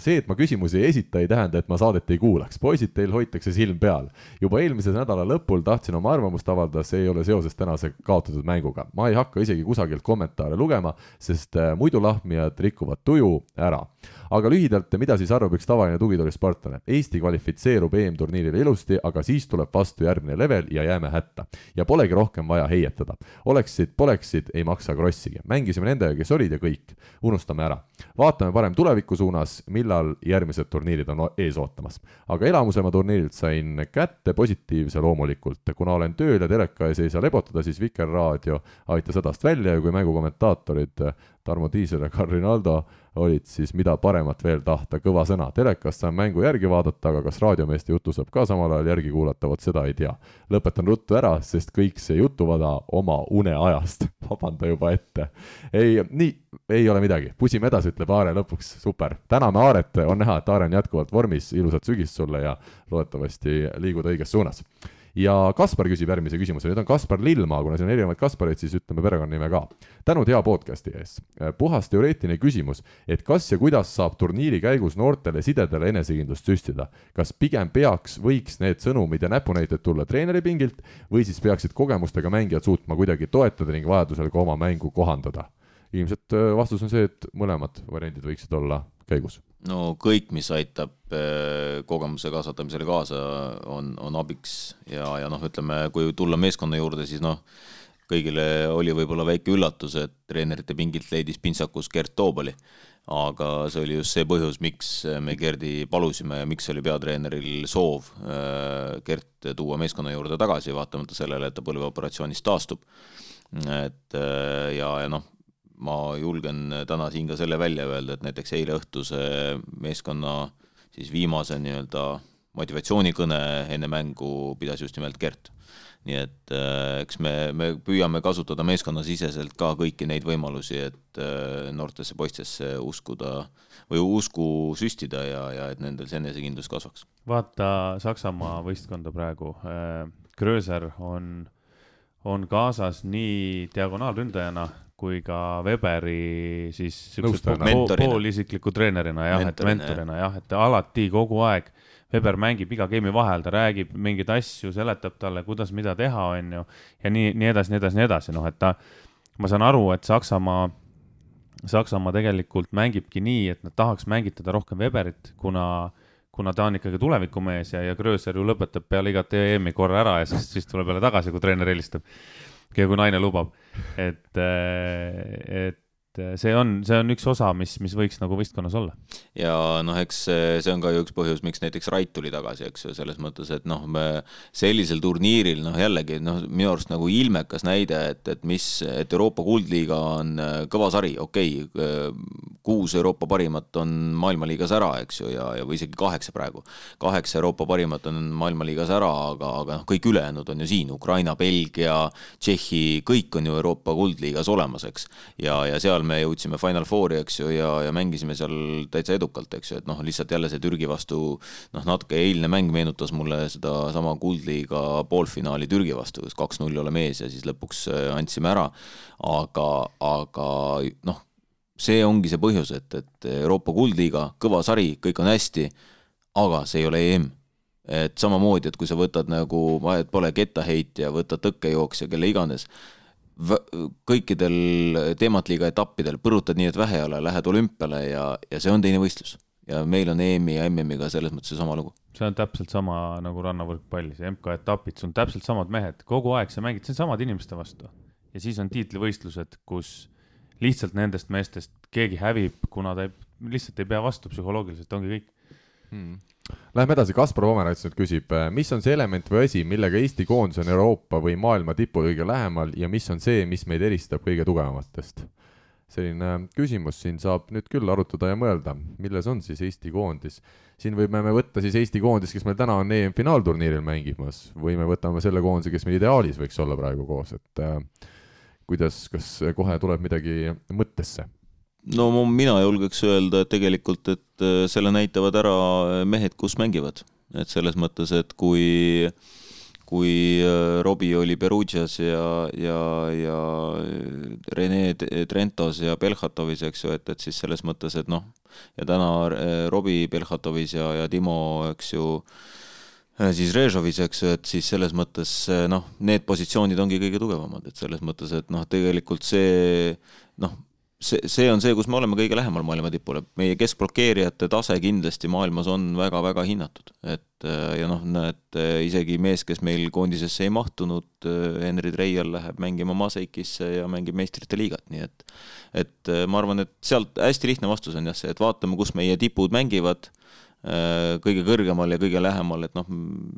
see, et ma küsimusi ei esita, ei tähenda, et ma saadet ei kuulaks. poisid, teil hoitakse silm peal. juba eelmise nädala lõpul tahtsin oma arvamust avaldada, see ei ole seoses tänase kaotatud mänguga. ma ei hakka isegi kusagilt kommentaare lugema, sest äh, muidu lahmijad rikuvad tuju ära aga lühidalt, mida siis arvab üks tavaline tugitoolisportlane? Eesti kvalifitseerub EM-turniirile ilusti, aga siis tuleb vastu järgmine level ja jääme hätta. ja polegi rohkem vaja heietada. oleksid, poleksid, ei maksa krossigi. mängisime nendega, kes olid ja kõik. unustame ära. vaatame parem tuleviku suunas, millal järgmised turniirid on ees ootamas. aga elamuse ma turniirilt sain kätte positiivse loomulikult. kuna olen tööl ja teleka ees ei saa lebotada, siis Vikerraadio aitas hädast välja ja kui mängukommentaatorid Tarmo Tiisel ja Carl Rinaldo olid siis mida paremat veel tahta, kõva sõna. telekast saan mängu järgi vaadata, aga kas raadiomeeste jutu saab ka samal ajal järgi kuulata, vot seda ei tea. lõpetan ruttu ära, sest kõik see jutuvada oma uneajast vabanda juba ette. ei, nii, ei ole midagi, pusime edasi, ütleb Aare lõpuks, super. täname Aaret, on näha, et Aare on jätkuvalt vormis, ilusat sügist sulle ja loodetavasti liigud õiges suunas ja Kaspar küsib järgmise küsimuse, nüüd on Kaspar Lillmaa, kuna siin on erinevaid Kaspareid, siis ütleme perekonnanime ka. tänud hea podcast'i eest. puhas teoreetiline küsimus, et kas ja kuidas saab turniiri käigus noortele sidedele enesekindlust süstida? kas pigem peaks, võiks need sõnumid ja näpunäited tulla treeneri pingilt või siis peaksid kogemustega mängijad suutma kuidagi toetada ning vajadusel ka oma mängu kohandada? ilmselt äh, vastus on see, et mõlemad variandid võiksid olla käigus no kõik, mis aitab äh, kogemuse kasvatamisele kaasa, on, on abiks ja, ja noh, ütleme, kui tulla meeskonna juurde, siis noh, kõigile oli võib-olla väike üllatus, et treenerite pingilt leidis pintsakus Gert Toobali. aga see oli just see põhjus, miks me Gerdi palusime ja miks oli peatreeneril soov äh, Gert tuua meeskonna juurde tagasi, vaatamata sellele, et ta põlveoperatsioonist taastub. et äh, ja, ja noh ma julgen täna siin ka selle välja öelda, et näiteks eile õhtuse meeskonna siis viimase nii-öelda motivatsioonikõne enne mängu pidas just nimelt Gert. nii et äh, eks me, me püüame kasutada meeskonnasiseselt ka kõiki neid võimalusi, et äh, noortesse poistesse uskuda või usku süstida ja, ja et nendel see enesekindlus kasvaks. vaata Saksamaa võistkonda praegu äh,. Gröser on, on kaasas nii diagonaalründajana kui ka Weberi siis poolisikliku treenerina jah, et mentorina jah, et alati kogu aeg Weber mängib iga game'i vahel, ta räägib mingeid asju, seletab talle, kuidas mida teha, on ju, ja nii, nii edasi, nii edasi, nii edasi, noh, et ta, ma saan aru, et Saksamaa, Saksamaa tegelikult mängibki nii, et nad tahaks mängitada rohkem Weberit, kuna kuna ta on ikkagi tulevikumees ja, ja Gröser ju lõpetab peale igat EM-i korra ära ja siis, siis tuleb jälle tagasi, kui treener helistab. Ja kui naine lubab, et, äh, et see on, see on üks osa, mis, mis võiks nagu võistkonnas olla. ja noh, eks see on ka ju üks põhjus, miks näiteks Rait tuli tagasi, eks ju, selles mõttes, et noh, me sellisel turniiril noh, jällegi noh, minu arust nagu ilmekas näide, et, et mis, et Euroopa kuldliiga on äh, kõva sari, okei okay,, kuus Euroopa parimat on maailmaliigas ära, eks ju, ja, ja või isegi kaheksa praegu. kaheksa Euroopa parimat on maailmaliigas ära, aga, aga noh, kõik ülejäänud on ju siin, Ukraina, Belgia, Tšehhi, kõik on ju Euroopa kuldliigas olemas, eks. ja, ja seal me jõudsime Final Fouri, eks ju, ja, ja mängisime seal täitsa edukalt, eks ju, et noh, lihtsalt jälle see Türgi vastu noh, natuke eilne mäng meenutas mulle sedasama kuldliiga poolfinaali Türgi vastu, kus kaks-null oleme ees ja siis lõpuks äh, andsime ära. aga, aga noh see ongi see põhjus, et, et Euroopa kuldliiga, kõva sari, kõik on hästi, aga see ei ole EM. et samamoodi, et kui sa võtad nagu, vahet pole, kettaheitja, võtad tõkkejooksja, kelle iganes, kõikidel teematliiga etappidel põrutad nii, et vähe ei ole, lähed olümpiale ja, ja see on teine võistlus. ja meil on EM-i ja MM-iga selles mõttes seesama lugu. see on täpselt sama nagu rannavõrkpallis, MK-etapid, sul on täpselt samad mehed, kogu aeg sa mängid, see on samade inimeste vastu. ja siis on tiitlivõistlused, kus lihtsalt nendest meestest keegi hävib, kuna ta ei, lihtsalt ei pea vastu psühholoogiliselt, ongi kõik hmm.. Läheme edasi, Kaspar Pomerants nüüd küsib, äh, mis on see element või asi, millega Eesti koondis on Euroopa või maailma tipule kõige lähemal ja mis on see, mis meid eristab kõige tugevamatest? selline äh, küsimus siin saab nüüd küll arutada ja mõelda, milles on siis Eesti koondis. siin võime me võtta siis Eesti koondis, kes meil täna on EM-finaalturniiril mängimas, või me võtame selle koondise, kes meil ideaalis võiks olla praegu koos, et äh, kuidas, kas kohe tuleb midagi mõttesse? No mina julgeks öelda, et tegelikult, et äh, selle näitavad ära mehed, kus mängivad, et selles mõttes, et kui kui äh, Robbie oli Perugias ja, ja, ja Rene Trentos ja Belhatovis, eks ju, et, et siis selles mõttes, et noh, ja täna äh, Robbie Belhatovis ja, ja Timo, eks ju, Äh, siis Režovis, eks ju, et siis selles mõttes äh, noh, need positsioonid ongi kõige tugevamad, et selles mõttes, et noh, tegelikult see noh, see, see on see, kus me oleme kõige lähemal maailma tipule, meie keskblokeerijate tase kindlasti maailmas on väga-väga hinnatud, et äh, ja noh, näed isegi mees, kes meil koondisesse ei mahtunud, Henri Treial läheb mängima Maseikisse ja mängib meistrite liigat, nii et et ma arvan, et sealt hästi lihtne vastus on jah see, et vaatame, kus meie tipud mängivad. Äh, kõige kõrgemal ja kõige lähemal, et noh,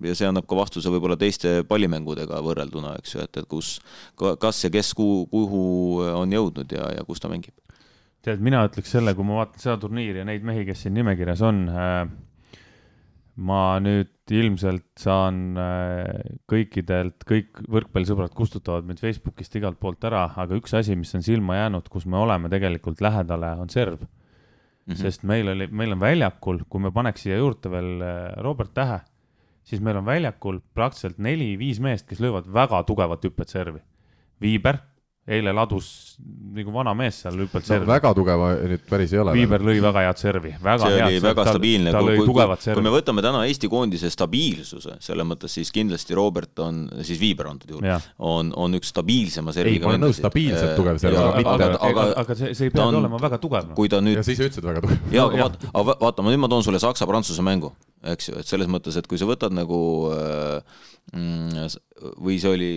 ja see annab ka vastuse võib-olla teiste pallimängudega võrrelduna, eks ju, et, et kus, kas ja kes kuhu, kuhu on jõudnud ja, ja kus ta mängib. tead, mina ütleks selle, kui ma vaatan seda turniiri ja neid mehi, kes siin nimekirjas on äh,, ma nüüd ilmselt saan äh, kõikidelt, kõik võrkpallisõbrad kustutavad mind Facebookist igalt poolt ära, aga üks asi, mis on silma jäänud, kus me oleme tegelikult lähedale, on serv mm, -hmm. sest meil oli, meil on väljakul, kui me paneks siia juurde veel äh, Robert Tähe, siis meil on väljakul praktiliselt neli-viis meest, kes löövad väga tugevat hüpet servi. Viiber, eile ladus nagu vana mees seal hüppelt no servi. väga tugeva nüüd päris ei ole. Viiber lõi väga head servi, väga see head oli väga stabiilne, ta lõi kui, tugevat kui, kui servi me. võtame täna Eesti koondise stabiilsuse, selles mõttes siis kindlasti Robert on, siis Viiber antud juhul on, on üks stabiilsema ei, serviga ma olen nõus, stabiilselt tugev serv, aga mitte. aga, aga see, see ei ta peagi on- olema väga tugev. kui ta nüüd ja sa ise ütlesid väga tugev. jaa, aga vaata, aga va- vaata, nüüd ma toon sulle Saksa-Prantsuse mängu, eks ju, et selles mõttes, et kui sa võtad nagu äh, mm, või see oli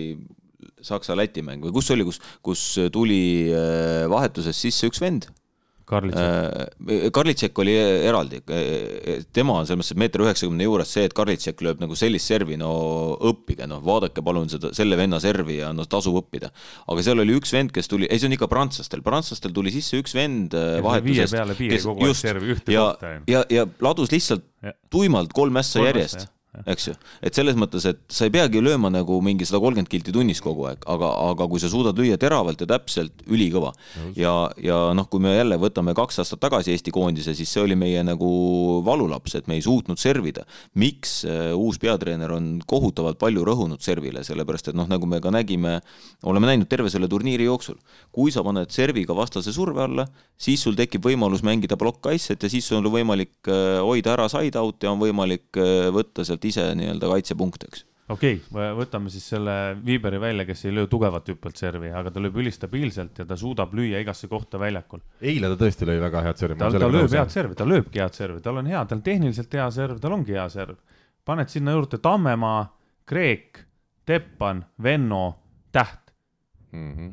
Saksa-Läti mäng või kus see oli, kus, kus tuli äh, vahetuses sisse üks vend Karlitš, Äh, Karlitšek oli eraldi, tema on selles mõttes, et meeter üheksakümne juures see, et Karlitšek lööb nagu sellist servi, no õppige noh, vaadake palun seda, selle venna servi ja no tasub õppida. aga seal oli üks vend, kes tuli, ei see on ikka prantslastel, prantslastel tuli sisse üks vend äh, Kes viie vahetusest, peale piiri kogu aeg servi ühte ja kohta, ju., ja, ja ladus lihtsalt Ja. tuimalt kolm ässa järjest. eks ju, et selles mõttes, et sa ei peagi lööma nagu mingi sada kolmkümmend kilti tunnis kogu aeg, aga, aga kui sa suudad lüüa teravalt ja täpselt, ülikõva. ja, ja noh, kui me jälle võtame kaks aastat tagasi Eesti koondise, siis see oli meie nagu valulaps, et me ei suutnud servida. miks äh, uus peatreener on kohutavalt palju rõhunud servile, sellepärast et noh, nagu me ka nägime, oleme näinud terve selle turniiri jooksul, kui sa paned serviga vastase surve alla, siis sul tekib võimalus mängida plokk-kaitset ja siis sul on võimalik äh, hoida ära side-out ja on võimalik äh, võtta sealt ise nii-öelda kaitsepunkte, eks. okei okay,, võtame siis selle Viiberi välja, kes ei löö tugevat hüppelt servi, aga ta lööb ülistabiilselt ja ta suudab lüüa igasse kohta väljakul. eile ta tõesti lõi väga head servi. ta, ta lööb head servi, ta lööbki head servi, tal on hea, tal tehniliselt hea serv, tal ongi hea serv. paned sinna juurde Tammemaa, Kreek, Teppan, Venno, Täht,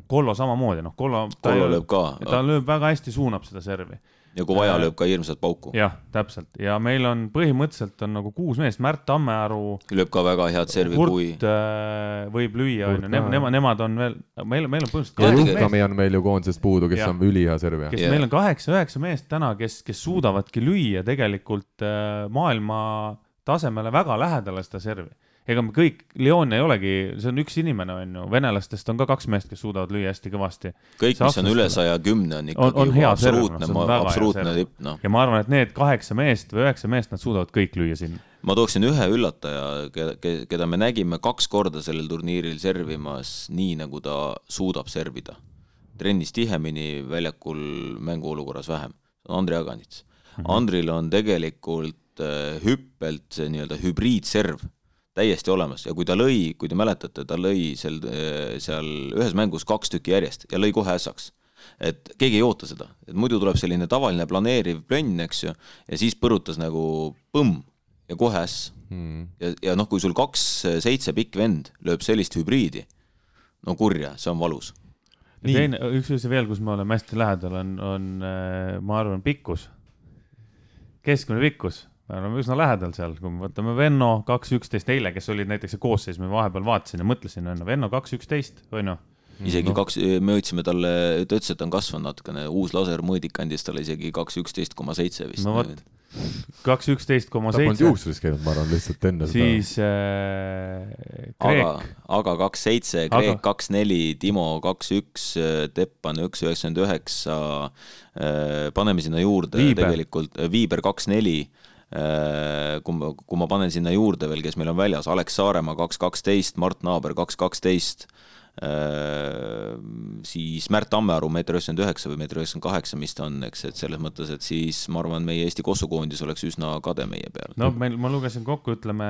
Kollo samamoodi, noh, Kollo. Kollo lööb ka. ta lööb väga hästi, suunab seda servi. Ja kui vaja, lööb ka hirmsat pauku. jah, täpselt ja meil on põhimõtteliselt on nagu kuus meest, Märt Tammearu, lööb ka väga head servi, kui äh, võib lüüa, onju, nemad, nemad on veel, meil, meil on ja põhimõtteliselt meest, Juhkami on meil ju koondisest puudu, kes Jah. on ülihea servija. kes Jah. meil on kaheksa-üheksa meest täna, kes, kes suudavadki lüüa tegelikult äh, maailma tasemele väga lähedale seda servi. Ega me kõik, Leon ei olegi, see on üks inimene, onju, venelastest on ka kaks meest, kes suudavad lüüa hästi kõvasti. kõik, mis on üle saja kümne, on on, ikkagi on juba hea absoluutne on, absoluutne tipp, noh. ja ma arvan, et need kaheksa meest või üheksa meest, nad suudavad kõik lüüa sinna. ma tooksin ühe üllataja, keda me nägime kaks korda sellel turniiril servimas nii, nagu ta suudab servida. trennis tihemini, väljakul mänguolukorras vähem. see on Andrei Aganits. -hmm. Andril on tegelikult äh, hüppelt see nii-öelda hübriidserv täiesti olemas ja kui ta lõi, kui te mäletate, ta lõi seal, seal ühes mängus kaks tükki järjest ja lõi kohe ässaks et keegi ei oota seda, et muidu tuleb selline tavaline planeeriv plönn, eks ju, ja siis põrutas nagu põmm ja kohe äss. ja, ja noh, kui sul kaks seitse pikk vend lööb sellist hübriidi, no kurja, see on valus. teine, üks asi veel, kus me oleme hästi lähedal, on, on, ma arvan, pikkus. keskmine pikkus, me oleme üsna lähedal seal, kui me võtame Venno kaks üksteist eile, kes olid näiteks see koosseis, ma vahepeal vaatasin ja mõtlesin, on ju, Venno kaks üksteist, on ju. isegi no. kaks, me jõudsime talle, ta ütles, et ta on kasvanud natukene, uus lasermõõdik andis talle isegi kaks üksteist koma seitse vist. no vot, kaks üksteist koma ta polnud seitse, juuksuris käinud, ma arvan, lihtsalt enne seda. siis äh, aga Kreek,, aga kaks seitse, Aga- Kreek kaks neli, Timo kaks üks, Teppan üks üheksakümmend üheksa, paneme sinna juurde Viiber. tegelikult äh, Viiber kaks neli, kui ma, kui ma panen sinna juurde veel, kes meil on väljas, Alex Saaremaa kaks kaksteist, Mart Naaber kaks kaksteist, siis Märt Tammearu meeter üheksakümmend üheksa või meeter üheksakümmend kaheksa, mis ta on, eks, et selles mõttes, et siis ma arvan, meie Eesti kossukoondis oleks üsna kade meie peale. no meil, ma lugesin kokku, ütleme,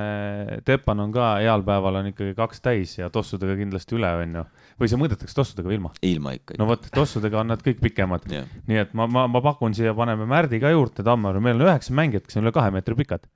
Teppan on ka heal päeval on ikkagi kaks täis ja tossudega kindlasti üle, on ju. Või see mõõdetakse tossudega või ilma? ilma ikka. no vot, tossudega on nad kõik pikemad. Jah. nii et ma, ma, ma pakun siia, paneme Märdi ka juurde, Tammearu, meil on üheksa mängijat, kes on üle kahe meetri pikad,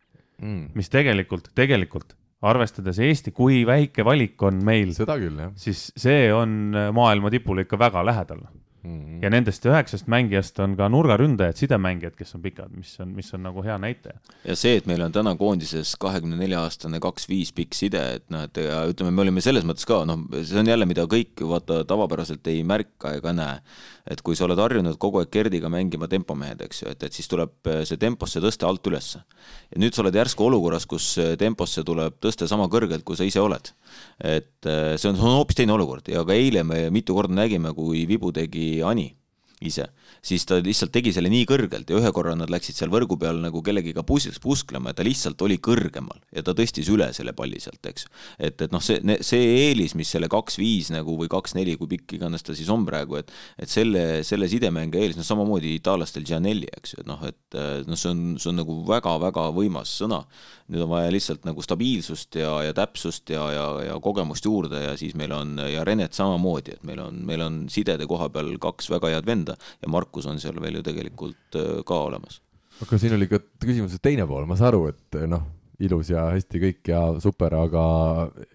mm.. mis tegelikult, tegelikult arvestades Eesti, kui väike valik on meil, seda küll, jah siis see on maailma tipule ikka väga lähedal. mm.. ja nendest üheksast mängijast on ka nurgaründajad, sidemängijad, kes on pikad, mis on, mis on nagu hea näitaja. ja see, et meil on täna koondises kahekümne nelja aastane kaks-viis pikk side, et noh, et ja ütleme, me olime selles mõttes ka noh, see on jälle, mida kõik vaata tavapäraselt ei märka ega näe. et kui sa oled harjunud kogu aeg Gerdiga mängima tempomehed, eks ju, et, et siis tuleb eh, see temposse tõsta alt ülesse. ja nüüd sa oled järsku olukorras, kus eh, temposse tuleb tõsta sama kõrgelt, kui sa ise oled. et eh, see on, see on hoopis teine olukord ja ka eile me mitu korda nägime, kui vibu tegi الطلياني ise, siis ta lihtsalt tegi selle nii kõrgelt ja ühe korra nad läksid seal võrgu peal nagu kellegiga pus-, pusklema ja ta lihtsalt oli kõrgemal ja ta tõstis üle selle palli sealt, eks. et, et noh, see, see eelis, mis selle kaks-viis nagu või kaks-neli, kui pikk iganes ta siis on praegu, et et selle, selle sidemänge eelis, noh samamoodi itaallastel Gianelli, eks ju, et noh, et noh, see on, see on nagu väga-väga võimas sõna. nüüd on vaja lihtsalt nagu stabiilsust ja, ja täpsust ja, ja, ja kogemust juurde ja siis meil on ja Renet samamoodi, et meil on, meil on sidede koha peal kaks väga head venda ja Markus on seal veel ju tegelikult äh, ka olemas. aga siin oli ka küsimuse teine pool, ma saan aru, et noh, ilus ja hästi kõik ja super, aga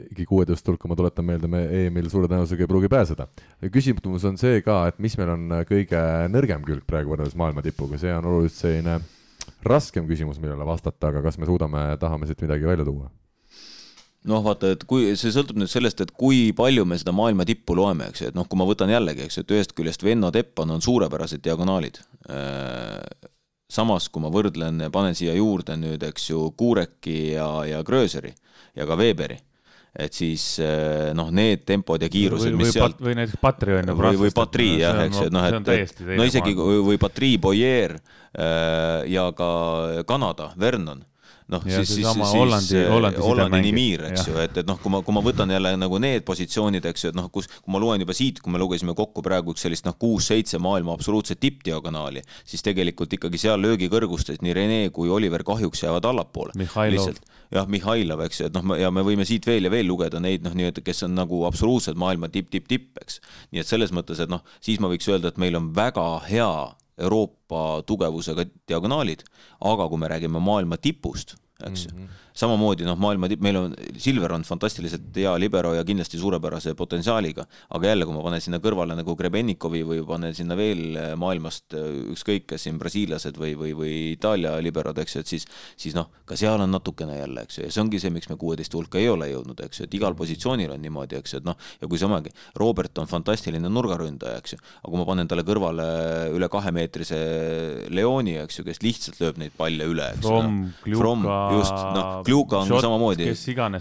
ikkagi kuueteist hulka, ma tuletan meelde, me EM-il suure tõenäosusega ei pruugi pääseda. küsimus on see ka, et mis meil on kõige nõrgem külg praegu võrreldes maailma tipuga, see on oluliselt selline raskem küsimus, millele vastata, aga kas me suudame, tahame siit midagi välja tuua? Noh, vaata, et kui see sõltub nüüd sellest, et kui palju me seda maailma tippu loeme, eks ju, et noh, kui ma võtan jällegi, eks ju, et ühest küljest Venno Teppan on suurepärased diagonaalid. Äh, samas, kui ma võrdlen, panen siia juurde nüüd, eks ju, Kureki ja, ja Gröseri ja ka Weberi et siis äh, noh, need tempod ja kiirused, mis sealt või näiteks Patri on ju või, või Patri jah, eks ju, et noh, et no isegi või Patri, Boyer äh, ja ka Kanada, Vernon noh, siis, siis, siis Hollandi, Hollandi, Hollandi Nimir, eks ju, et, et noh, kui ma, kui ma võtan jälle nagu need positsioonid, eks ju, et noh, kus, kui ma loen juba siit, kui me lugesime kokku praegu üks sellist noh, kuus-seitse maailma absoluutset tippdiagonaali, siis tegelikult ikkagi seal löögikõrgustes nii Rene kui Oliver kahjuks jäävad allapoole. jah, Mihhailov, eks ju, et noh, ja me võime siit veel ja veel lugeda neid noh, nii-öelda, kes on nagu absoluutselt maailma tipp-tipp-tipp, eks. nii et selles mõttes, et noh, siis ma võiks öelda, et meil on väga hea Euroopa tugevusega diagonaalid, aga kui me räägime maailma tipust, eks mm -hmm samamoodi noh, maailma tipp, meil on, Silver on fantastiliselt hea libero ja kindlasti suurepärase potentsiaaliga, aga jälle, kui ma panen sinna kõrvale nagu Grebenikovi või panen sinna veel äh, maailmast äh, ükskõik, kas siin brasiillased või, või, või Itaalia liberod, eks ju, et siis, siis noh, ka seal on natukene jälle, eks ju, ja see ongi see, miks me kuueteist hulka ei ole jõudnud, eks ju, et igal positsioonil on niimoodi, eks ju, et noh, ja kui samagi, Robert on fantastiline nurgaründaja, eks ju, aga kui ma panen talle kõrvale üle kahemeetrise Leoni, eks ju, kes lihtsalt lööb neid palle üle, eks ju. From, Kljuka, just, noh, Kljuka on Shot, samamoodi,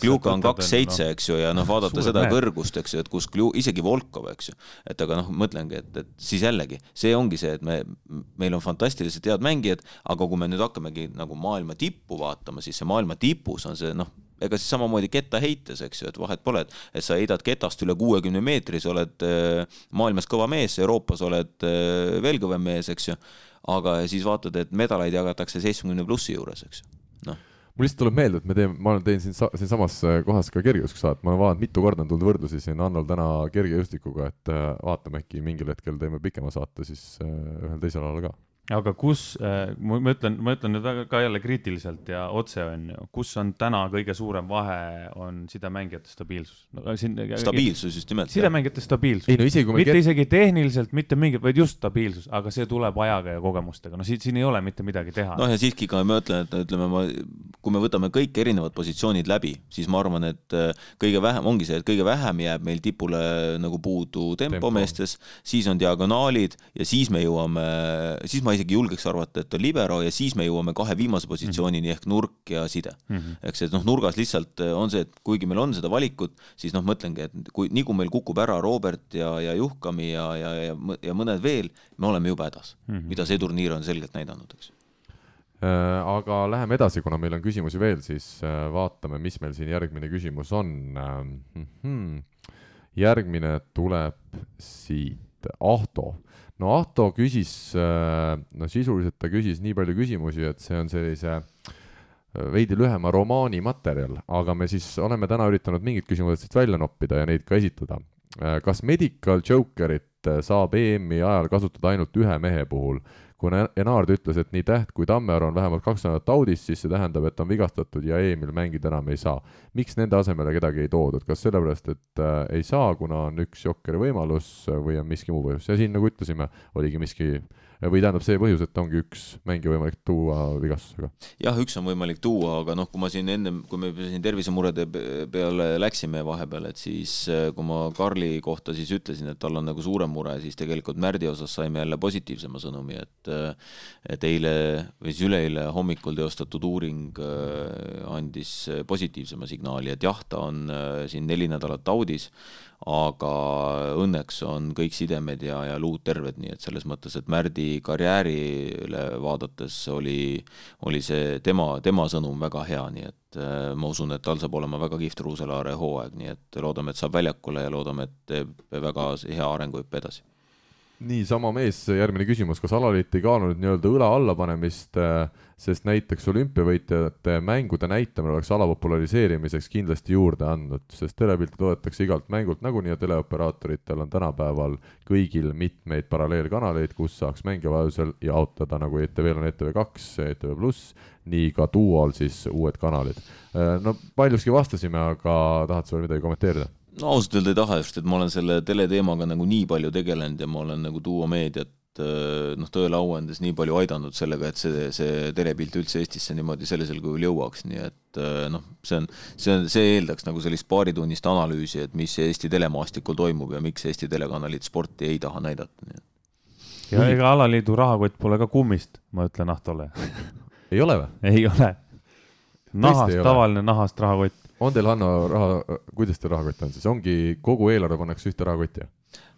Kljuka on kaks seitse, eks ju, ja noh, vaadata seda mehe. kõrgust, eks ju, et kus Klju-, isegi Volkov, eks ju. et aga noh, mõtlengi, et, et siis jällegi, see ongi see, et me, meil on fantastiliselt head mängijad, aga kui me nüüd hakkamegi nagu maailma tippu vaatama, siis see maailma tipus on see noh, ega siis samamoodi kettaheites, eks ju, et vahet pole, et, et sa heidad ketast üle kuuekümne meetri, sa oled äh, maailmas kõva mees, Euroopas oled äh, veel kõvem mees, eks ju, aga siis vaatad, et medaleid jagatakse seitsmekümne plussi juures, eks ju, noh mul lihtsalt tuleb meelde, et me teeme, ma olen teinud siin siinsamas äh, kohas ka kergejõustikusaadet, ma olen vaadanud mitu korda on tulnud võrdlusi siin Annol täna kergejõustikuga, et äh, vaatame, äkki mingil hetkel teeme pikema saate siis äh, ühel teisel alal ka aga kus äh,, ma ütlen, ma ütlen nüüd väga ka jälle kriitiliselt ja otse on ju, kus on täna kõige suurem vahe, on sidemängijate stabiilsus no,. stabiilsus just nimelt. sidemängijate stabiilsus. No, mitte get... isegi tehniliselt, mitte mingit, vaid just stabiilsus, aga see tuleb ajaga ja kogemustega, no siin, siin ei ole mitte midagi teha. noh, ja siiski ka ma ütlen, et ütleme, ma, kui me võtame kõik erinevad positsioonid läbi, siis ma arvan, et äh, kõige vähem ongi see, et kõige vähem jääb meil tipule nagu puudu tempomeestes tempo., siis on diagonaalid ja siis me jõuame, siis ma isegi julgeks arvata, et on libero ja siis me jõuame kahe viimase positsioonini mm -hmm. ehk nurk ja side mm. -hmm. eks, et noh, nurgas lihtsalt äh, on see, et kuigi meil on seda valikut, siis noh, mõtlengi, et kui nii kui meil kukub ära Robert ja, ja Juhkami ja, ja, ja, ja mõned veel, me oleme jube hädas mm, -hmm. mida see turniir on selgelt näidanud, eks äh, aga läheme edasi, kuna meil on küsimusi veel, siis äh, vaatame, mis meil siin järgmine küsimus on. Mhm. järgmine tuleb siit, Ahto no Ahto küsis, äh, no sisuliselt ta küsis nii palju küsimusi, et see on sellise äh, veidi lühema romaani materjal, aga me siis oleme täna üritanud mingid küsimused siit välja noppida ja neid ka esitada. Äh, kas Medical Jokerit saab EM-i ajal kasutada ainult ühe mehe puhul? Kui Enard ütles, et nii Täht kui Tammearu on vähemalt kaks nädalat audis, siis see tähendab, et on vigastatud ja EM-il mängida enam ei saa. miks nende asemele kedagi ei toodud, kas sellepärast, et äh, ei saa, kuna on üks jokkeri võimalus või on miski muu põhjus ja siin nagu ütlesime, oligi miski või tähendab see põhjus, et ongi üks mängija võimalik tuua vigastusega? jah, üks on võimalik tuua, aga noh, kui ma siin ennem, kui me siin tervisemurede peale läksime vahepeal, et siis äh, kui ma Karli kohta siis ütlesin, et tal on nagu suurem mure, siis tegelikult Märdi osas saime jälle positiivsema sõnumi, et äh, et eile või siis üleeile hommikul teostatud uuring äh, andis positiivsema signaali, et jah, ta on siin neli nädalat audis aga õnneks on kõik sidemed ja, ja luud terved, nii et selles mõttes, et Märdi karjäärile vaadates oli, oli see tema, tema sõnum väga hea, nii et äh, ma usun, et tal saab olema väga kihvt Ruuselaare hooaeg, nii et loodame, et saab väljakule ja loodame, et teeb väga hea arenguhüppe edasi nii, sama mees, järgmine küsimus, kas alaliit ei kaalunud nii-öelda õla allapanemist, äh, sest näiteks olümpiavõitjate mängude näitamine oleks ala populariseerimiseks kindlasti juurde andnud, sest telepilte toodetakse igalt mängult nagunii ja teleoperaatoritel on tänapäeval kõigil mitmeid paralleelkanaleid, kus saaks mängija vajadusel jaotada, nagu ETV-l on ETV2, ETV Pluss, nii ka Duol siis uued kanalid. Äh, no paljuski vastasime, aga tahad sa veel midagi kommenteerida? No ausalt öelda ei taha, sest et ma olen selle teleteemaga nagu nii palju tegelenud ja ma olen nagu Duo meediat äh, noh, tõele au andes nii palju aidanud sellega, et see, see telepilt üldse Eestisse niimoodi sellisel kujul jõuaks, nii et äh, noh, see on, see on, see eeldaks nagu sellist paaritunnist analüüsi, et mis Eesti telemaastikul toimub ja miks Eesti telekanalid sporti ei taha näidata, nii et. ja ega alaliidu rahakott pole ka kummist, ma ütlen Ahtole ei ole või? ei ole. nahast, tavaline nahast rahakott on teil, Hanno, raha, kuidas teil rahakott on siis, ongi kogu eelarve pannakse ühte rahakotti?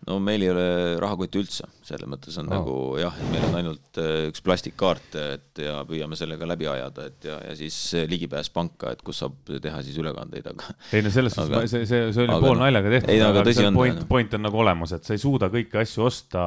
no meil ei ole rahakotti üldse, selles mõttes on oh. nagu jah, et meil on ainult äh, üks plastikkaart, et ja püüame sellega läbi ajada, et ja, ja siis ligipääs panka, et kus saab teha siis ülekandeid, aga. ei no selles suhtes, see, see, see oli pool naljaga tehtud, aga, aga see point, point on nagu olemas, et sa ei suuda kõiki asju osta,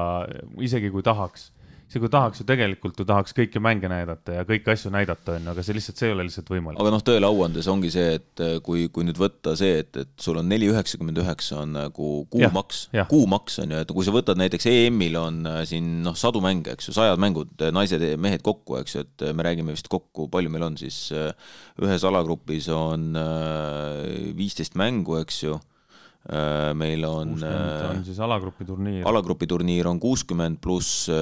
isegi kui tahaks see, kui tahaks ju tegelikult ju tahaks kõiki mänge näidata ja kõiki asju näidata, on ju, aga see lihtsalt, see ei ole lihtsalt võimalik. aga noh, tõele au andes ongi see, et äh, kui, kui nüüd võtta see, et, et sul on neli üheksakümmend üheksa on nagu kuumaks, kuumaks on ju, et kui sa võtad näiteks EM-il on äh, siin noh, sadu mänge, eks ju, sajad mängud, naised ja mehed kokku, eks ju, et me räägime vist kokku, palju meil on siis ühes alagrupis on viisteist mängu, eks ju meil on, on äh, siis alagrupi turniir. alagrupi turniir on kuuskümmend pluss äh,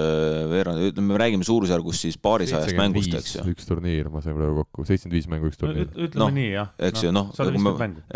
veerand, ütleme, me räägime suurusjärgus siis paarisajast mängust, eks ju. üks turniir, ma sain praegu kokku, seitsekümmend viis mängu üks turniir. ütleme no, nii, jah. eks ju, noh,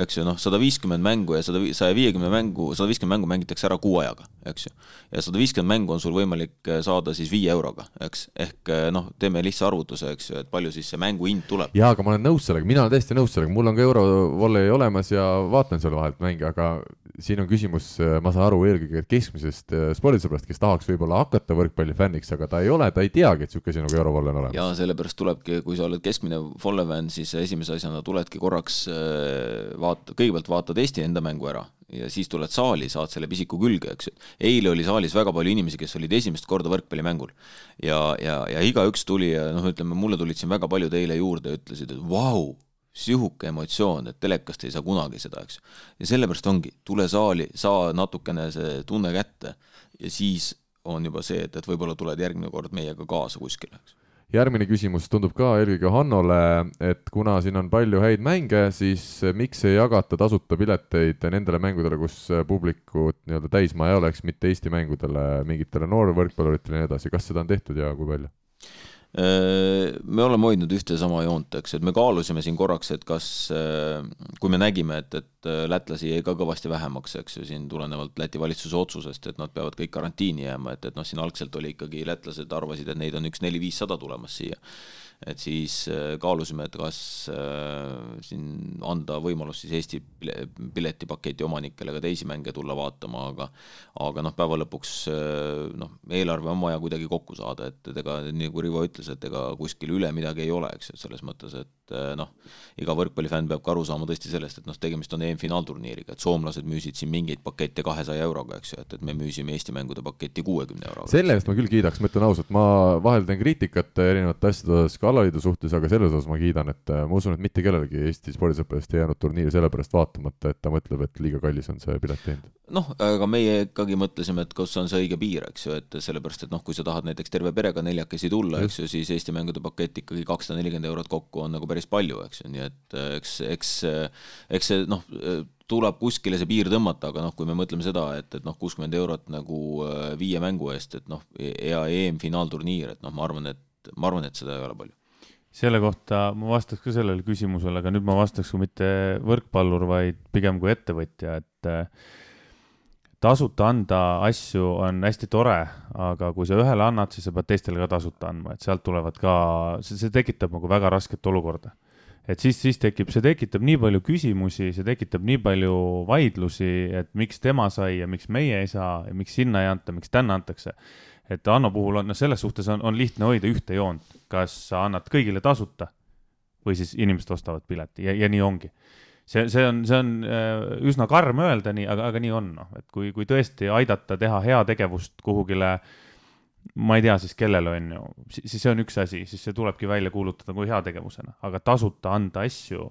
eks ju, noh, sada viiskümmend mängu ja sada, saja viiekümne mängu, sada viiskümmend mängu mängitakse ära kuu ajaga, eks ju. ja sada viiskümmend mängu on sul võimalik saada siis viie euroga, eks, ehk noh, teeme lihtsa arvutuse, eks ju, et palju siis see mängu hind tuleb. jaa, aga ma olen nõus sellega, mina olen täiesti nõus sellega, mul on ka eurovolley olemas ja vaatan seal vahelt mänge, aga siin on küsimus, ma saan aru eelkõige keskmisest äh, spordisõbrast, kes tahaks võib-olla hakata võrkpallifänniks, aga ta ei ole, ta ei teagi, et niisugune asi nagu Eurovolle on olemas. ja sellepärast tulebki, kui sa oled keskmine volle fänn, siis esimese asjana tuledki korraks äh, vaata, kõigepealt vaatad Eesti enda mängu ära ja siis tuled saali, saad selle pisiku külge, eks ju. eile oli saalis väga palju inimesi, kes olid esimest korda võrkpallimängul ja, ja, ja igaüks tuli ja noh, ütleme mulle tulid siin väga paljud eile juurde ja ütlesid, et vau wow,, sihuke emotsioon, et telekast ei saa kunagi seda, eks. ja sellepärast ongi, tule saali, saa natukene see tunne kätte ja siis on juba see, et, et võib-olla tuled järgmine kord meiega kaasa kuskile, eks järgmine küsimus tundub ka eelkõige Hannole, et kuna siin on palju häid mänge, siis miks ei jagata tasuta pileteid nendele mängudele, kus publikut nii-öelda täismaja ei oleks, mitte Eesti mängudele, mingitele noorvõrkpalluritele ja nii edasi, kas seda on tehtud ja kui palju? Äh, me oleme hoidnud ühte sama joont, eks, et me kaalusime siin korraks, et kas, äh, kui me nägime, et, et äh, lätlasi jäi ka kõvasti vähemaks, eks ju, siin tulenevalt Läti valitsuse otsusest, et nad peavad kõik karantiini jääma, et, et noh, siin algselt oli ikkagi, lätlased arvasid, et neid on üks neli-viissada tulemas siia et siis äh, kaalusime, et kas äh, siin anda võimalus siis Eesti piletipaketi omanikele ka teisi mänge tulla vaatama, aga aga noh, päeva lõpuks äh, noh, eelarve on vaja kuidagi kokku saada, et, ega nagu Rivo ütles, et ega kuskil üle midagi ei ole, eks et selles mõttes, et noh, iga võrkpallifänn peab ka aru saama tõesti sellest, et noh, tegemist on EM-finaalturniiriga, et soomlased müüsid siin mingeid pakette kahesaja euroga, eks ju, et, et me müüsime Eesti mängude paketti kuuekümne euroga. selle eest ma küll kiidaks, ma ütlen ausalt, ma vahel teen kriitikat erinevate asjade osas ka alaliidu suhtes, aga selles osas ma kiidan, et äh, ma usun, et mitte kellelgi Eesti spordisõpradest ei jäänud turniiri sellepärast vaatamata, et ta mõtleb, et liiga kallis on see pileti hind. Noh, aga meie ikkagi mõtlesime, et kus on see õige piir, eks ju, et sellepärast, et noh, kui sa tahad näiteks terve perega neljakesi tulla, eks ju, siis Eesti mängude pakett ikkagi kakssada nelikümmend eurot kokku on nagu päris palju, eks ju, nii et äh, eks, eks, eks see noh, tuleb kuskile see piir tõmmata, aga noh, kui me mõtleme seda, et, et noh, kuuskümmend eurot nagu äh, viie mängu eest, et noh, ja EM-finaalturniir, et noh, ma arvan, et ma arvan, et seda ei ole palju. Selle kohta ma vastaks ka sellele küsimusele, aga nüüd ma vastaks kui mitte võrkpallur, vaid pigem kui ettevõtja, et äh, tasuta anda asju on hästi tore, aga kui sa ühele annad, siis sa pead teistele ka tasuta andma, et sealt tulevad ka, see, tekitab nagu väga rasket olukorda. et siis, siis tekib, see tekitab nii palju küsimusi, see tekitab nii palju vaidlusi, et miks tema sai ja miks meie ei saa ja miks sinna ei anta, miks tänna antakse. et Hanno puhul on, noh, selles suhtes on, on lihtne hoida ühte joont, kas sa annad kõigile tasuta või siis inimesed ostavad pileti ja, ja nii ongi see, see on, see on äh, üsna karm öelda nii, aga, aga nii on, noh, et kui, kui tõesti aidata teha heategevust kuhugile, ma ei tea siis kellele, on ju, siis see on üks asi, siis see tulebki välja kuulutada kui heategevusena, aga tasuta anda asju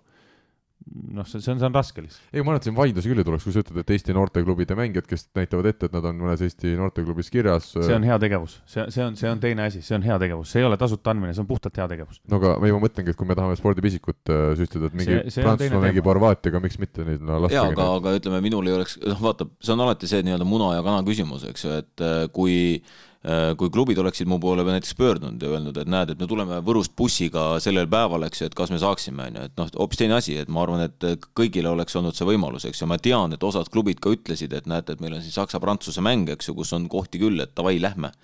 noh, see, see on, see on raske lihtsalt. ei, ma arvan, et siin vaidlusi küll ei tuleks, kui sa ütled, et Eesti noorteklubide mängijad, kes näitavad ette, et nad on mõnes Eesti noorteklubis kirjas. see on heategevus, see, see on, see on teine asi, see on heategevus, see ei ole tasuta andmine, see on puhtalt heategevus. no aga ma mõtlengi, et kui me tahame spordipisikut äh, süstada, et mingi Prantsusmaa mängib Horvaatiaga, miks mitte neid no, lasta. jaa, aga, aga ütleme, minul ei oleks, noh vaata, see on alati see nii-öelda muna ja kana küsimus, eks ju, et äh, kui Äh, kui klubid oleksid mu poole näiteks pöördunud ja öelnud, et näed, et me tuleme Võrust bussiga sellel päeval, eks ju, et kas me saaksime, on ju, et noh, hoopis teine asi, et ma arvan, et kõigile oleks olnud see võimalus, eks ju, ma tean, et osad klubid ka ütlesid, et näete, et meil on siin Saksa-Prantsuse mäng, eks ju, kus on kohti küll, et davai, lähme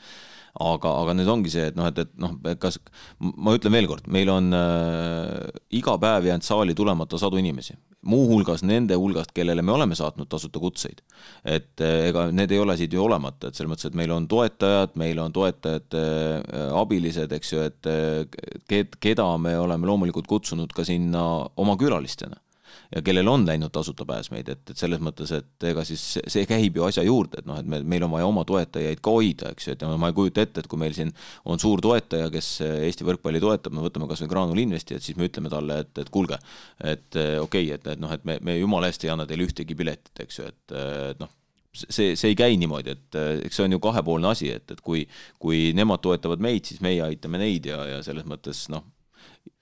aga, aga nüüd ongi see, et noh, et, et noh, kas, ma ütlen veel kord, meil on äh, iga päev jäänud saali tulemata sadu inimesi, muuhulgas nende hulgast, kellele me oleme saatnud tasuta kutseid. et äh, ega need ei ole siit ju olemata, et selles mõttes, et meil on toetajad, meil on toetajate äh, abilised, eks ju, et äh, keda me oleme loomulikult kutsunud ka sinna oma külalistena ja kellel on läinud tasuta pääsmeid, et, et selles mõttes, et ega siis see käib ju asja juurde, et noh, et me, meil on vaja oma toetajaid ka hoida, eks ju, et ma ei kujuta ette, et kui meil siin on suur toetaja, kes Eesti võrkpalli toetab, me võtame kas või Graanul Investi, et siis me ütleme talle, et, et kuulge, et okei okay,, et, et noh, et me, me jumala eest ei anna teile ühtegi piletit, eks ju, et, et noh, see, see ei käi niimoodi, et eks see on ju kahepoolne asi, et, et kui, kui nemad toetavad meid, siis meie aitame neid ja, ja selles mõttes noh,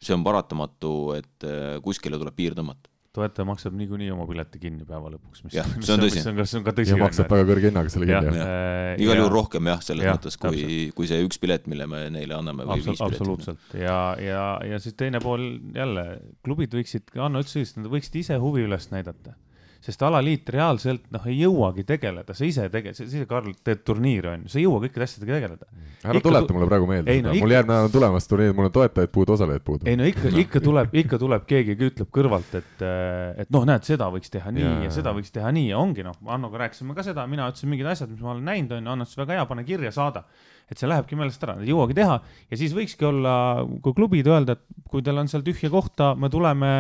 see on paratamatu, et kuskile tuleb piir tõmmata toetaja maksab niikuinii oma pileti kinni päeva lõpuks, mis, mis see on tõsi. see on ka, tõsi. ja maksab väga kõrge hinnaga selle kinni. Äh, igal juhul rohkem jah, selles ja, mõttes, kui, kui see üks pilet, mille me neile anname või Absol viis piletit. absoluutselt ja, ja, ja siis teine pool jälle, klubid võiksid, Anno ütles õigesti, nad võiksid ise huvi üles näidata sest alaliit reaalselt noh, ei jõuagi tegeleda, sa ise tege-, sa ise, Karl, teed turniire on ju, sa ei jõua kõikide asjadega tegeleda. ära tuleta mulle praegu meelde seda, mul järgmine nädal tulemas turniir, mul on toetajaid puudu, osalejaid puudu. ei no ikka no., ikka tuleb, ikka tuleb keegi, ütleb kõrvalt, et, et noh, näed, seda võiks teha nii ja, ja seda võiks teha nii ja ongi noh, Annoga rääkisime ka seda, mina ütlesin mingid asjad, mis ma olen näinud, on ju, Anno ütles väga hea, pane kirja, saada et see lähebki meelest ära, ei jõuagi teha ja siis võikski olla, kui klubid öelda, et kui teil on seal tühja kohta, me tuleme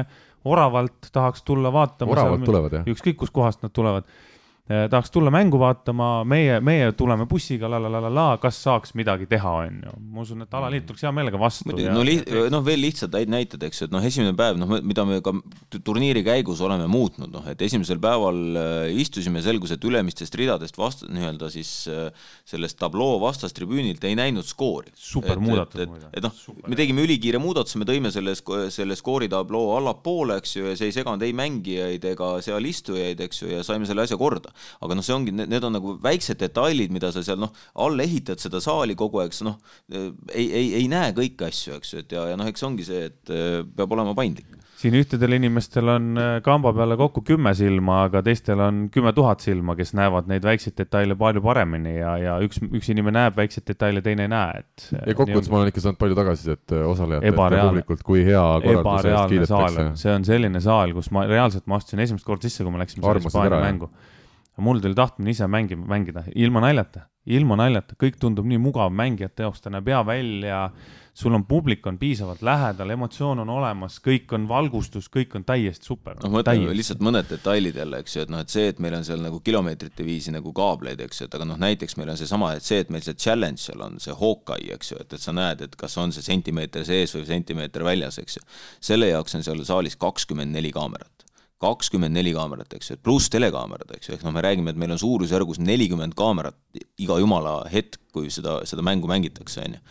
oravalt, tahaks tulla vaatama. oravalt tulevad, jah? ükskõik kustkohast nad tulevad tahaks tulla mängu vaatama, meie, meie tuleme bussiga la la la la la, kas saaks midagi teha, on ju. ma usun, et alaliit tuleks hea meelega vastu. no li-, noh, veel lihtsad näited, eks ju, et noh, esimene päev, noh, mida me ka turniiri käigus oleme muutnud, noh, et esimesel päeval äh, istusime, selgus, et ülemistest ridadest vast-, nii-öelda siis äh, sellest tabloo vastastribüünilt ei näinud skoori. super muudatus muide. et noh, me tegime ülikiire muudatuse, me tõime selle, selle skooritabloo allapoole, eks ju, ja see ei seganud ei mängijaid ega seal istujaid, eks ju, ja saime selle asja korda aga noh, see ongi, need on nagu väiksed detailid, mida sa seal noh, all ehitad seda saali kogu aeg, sa noh, ei, ei, ei näe kõiki asju, eks ju, et ja, ja noh, eks ongi see, et äh, peab olema paindlik. Siin ühtedel inimestel on äh, kamba peale kokku kümme silma, aga teistel on kümme tuhat silma, kes näevad neid väikseid detaile palju paremini ja, ja üks, üks inimene näeb väikseid detaile, teine ei näe, et. ja kokkuvõttes ma olen ikka saanud palju tagasisidet osalejatelt ja publikult, kui hea korralduse eest kiidetakse. see on selline saal, kus ma reaalselt, ma astusin esimest korda sisse, kui me läksime selle Hispaania mängu mul tuli tahtmine ise mängima, mängida, ilma naljata, ilma naljata, kõik tundub nii mugav mängijate jaoks, ta näeb hea välja, sul on publik on piisavalt lähedal, emotsioon on olemas, kõik on valgustus, kõik on täiesti super. noh, ma ütlen lihtsalt mõned detailid jälle, eks ju, et noh, et see, et meil on seal nagu kilomeetrite viisi nagu kaableid, eks ju, et aga noh, näiteks meil on seesama, et see, et meil see challenge seal on, see Hawkeye, eks ju, et, et sa näed, et kas on see sentimeeter sees või sentimeeter väljas, eks ju. selle jaoks on seal saalis kakskümmend neli kaamerat kakskümmend neli kaamerat, eks ju, pluss telekaamerad, eks ju, ehk noh, me räägime, et meil on suurusjärgus nelikümmend kaamerat iga jumala hetk, kui seda, seda mängu mängitakse, on ju.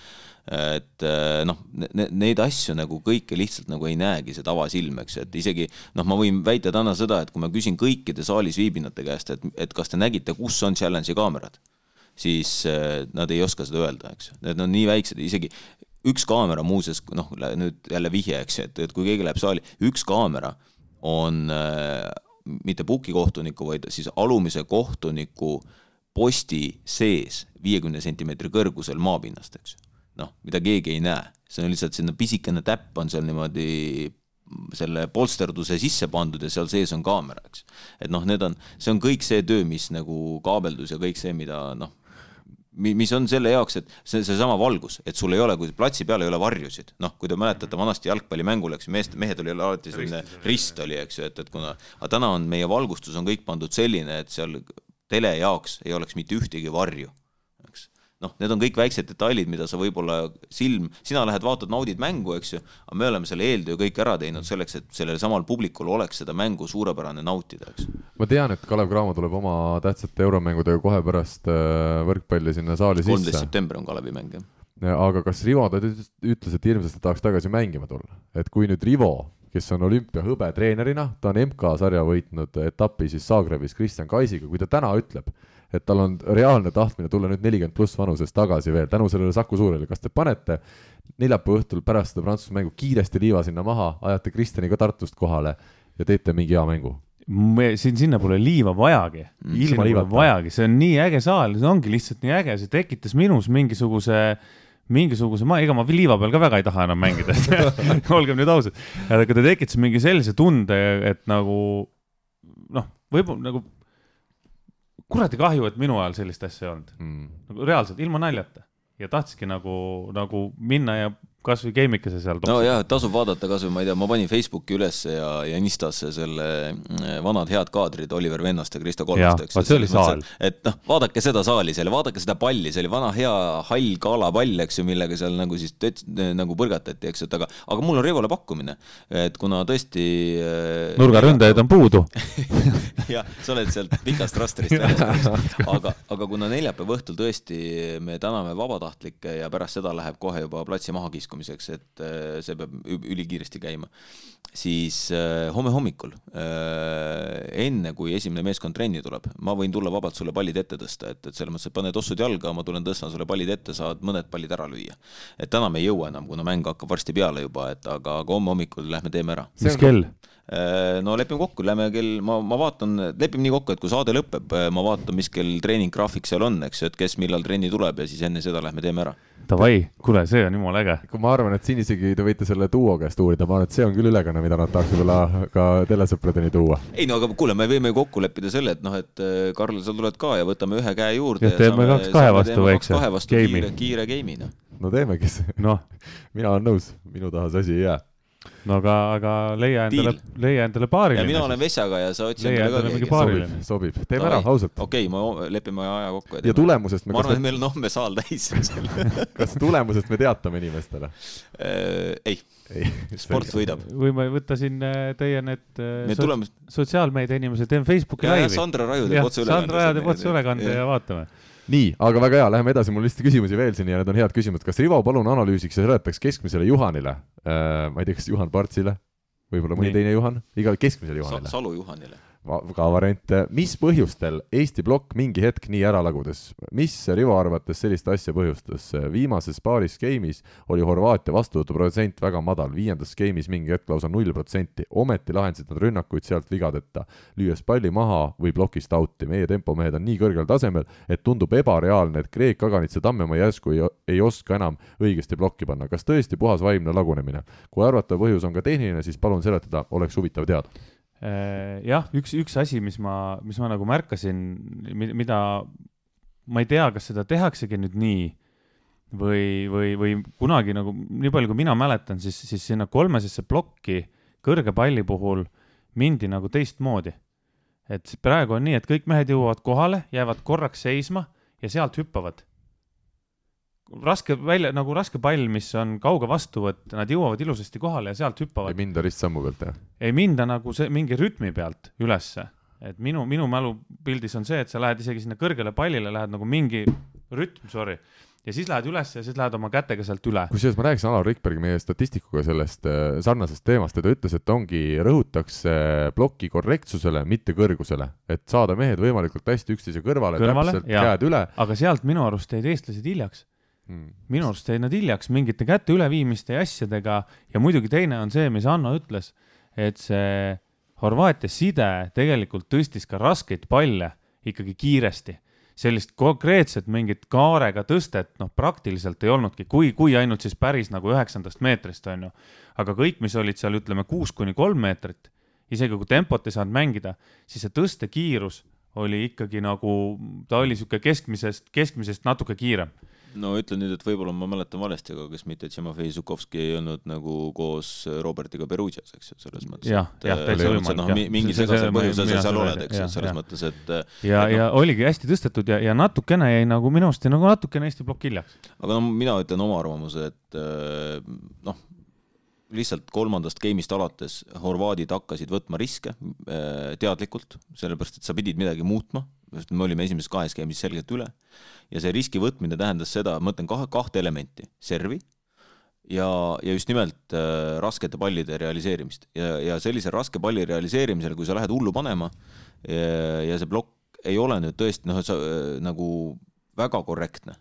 et eh, noh, neid asju nagu kõike lihtsalt nagu ei näegi see tavasilm, eks ju, et isegi noh, ma võin väita täna seda, et kui ma küsin kõikide saalis viibinute käest, et, et kas te nägite, kus on challenge'i kaamerad, siis eh, nad ei oska seda öelda, eks ju, need on nii väiksed, isegi üks kaamera muuseas, noh, nüüd jälle vihje, eks ju, et, et kui keegi läheb saali, üks kaamera on äh, mitte pukikohtuniku, vaid siis alumise kohtuniku posti sees viiekümne sentimeetri kõrgusel maapinnast, eks ju. noh, mida keegi ei näe, see on lihtsalt sinna pisikene täpp on seal niimoodi selle polsterduse sisse pandud ja seal sees on kaamera, eks. et noh, need on, see on kõik see töö, mis nagu kaabeldus ja kõik see, mida noh, mis on selle jaoks, et see, seesama valgus, et sul ei ole, kui platsi peal ei ole varjusid, noh, kui te mäletate, vanasti jalgpallimängul, eks ju, meest, mehed oli alati selline rist oli, eks ju, et, et kuna, aga täna on meie valgustus on kõik pandud selline, et seal tele jaoks ei oleks mitte ühtegi varju noh, need on kõik väiksed detailid, mida sa võib-olla silm, sina lähed, vaatad, naudid mängu, eks ju, aga me oleme selle eeltöö kõik ära teinud selleks, et sellel samal publikul oleks seda mängu suurepärane nautida, eks. ma tean, et Kalev Cramo tuleb oma tähtsate euromängudega kohe pärast äh, võrkpalli sinna saali sisse. kolmteist september on Kalevi mäng, jah. aga kas Rivo, ta ütles, et hirmsasti tahaks tagasi mängima tulla, et kui nüüd Rivo kes on olümpia hõbetreenerina, ta on MK-sarja võitnud etapi siis Zagrebis Kristjan Kaisiga, kui ta täna ütleb, et tal on reaalne tahtmine tulla nüüd nelikümmend pluss vanuses tagasi veel tänu sellele Saku Suurele, kas te panete neljapäeva õhtul pärast seda Prantsuse mängu kiiresti liiva sinna maha, ajate Kristjani ka Tartust kohale ja teete mingi hea mängu? me siin, sinna pole liiva vajagi. ilma liivata. vajagi, see on nii äge saal, see ongi lihtsalt nii äge, see tekitas minus mingisuguse mingisuguse, ma, ega ma liiva peal ka väga ei taha enam mängida olgem nüüd ausad. aga ta tekitas mingi sellise tunde, et nagu noh, võib-olla nagu kuradi kahju, et minu ajal sellist asja ei olnud mm.. nagu reaalselt, ilma naljata. ja tahtsidki nagu, nagu minna ja kasvõi keemikese seal. nojah, tasub vaadata kasvõi, ma ei tea, ma panin Facebooki ülesse ja, ja Instasse selle mm, vanad head kaadrid Oliver Vennast ja Kristo Kolmest, eks. see oli saal. et noh, vaadake seda saali seal ja vaadake seda palli, see oli vana hea hall galapall, eks ju, millega seal nagu siis nagu põrgatati, eks, et aga, aga mul on Rivole pakkumine, et kuna tõesti. Äh, nurgaründajaid on puudu jah, sa oled sealt pikast rastrist väljas, aga, aga kuna neljapäeva õhtul tõesti me täname vabatahtlikke ja pärast seda läheb kohe juba platsi maha kiskumiseks kiskumiseks, et äh, see peab ülikiiresti käima, siis äh, homme hommikul, äh, enne kui esimene meeskond trenni tuleb, ma võin tulla vabalt sulle pallid ette tõsta, et, et selles mõttes, et pane tossud jalga, ma tulen tõstan sulle pallid ette, saad mõned pallid ära lüüa. et täna me ei jõua enam, kuna mäng hakkab varsti peale juba, et aga, aga homme hommikul lähme teeme ära. mis kell? no lepime kokku, lähme kell, ma, ma vaatan, lepime nii kokku, et kui saade lõpeb, ma vaatan, mis kell treeninggraafik seal on, eks ju, et kes millal trenni tuleb ja siis enne seda lähme teeme ära Davai, kuule, see on jumala äge. ma arvan, et siin isegi te võite selle duo käest uurida, ma arvan, et see on küll ülekanne, mida nad tahaks võib-olla ka telesõpradeni tuua. ei no aga kuule, me võime kokku leppida selle, et noh, et äh, Karl, sa tuled ka ja võtame ühe käe juurde. ja teeme kaks kahe vastu väikse game'i. kiire, kiire game'i, noh. no teemegi see no. mina olen nõus, minu taha see asi ei jää no aga, aga leia endale, leia endale paariline. ja mina olen Vessaga ja sa otsi endale ka keegi. sobib, sobib, teeme ära, ausalt. okei okay,, me lepime aja kokku. ja tulemusest me. ma arvan, et meil on homme saal täis kas tulemusest me teatame inimestele äh,? ei, ei., sport võidab. võime võtta siin äh, teie need äh, so sotsiaalmeedia inimesed, teeme Facebooki laivi. Sandra Raju teeb otseülekande. Sandra Raju teeb otseülekande ja vaatame nii, aga väga hea, läheme edasi, mul lihtsalt küsimusi veel siin ja need on head küsimused. kas Rivo palun analüüsiks ja seletaks keskmisele Juhanile äh,, ma ei tea, kas Juhan Partsile, võib-olla mõni nii. teine Juhan, iga keskmisele Juhanile Sa. Salu Juhanile ka variant, mis põhjustel Eesti plokk mingi hetk nii ära lagudes, mis Rivo arvates sellist asja põhjustas? viimases paaris game'is oli Horvaatia vastuvõtuprotsent väga madal, viiendas game'is mingi hetk lausa null protsenti, ometi lahendasid nad rünnakuid sealt vigadeta, lüües palli maha või plokist out'i. meie tempomehed on nii kõrgel tasemel, et tundub ebareaalne, et Kreek, Kaganits ja Tammemaa järsku ei, ei oska enam õigesti plokki panna. kas tõesti puhas vaimne lagunemine? kui arvatav põhjus on ka tehniline, siis palun seletada, oleks huvitav teada jah, üks, üks asi, mis ma, mis ma nagu märkasin, mida ma ei tea, kas seda tehaksegi nüüd nii või, või, või kunagi nagu, nii palju kui mina mäletan, siis, siis sinna kolmesesse plokki kõrge palli puhul mindi nagu teistmoodi. et praegu on nii, et kõik mehed jõuavad kohale, jäävad korraks seisma ja sealt hüppavad raske välja, nagu raske pall, mis on kauge vastuvõtt, nad jõuavad ilusasti kohale ja sealt hüppavad. ei minda ristsammu pealt, jah? ei minda nagu see mingi rütmi pealt ülesse, et minu, minu mälupildis on see, et sa lähed isegi sinna kõrgele pallile, lähed nagu mingi rütm, sorry ja siis lähed üles ja siis lähed oma kätega sealt üle. kusjuures ma rääkisin Alar Rikbergi, meie statistikuga sellest äh, sarnasest teemast ja ta ütles, et ongi, rõhutakse ploki korrektsusele, mitte kõrgusele, et saada mehed võimalikult hästi üksteise kõrvale, kõrvale, täpselt ja. käed üle. aga sealt minu arust jäid eestlased hiljaks. Minu arust jäid nad hiljaks mingite käte üleviimiste ja asjadega ja muidugi teine on see, mis Anno ütles, et see Horvaatia side tegelikult tõstis ka raskeid palle ikkagi kiiresti. sellist konkreetset mingit kaarega tõstet, noh, praktiliselt ei olnudki, kui, kui ainult siis päris nagu üheksandast meetrist, on ju. aga kõik, mis olid seal, ütleme, kuus kuni kolm meetrit, isegi kui tempot ei saanud mängida, siis see tõstekiirus oli ikkagi nagu, ta oli niisugune keskmisest, keskmisest natuke kiirem no ütlen nüüd, et võib-olla ma mäletan valesti, aga kas mitte Tšemofei Zukovski ei olnud nagu koos Robertiga Perugias, eks ju, selles mõttes. jah, jah, täitsa võimalik. noh, mingi segasel põhjusel sa seal oled, eks ju, selles mõttes, et. ja, ja no, oligi hästi tõstetud ja, ja natukene jäi nagu minu arust nagu natukene Eesti plokk hiljaks. aga no mina ütlen oma arvamuse, et noh lihtsalt kolmandast game'ist alates horvaadid hakkasid võtma riske äh, teadlikult, sellepärast et sa pidid midagi muutma, sest me olime esimeses kahes game'is selgelt üle. ja see riski võtmine tähendas seda, ma mõtlen kahe, kahte elementi, servi ja, ja just nimelt äh, raskete pallide realiseerimist ja, ja sellise raske palli realiseerimisel, kui sa lähed hullu panema ja, ja see plokk ei ole nüüd tõesti noh, äh, nagu väga korrektne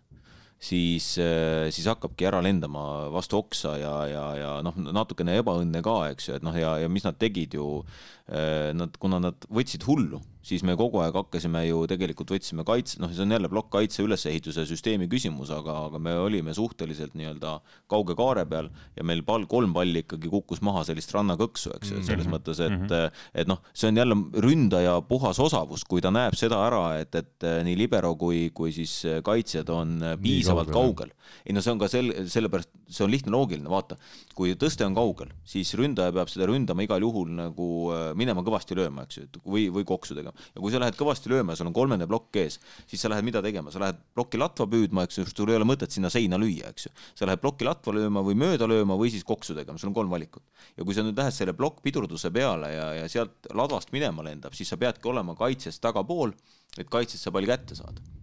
siis, äh, siis hakkabki ära lendama vastu oksa ja, ja, ja noh, natukene ebaõnne ka, eks ju, et noh, ja, ja mis nad tegid ju, äh, nad, kuna nad võtsid hullu, siis me kogu aeg hakkasime ju tegelikult võtsime kaitse, noh, see on jälle plokk kaitse ülesehituse süsteemi küsimus, aga, aga me olime suhteliselt nii-öelda kauge kaare peal ja meil pall, kolm palli ikkagi kukkus maha sellist rannakõksu, eks ju, selles mm -hmm. mõttes, et mm, -hmm. et noh, see on jälle ründaja puhas osavus, kui ta näeb seda ära, et, et nii libero kui, kui siis kaitsjad on piisavalt kaugel, kaugel.. ei no see on ka sel-, sellepärast, see on lihtne loogiline, vaata, kui tõste on kaugel, siis ründaja peab seda ründama igal juhul nagu minema kõvasti lööma, eks ju, või, või koksu tegema tegema. ja kui sa lähed kõvasti lööma ja sul on kolmene plokk ees, siis sa lähed mida tegema, sa lähed plokki latva püüdma, eks ju, sul ei ole mõtet sinna seina lüüa, eks ju. sa lähed plokki latva lööma või mööda lööma või siis koksu tegema, sul on kolm valikut. ja kui sa nüüd lähed selle plokk pidurduse peale ja, ja sealt ladvast minema lendab, siis sa peadki olema kaitses tagapool, et kaitses see pall kätte saada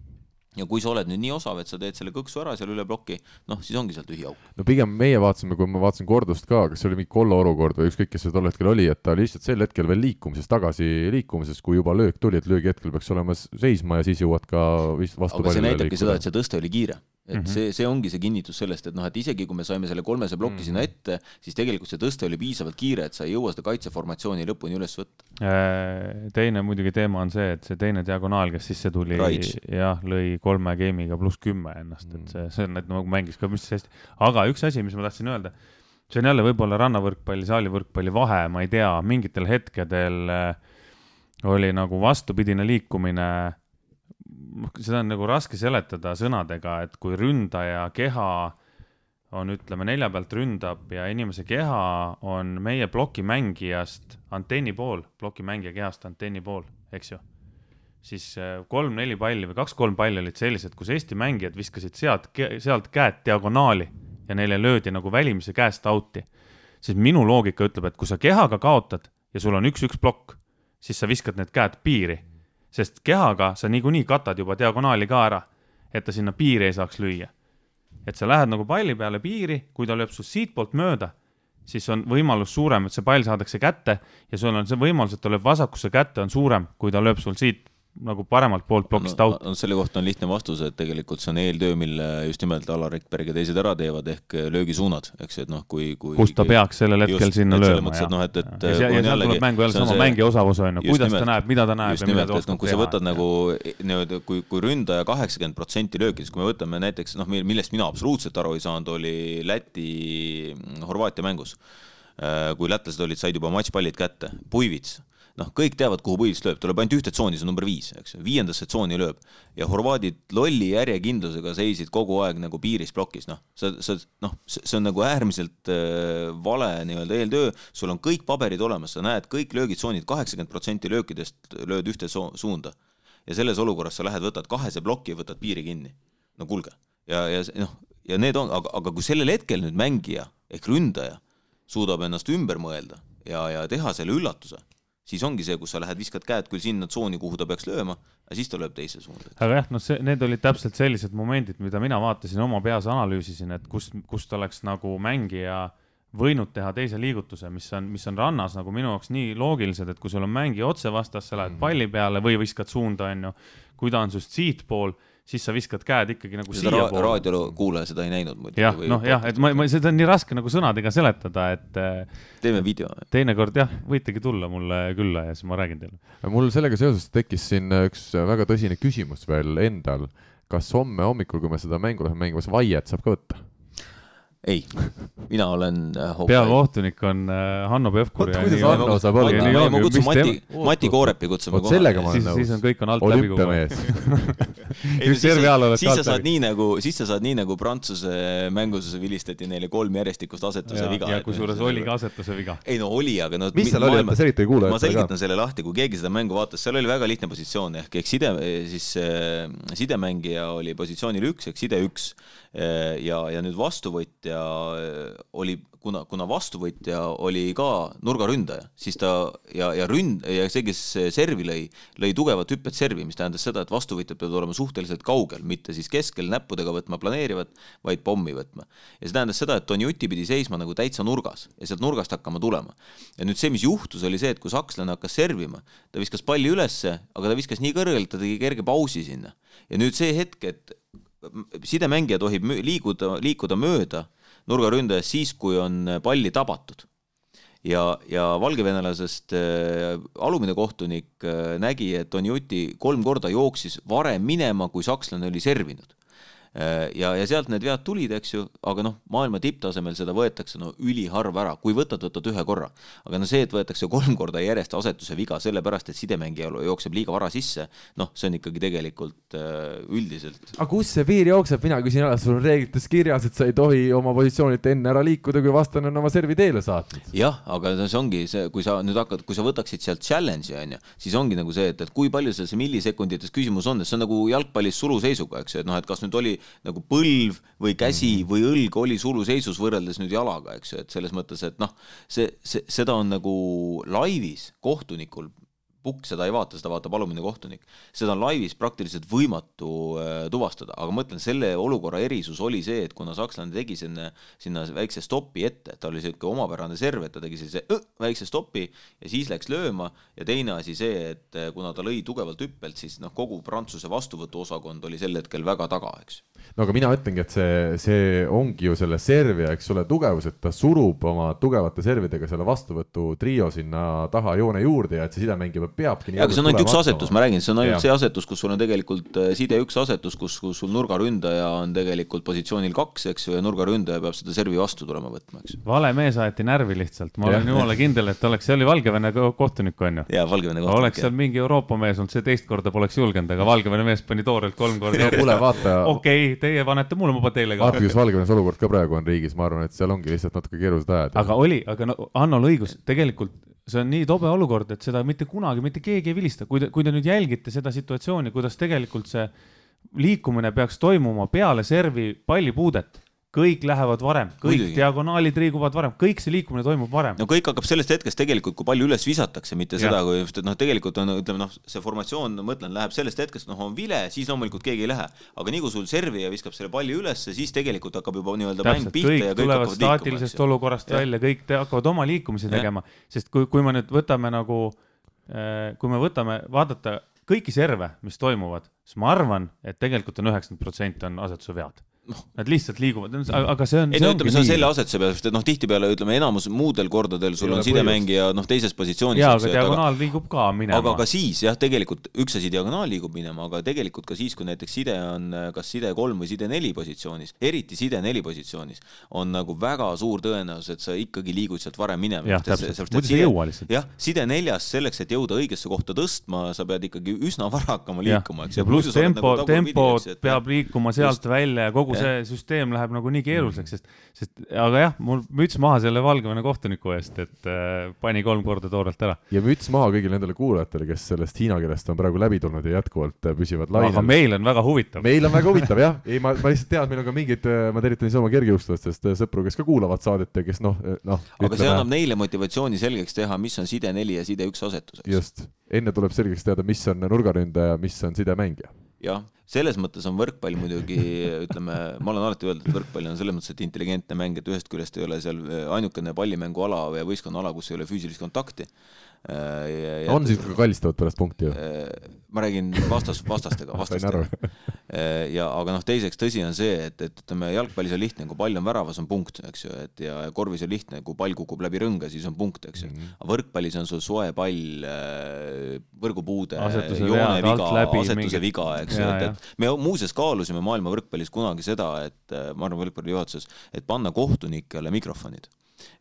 ja kui sa oled nüüd nii osav, et sa teed selle kõksu ära seal üle ploki, noh, siis ongi seal tühi auk. no pigem meie vaatasime, kui ma vaatasin kordust ka, kas see oli mingi Kollo olukord või ükskõik, kes see tol hetkel oli, et ta lihtsalt sel hetkel veel liikumises, tagasi liikumises, kui juba löök tuli, et löögi hetkel peaks olema seisma ja siis jõuad ka vist vastu aga see näitabki seda, et see tõste oli kiire et mm -hmm. see, see ongi see kinnitus sellest, et noh, et isegi kui me saime selle kolmese ploki mm -hmm. sinna ette, siis tegelikult see tõste oli piisavalt kiire, et sa ei jõua seda kaitseformatsiooni lõpuni üles võtta. Äh, teine muidugi teema on see, et see teine diagonaal, kes sisse tuli, jah, lõi kolme game'iga pluss kümme ennast, et see, see on, et nagu mängis ka vist hästi. aga üks asi, mis ma tahtsin öelda, see on jälle võib-olla rannavõrkpalli, saalivõrkpalli vahe, ma ei tea, mingitel hetkedel äh, oli nagu vastupidine liikumine seda on nagu raske seletada sõnadega, et kui ründaja keha on, ütleme, nelja pealt ründab ja inimese keha on meie plokimängijast antenni pool, plokimängija kehast antenni pool, eks ju. siis äh, kolm-neli palli või kaks-kolm palli olid sellised, kus Eesti mängijad viskasid sealt, sealt käed diagonaali ja neile löödi nagu välimise käest out'i. siis minu loogika ütleb, et kui sa kehaga kaotad ja sul on üks-üks plokk, siis sa viskad need käed piiri sest kehaga sa niikuinii katad juba diagonaali ka ära, et ta sinna piiri ei saaks lüüa. et sa lähed nagu palli peale piiri, kui ta lööb sinust siitpoolt mööda, siis on võimalus suurem, et see pall saadakse kätte ja sul on see võimalus, et ta lööb vasakusse kätte, on suurem, kui ta lööb sul siit nagu paremalt poolt plokist out no,. selle kohta on lihtne vastus, et tegelikult see on eeltöö, mille just nimelt Alar Rikberg ja teised ära teevad, ehk löögisuunad, eks, et noh, kui, kui kus ta peaks sellel hetkel just, sinna lööma, jah. noh, et, et ja, ja, ja sealt tuleb mängu jälle sama see, mängija osavus on ju, kuidas nimelt, ta näeb, mida ta näeb just nimelt, et noh, kui sa võtad nagu nii-öelda, kui, kui ründaja kaheksakümmend protsenti löökides, kui me võtame näiteks noh, millest mina absoluutselt aru ei saanud, oli Läti-Horvaatia mängus. Äh, kui lätlased olid, said juba matšpallid kätte, Puivits noh, kõik teavad, kuhu Puivits lööb, tuleb ainult ühte tsooni, see on number viis, eks ju, viiendasse tsooni lööb. ja horvaadid lolli järjekindlusega seisid kogu aeg nagu piiris plokis, noh, sa, sa noh, see on nagu äärmiselt äh, vale nii-öelda eeltöö, sul on kõik paberid olemas, sa näed kõik löögitsoonid, kaheksakümmend protsenti löökidest lööd ühte suunda. ja selles olukorras sa lähed, võtad kahese ploki ja võtad piiri kinni. no kuulge, ja, ja noh, ja need on, aga, aga kui sellel hetkel nüüd mängija ehk ründaja suudab ennast ümber mõelda ja, ja teha selle üllatuse siis ongi see, kus sa lähed, viskad käed küll sinna tsooni, kuhu ta peaks lööma, aga siis ta lööb teise suunda. aga jah, noh, see, need olid täpselt sellised momendid, mida mina vaatasin oma peas, analüüsisin, et kust, kust oleks nagu mängija võinud teha teise liigutuse, mis on, mis on rannas nagu minu jaoks nii loogilised, et kui sul on mängija otse vastas, sa lähed mhm. palli peale või viskad suunda, onju. kui ta on sinust siitpool, siis sa viskad käed ikkagi nagu seda ra siiapoole. raadiokuulaja seda ei näinud muidugi. jah, noh jah, et ma, ma, seda on nii raske nagu sõnadega seletada, et äh, teeme video. teinekord jah, võitegi tulla mulle külla ja siis ma räägin teile. mul sellega seoses tekkis siin üks väga tõsine küsimus veel endal. kas homme hommikul, kui me seda mängu läheme mängima, kas vaiet saab ka võtta? ei, mina olen äh, peakohtunik on äh, Hanno Pevkur Hanno on. saab ma, olla? Ja ma, ma, ma kutsun Mati Mati Koorepi kutsume vot sellega ma siis olen, siis on nõus. kõik on alt läbi ei no Üks servi all oled siis, sa saad nii nagu, siis sa saad nii nagu Prantsuse mängus vilistati neile kolm järjestikust asetuse ja, viga. ja kusjuures oli ka asetuse viga. ei no oli, aga no mis seal oli, et ma kuulajatele ka selgitan. selle lahti, kui keegi seda mängu vaatas, seal oli väga lihtne positsioon ehk, ehk side, siis äh, sidemängija oli positsioonil üks ehk side üks ja, ja nüüd vastuvõtja äh, oli, kuna, kuna vastuvõtja oli ka nurgaründaja, siis ta ja, ja ründ- ja see, kes servi lõi, lõi tugevat hüppet servi, mis tähendas seda, et vastuvõtjad peavad olema suhteliselt kaugel, mitte siis keskel näppudega võtma planeerivat, vaid pommi võtma. ja see tähendas seda, et Donjuti pidi seisma nagu täitsa nurgas ja sealt nurgast hakkama tulema. ja nüüd see, mis juhtus, oli see, et kui sakslane hakkas servima, ta viskas palli ülesse, aga ta viskas nii kõrgelt, ta tegi kerge pausi sinna. ja nüüd see hetk, et sidemängija tohib liiguda, liikuda mööda nurgaründajast siis, kui on palli tabatud. ja, ja valgevenelasest äh, alumine kohtunik äh, nägi, et Donjuti kolm korda jooksis varem minema, kui sakslane oli servinud. ja, ja sealt need vead tulid, eks ju, aga noh, maailma tipptasemel seda võetakse no üliharva ära, kui võtad, võtad ühe korra. aga no see, et võetakse kolm korda järjest asetuse viga sellepärast, et sidemängija jookseb liiga vara sisse, noh, see on ikkagi tegelikult äh, üldiselt aga kus see piir jookseb, mina küsin alati, sul on reeglites kirjas, et sa ei tohi oma positsioonilt enne ära liikuda, kui vastane on oma servi teele saatnud. jah, aga no see ongi see, kui sa nüüd hakkad, kui sa võtaksid sealt challenge'i onju, siis ongi nagu see, et, et kui palju seal see millisekundites küsimus on, et see on nagu jalgpallis suluseisuga, eks ju, et noh, et kas nüüd oli nagu põlv või käsi või õlg oli suluseisus võrreldes nüüd jalaga, eks ju, et selles mõttes, et noh, see, see, seda on nagu laivis kohtunikul pukk seda ei vaata, seda vaatab alumine kohtunik. seda on laivis praktiliselt võimatu äh, tuvastada, aga ma ütlen, selle olukorra erisus oli see, et kuna sakslane tegi sinna, sinna väikse stopi ette, et ta oli siuke omapärane serv, et ta tegi sellise õ, väikse stopi ja siis läks lööma ja teine asi see, et äh, kuna ta lõi tugevalt hüppelt, siis noh, kogu Prantsuse vastuvõtuosakond oli sel hetkel väga taga, eks. No aga mina ütlengi, et see, see ongi ju selle servija, eks ole, tugevus, et ta surub oma tugevate servidega selle vastuvõtu trio sinna taha joone juurde ja et see sidemängija peabki ja aga see on ainult üks asetus, ma räägin, see on ainult Jah. see asetus, kus sul on tegelikult äh, side üks asetus, kus, kus sul nurgaründaja on tegelikult positsioonil kaks, eks ju, ja nurgaründaja peab seda servi vastu tulema võtma, eks ju. vale mees aeti närvi lihtsalt, ma olen jumala kindel, et oleks, see oli Valgevene ko- kohtunik onju. ja Valgevene oleks kohtunik seal. mingi Euroopa mees olnud, see teist korda poleks julgenud, aga Valgevene mees pani toorelt kolm korda vaata, okei okay,, teie panete mulle, ma panen teile ka vaata, kuidas Valgevenes olukord ka praegu on riigis, ma arvan, et seal ongi lihtsalt natuke keerulised ajad. aga oli, aga no Hannol õigus, tegelikult see on nii tobe olukord, et seda mitte kunagi mitte keegi ei vilista, kui te, kui te nüüd jälgite seda situatsiooni, kuidas tegelikult see liikumine peaks toimuma peale servi pallipuudet, kõik lähevad varem, kõik Muidugi. diagonaalid liiguvad varem, kõik see liikumine toimub varem. no kõik hakkab sellest hetkest tegelikult, kui palju üles visatakse, mitte Jah. seda, kui just, et noh, tegelikult on, ütleme noh, see formatsioon, ma mõtlen, läheb sellest hetkest, noh, on vile, siis loomulikult keegi ei lähe. aga nii kui sul servija viskab selle palli ülesse, siis tegelikult hakkab juba nii-öelda mäng pihta kõik ja kõik tulevad liikuma, staatilisest ju. olukorrast Jah. välja, kõik te hakkavad oma liikumisi Jah. tegema, sest kui, kui me nüüd võtame nagu, kui me võtame, vaadata kõiki serve, mis toimuvad, siis ma arvan, et tegelikult on üheksakümmend protsenti on asetuse vead. Nad lihtsalt liiguvad, aga see on. ei no ütleme, see on selle asetuse peal, sest et noh, tihtipeale ütleme enamus muudel kordadel sul on sidemängija noh, teises positsioonis. jaa, aga diagonaal liigub ka minema. aga ka siis jah, tegelikult üks asi diagonaal liigub minema, aga tegelikult ka siis, kui näiteks side on äh, kas side kolm või side neli positsioonis, eriti side neli positsioonis, on nagu väga suur tõenäosus, et sa ikkagi liigud sealt varem minema. Jah, täpselt. Muidu sa ei jõua lihtsalt. jah, side neljas selleks, et jõuda õigesse kohta tõstma, sa pead ikkagi üsna vara hakkama liikuma, eks ja pluss tempo nagu, tempo et peab liikuma sealt välja ja kogu. See süsteem läheb nagu nii keeruliseks, sest, sest aga jah, mul müts maha selle Valgevene kohtuniku eest, et äh, pani kolm korda toorelt ära. ja müts maha kõigile nendele kuulajatele, kes sellest hiina keelest on praegu läbi tulnud ja jätkuvalt äh, püsivad aga lainel. meil on väga huvitav. meil on väga huvitav jah, ei ma, ma lihtsalt tean, et meil on ka mingid, ma tervitan siis oma kergejõustajatest sõpru, kes ka kuulavad saadet ja kes noh, noh. aga see annab neile motivatsiooni selgeks teha, mis on side neli ja side üks asetus, eks. just, enne tuleb selgeks teada, mis on nurgaründaja, mis on sidemängija. jah, selles mõttes on võrkpall muidugi, ütleme, ma olen alati öelnud, et võrkpall on selles mõttes, et intelligentne mäng, et ühest küljest ei ole seal ainukene pallimänguala ja võistkonnaala, kus ei ole füüsilist kontakti. Äh, on siis ka kallistavad pärast punkti ju? ma räägin vastas, vastastega, vastastega. ja aga noh, teiseks tõsi on see, et, et ütleme, jalgpallis on lihtne, kui pall on väravas, on punkt, eks ju, et ja korvis on lihtne, kui pall kukub läbi rõnga, siis on punkt, eks ju. Mm -hmm.. aga võrkpallis on sul soe pall, võrgupuude, jooneviga, asetuse mingi... viga, eks ju, et, et me muuseas kaalusime maailma võrkpallis kunagi seda, et ma arvan, võrkpalli juhatuses, et panna kohtunikele mikrofonid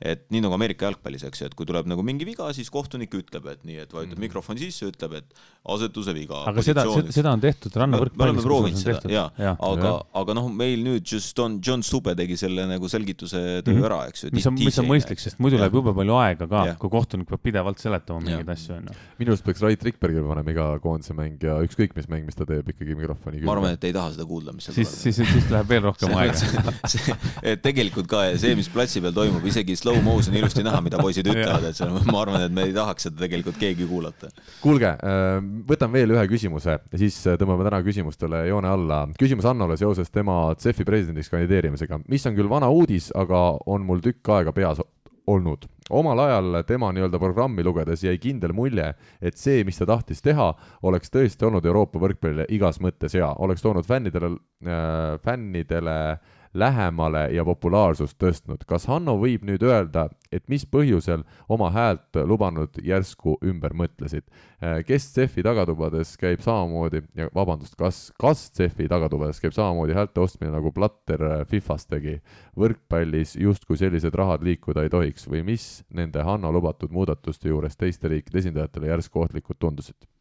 et nii nagu Ameerika jalgpallis, eks ju, et kui tuleb nagu mingi viga, siis kohtunik ütleb, et nii, et vajutab mm. mikrofoni sisse, ütleb, et asetuse viga. aga seda, seda on tehtud rannavõrkpallis. me oleme proovinud seda ja, ja., aga, aga noh, meil nüüd just on, John Stube tegi selle nagu selgituse töö mm -hmm. ära, eks ju. mis on, mis on mõistlik, sest muidu läheb jube palju aega ka, kui kohtunik peab pidevalt seletama mingeid asju, onju. minu arust peaks Rait Rikbergil panema iga koondise mäng ja ükskõik mis mäng, mis ta teeb, ikkagi mikrofoni. ma arvan, et ei taha seda kuulda, mis seal siis, siis, siis läheb veel rohkem aega. et tegelikult ka see, mis platsi peal toimub, isegi slow mo's on ilusti näha, mida poisid ütlevad, et seal ma arvan, et me ei tahaks seda tegelikult keegi kuulata. kuulge, äh, võtan veel ühe küsimuse ja siis äh, tõmbame täna küsimustele joone alla. küsimus Hannole seoses tema CEF-i presidendiks kandideerimisega, mis on küll vana uudis, aga on mul tükk aega peas olnud. omal ajal tema nii-öelda programmi lugedes jäi kindel mulje, et see, mis ta tahtis teha, oleks tõesti olnud Euroopa võrkpallile igas mõttes hea, oleks toonud fännidele äh,, fännidele äh, lähemale ja populaarsust tõstnud. kas Hanno võib nüüd öelda, et mis põhjusel oma häält lubanud järsku ümber mõtlesid? Äh, kes CEF-i tagatubades käib samamoodi, ja vabandust, kas, kas CEF-i tagatubades käib samamoodi häälte ostmine, nagu Platter äh, Fifas tegi? võrkpallis justkui sellised rahad liikuda ei tohiks või mis nende Hanno lubatud muudatuste juures teiste riikide esindajatele järsku ohtlikud tundusid?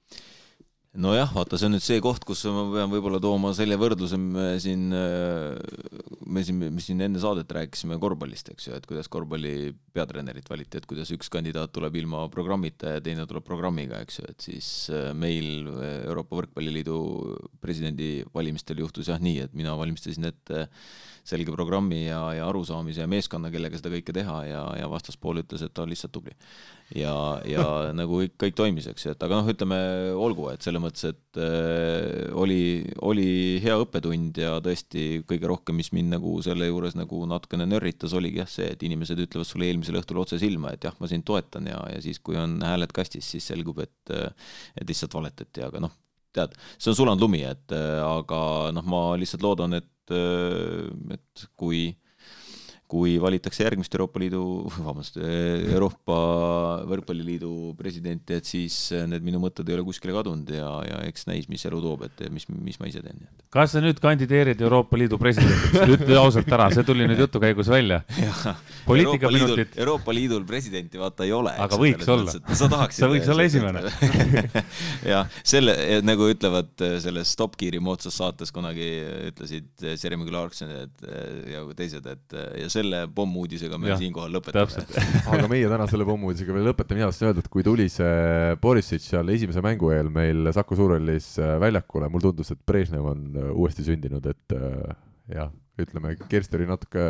Nojah, vaata, see on nüüd see koht, kus ma pean võib-olla tooma selle võrdluse, me siin, me siin, me siin enne saadet rääkisime korvpallist, eks ju, et kuidas korvpalli peatreenerit valiti, et kuidas üks kandidaat tuleb ilma programmita ja teine tuleb programmiga, eks ju, et siis äh, meil Euroopa Võrkpalliliidu presidendi valimistel juhtus jah nii, et mina valmistasin ette selge programmi ja, ja arusaamise ja meeskonna, kellega seda kõike teha ja, ja vastaspool ütles, et ta on lihtsalt tubli. ja, ja nagu kõik, kõik toimis, eks ju, et aga noh, ütleme olgu, et selles mõttes, et äh, oli, oli hea õppetund ja tõesti kõige rohkem, mis mind nagu selle juures nagu natukene nörritas, oligi jah see, et inimesed ütlevad sulle eelmisel õhtul otse silma, et jah, ma sind toetan ja, ja siis, kui on hääled kastis, siis selgub, et et lihtsalt valetati, aga noh, tead, see on sulanud lumi, et aga noh, ma lihtsalt loodan, et et, kui kui valitakse järgmist Euroopa Liidu, vabandust, Euroopa Võrkpalliliidu presidenti, et siis need minu mõtted ei ole kuskile kadunud ja, ja eks näis, mis elu toob, et mis, mis ma ise teen. kas sa nüüd kandideerid Euroopa Liidu presidendiks, ütle ausalt ära, see tuli nüüd jutu käigus välja. poliitikaminutid. Euroopa Liidul presidenti vaata ei ole. aga võiks olla. sa tahaksid. sa võiks olla esimene jah, selle, nagu ütlevad selles Top Gear'i moodsas saates kunagi ütlesid Jeremy Clarkson ja teised, et ja selle pommuudisega me siinkohal lõpetame. aga meie täna selle pommuudisega veel lõpetame, mina tahtsin öelda, et kui tuli see Borisitš seal esimese mängu eel meil Saku Suurhallis äh, väljakule, mulle tundus, et Brežnev on äh, uuesti sündinud, et äh, jah, ütleme, Kersti oli natuke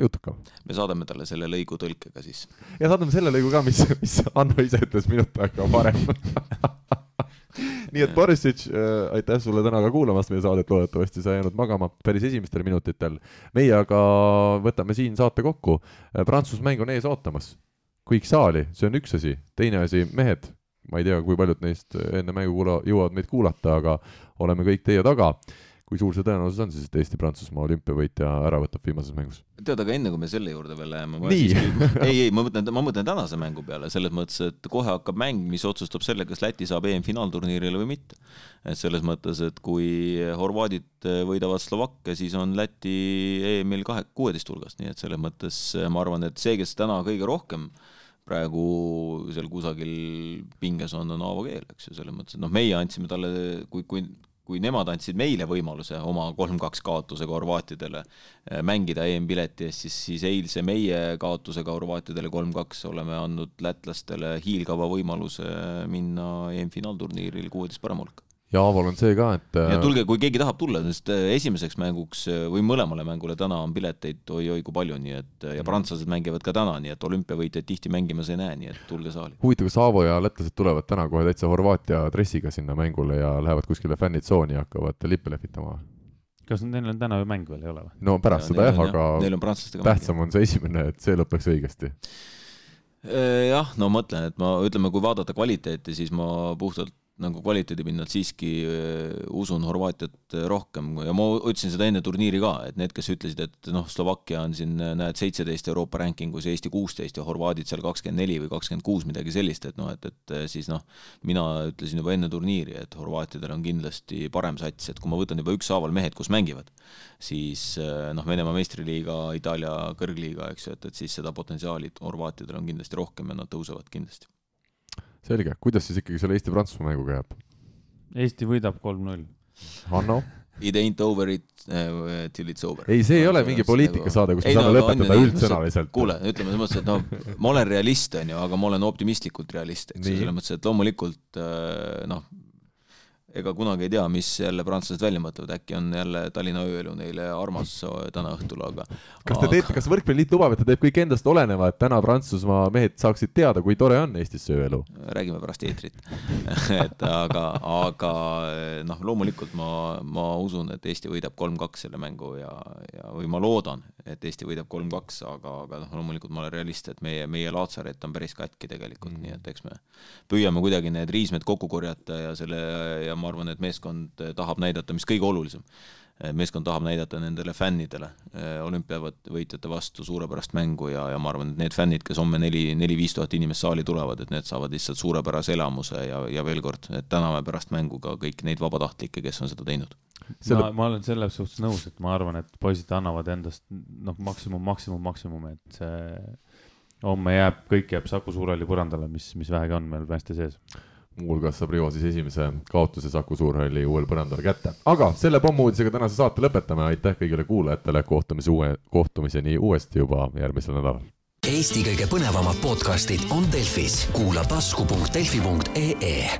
jutukam. me saadame talle selle lõigu tõlkega siis. ja saadame selle lõigu ka, mis, mis Anno ise ütles minut aega varem nii et Borisic äh,, aitäh sulle täna ka kuulamast meie saadet, loodetavasti sa ei jäänud magama päris esimestel minutitel. meie aga võtame siin saate kokku. Äh, Prantsuse mäng on ees ootamas. kõik saali, see on üks asi, teine asi, mehed, ma ei tea, kui paljud neist enne mängu kuula-, jõuavad meid kuulata, aga oleme kõik teie taga kui suur see tõenäosus on siis, et Eesti-Prantsusmaa olümpiavõitja ära võtab viimases mängus? tead, aga enne kui me selle juurde veel läheme, ma nii ei, ei, ma mõtlen, ma mõtlen tänase mängu peale, selles mõttes, et kohe hakkab mäng, mis otsustab selle, kas Läti saab EM-finaalturniirile või mitte. et selles mõttes, et kui horvaadid võidavad Slovakkia, siis on Läti EM-il kahe, kuueteist hulgas, nii et selles mõttes ma arvan, et see, kes täna kõige rohkem praegu seal kusagil pinges on, on Aavo Keel, eks ju, selles mõttes, et noh, meie andsime talle, kui, kui kui nemad andsid meile võimaluse oma kolm-kaks kaotusega horvaatidele eh, mängida EM-pileti eest, siis, siis eilse meie kaotusega horvaatidele kolm-kaks oleme andnud lätlastele hiilgava võimaluse minna EM-finaalturniiril kuueteist parema hulka ja Aaval on see ka, et ja äh, tulge, kui keegi tahab tulla, sest äh, esimeseks mänguks äh, või mõlemale mängule täna on pileteid oi-oi kui palju, nii et ja prantslased mängivad ka täna, nii et olümpiavõitjaid tihti mängimas ei näe, nii et tulge saali. huvitav, kas Aavo ja lätlased tulevad täna kohe täitsa Horvaatia dressiga sinna mängule ja lähevad kuskile fännitsooni ja hakkavad lippe lehvitama? kas neil on täna ju mäng veel, ei ole või? no pärast ja, seda jah, aga neil on prantslastega tähtsam mäng. on see esimene, et see lõpeks õigesti jah, no ma mõtlen, et ma ütleme, kui vaadata kvaliteeti, siis ma puhtalt nagu kvaliteedi pinnalt siiski äh, usun Horvaatiat rohkem. Ja ma ütlesin seda enne turniiri ka, et need, kes ütlesid, et noh, Slovakkia on siin, näed, seitseteist Euroopa rankingus ja Eesti kuusteist ja horvaadid seal kakskümmend neli või kakskümmend kuus, midagi sellist, et noh, et, et siis noh, mina ütlesin juba enne turniiri, et horvaatidel on kindlasti parem sats, et kui ma võtan juba ükshaaval mehed, kus mängivad, siis äh, noh, Venemaa meistriliiga, Itaalia kõrgliiga, eks ju, et, et siis seda potentsiaali horvaatidel on kindlasti rohkem ja nad tõusevad kindlasti selge, kuidas siis ikkagi selle Eesti-Prantsusmaa mänguga jääb? Eesti võidab kolm-null. Hanno? It ain't over it uh, till it's over. ei, see ei ole mingi poliitikasaade, kus me saame no, lõpetada üldsõnaliselt. kuule, ütleme selles mõttes, et noh, ma olen realist, on ju, aga ma olen optimistlikult realist, eks ju, selles mõttes, et loomulikult uh, noh, ega kunagi ei tea, mis jälle prantslased välja mõtlevad, äkki on jälle Tallinna ööelu neile armas täna õhtul, aga kas te teete, kas Võrkpalliliit lubab, et ta teeb kõik endast oleneva, et täna Prantsusmaa mehed saaksid teada, kui tore on Eestis see ööelu? räägime pärast eetrit. Et aga, aga noh, loomulikult ma, ma usun, et Eesti võidab kolm-kaks selle mängu ja, ja või ma loodan, et Eesti võidab kolm-kaks, aga, aga noh, loomulikult ma olen realist, et meie, meie Laatsaret on päris katki tegelikult mm., nii et eks me püüame kuidagi need riismed kokku korjata ja selle ja ma arvan, et meeskond tahab näidata, mis kõige olulisem, meeskond tahab näidata nendele fännidele eh, olümpiavõitjate vastu suurepärast mängu ja, ja ma arvan, et need fännid, kes homme neli, neli-viis tuhat inimest saali tulevad, et need saavad lihtsalt suurepärase elamuse ja, ja veel kord, et täname pärast mängu ka kõik neid vabatahtlikke, kes on seda teinud. Selle... ma, ma olen selles suhtes nõus, et ma arvan, et poisid annavad endast noh, maksimum, maksimum, maksimum, et see homme jääb, kõik jääb Saku Suurhalli põrandale, mis, mis vähegi on meil meeste sees muuhulgas saab Rivo siis esimese kaotuse Saku Suurhalli uuel põrandal kätte. aga selle pommuudisega tänase saate lõpetame, aitäh kõigile kuulajatele, kohtumise uue, kohtumiseni uuesti juba järgmisel nädalal. Eesti kõige põnevamad podcastid on Delfis, kuula tasku.delfi.ee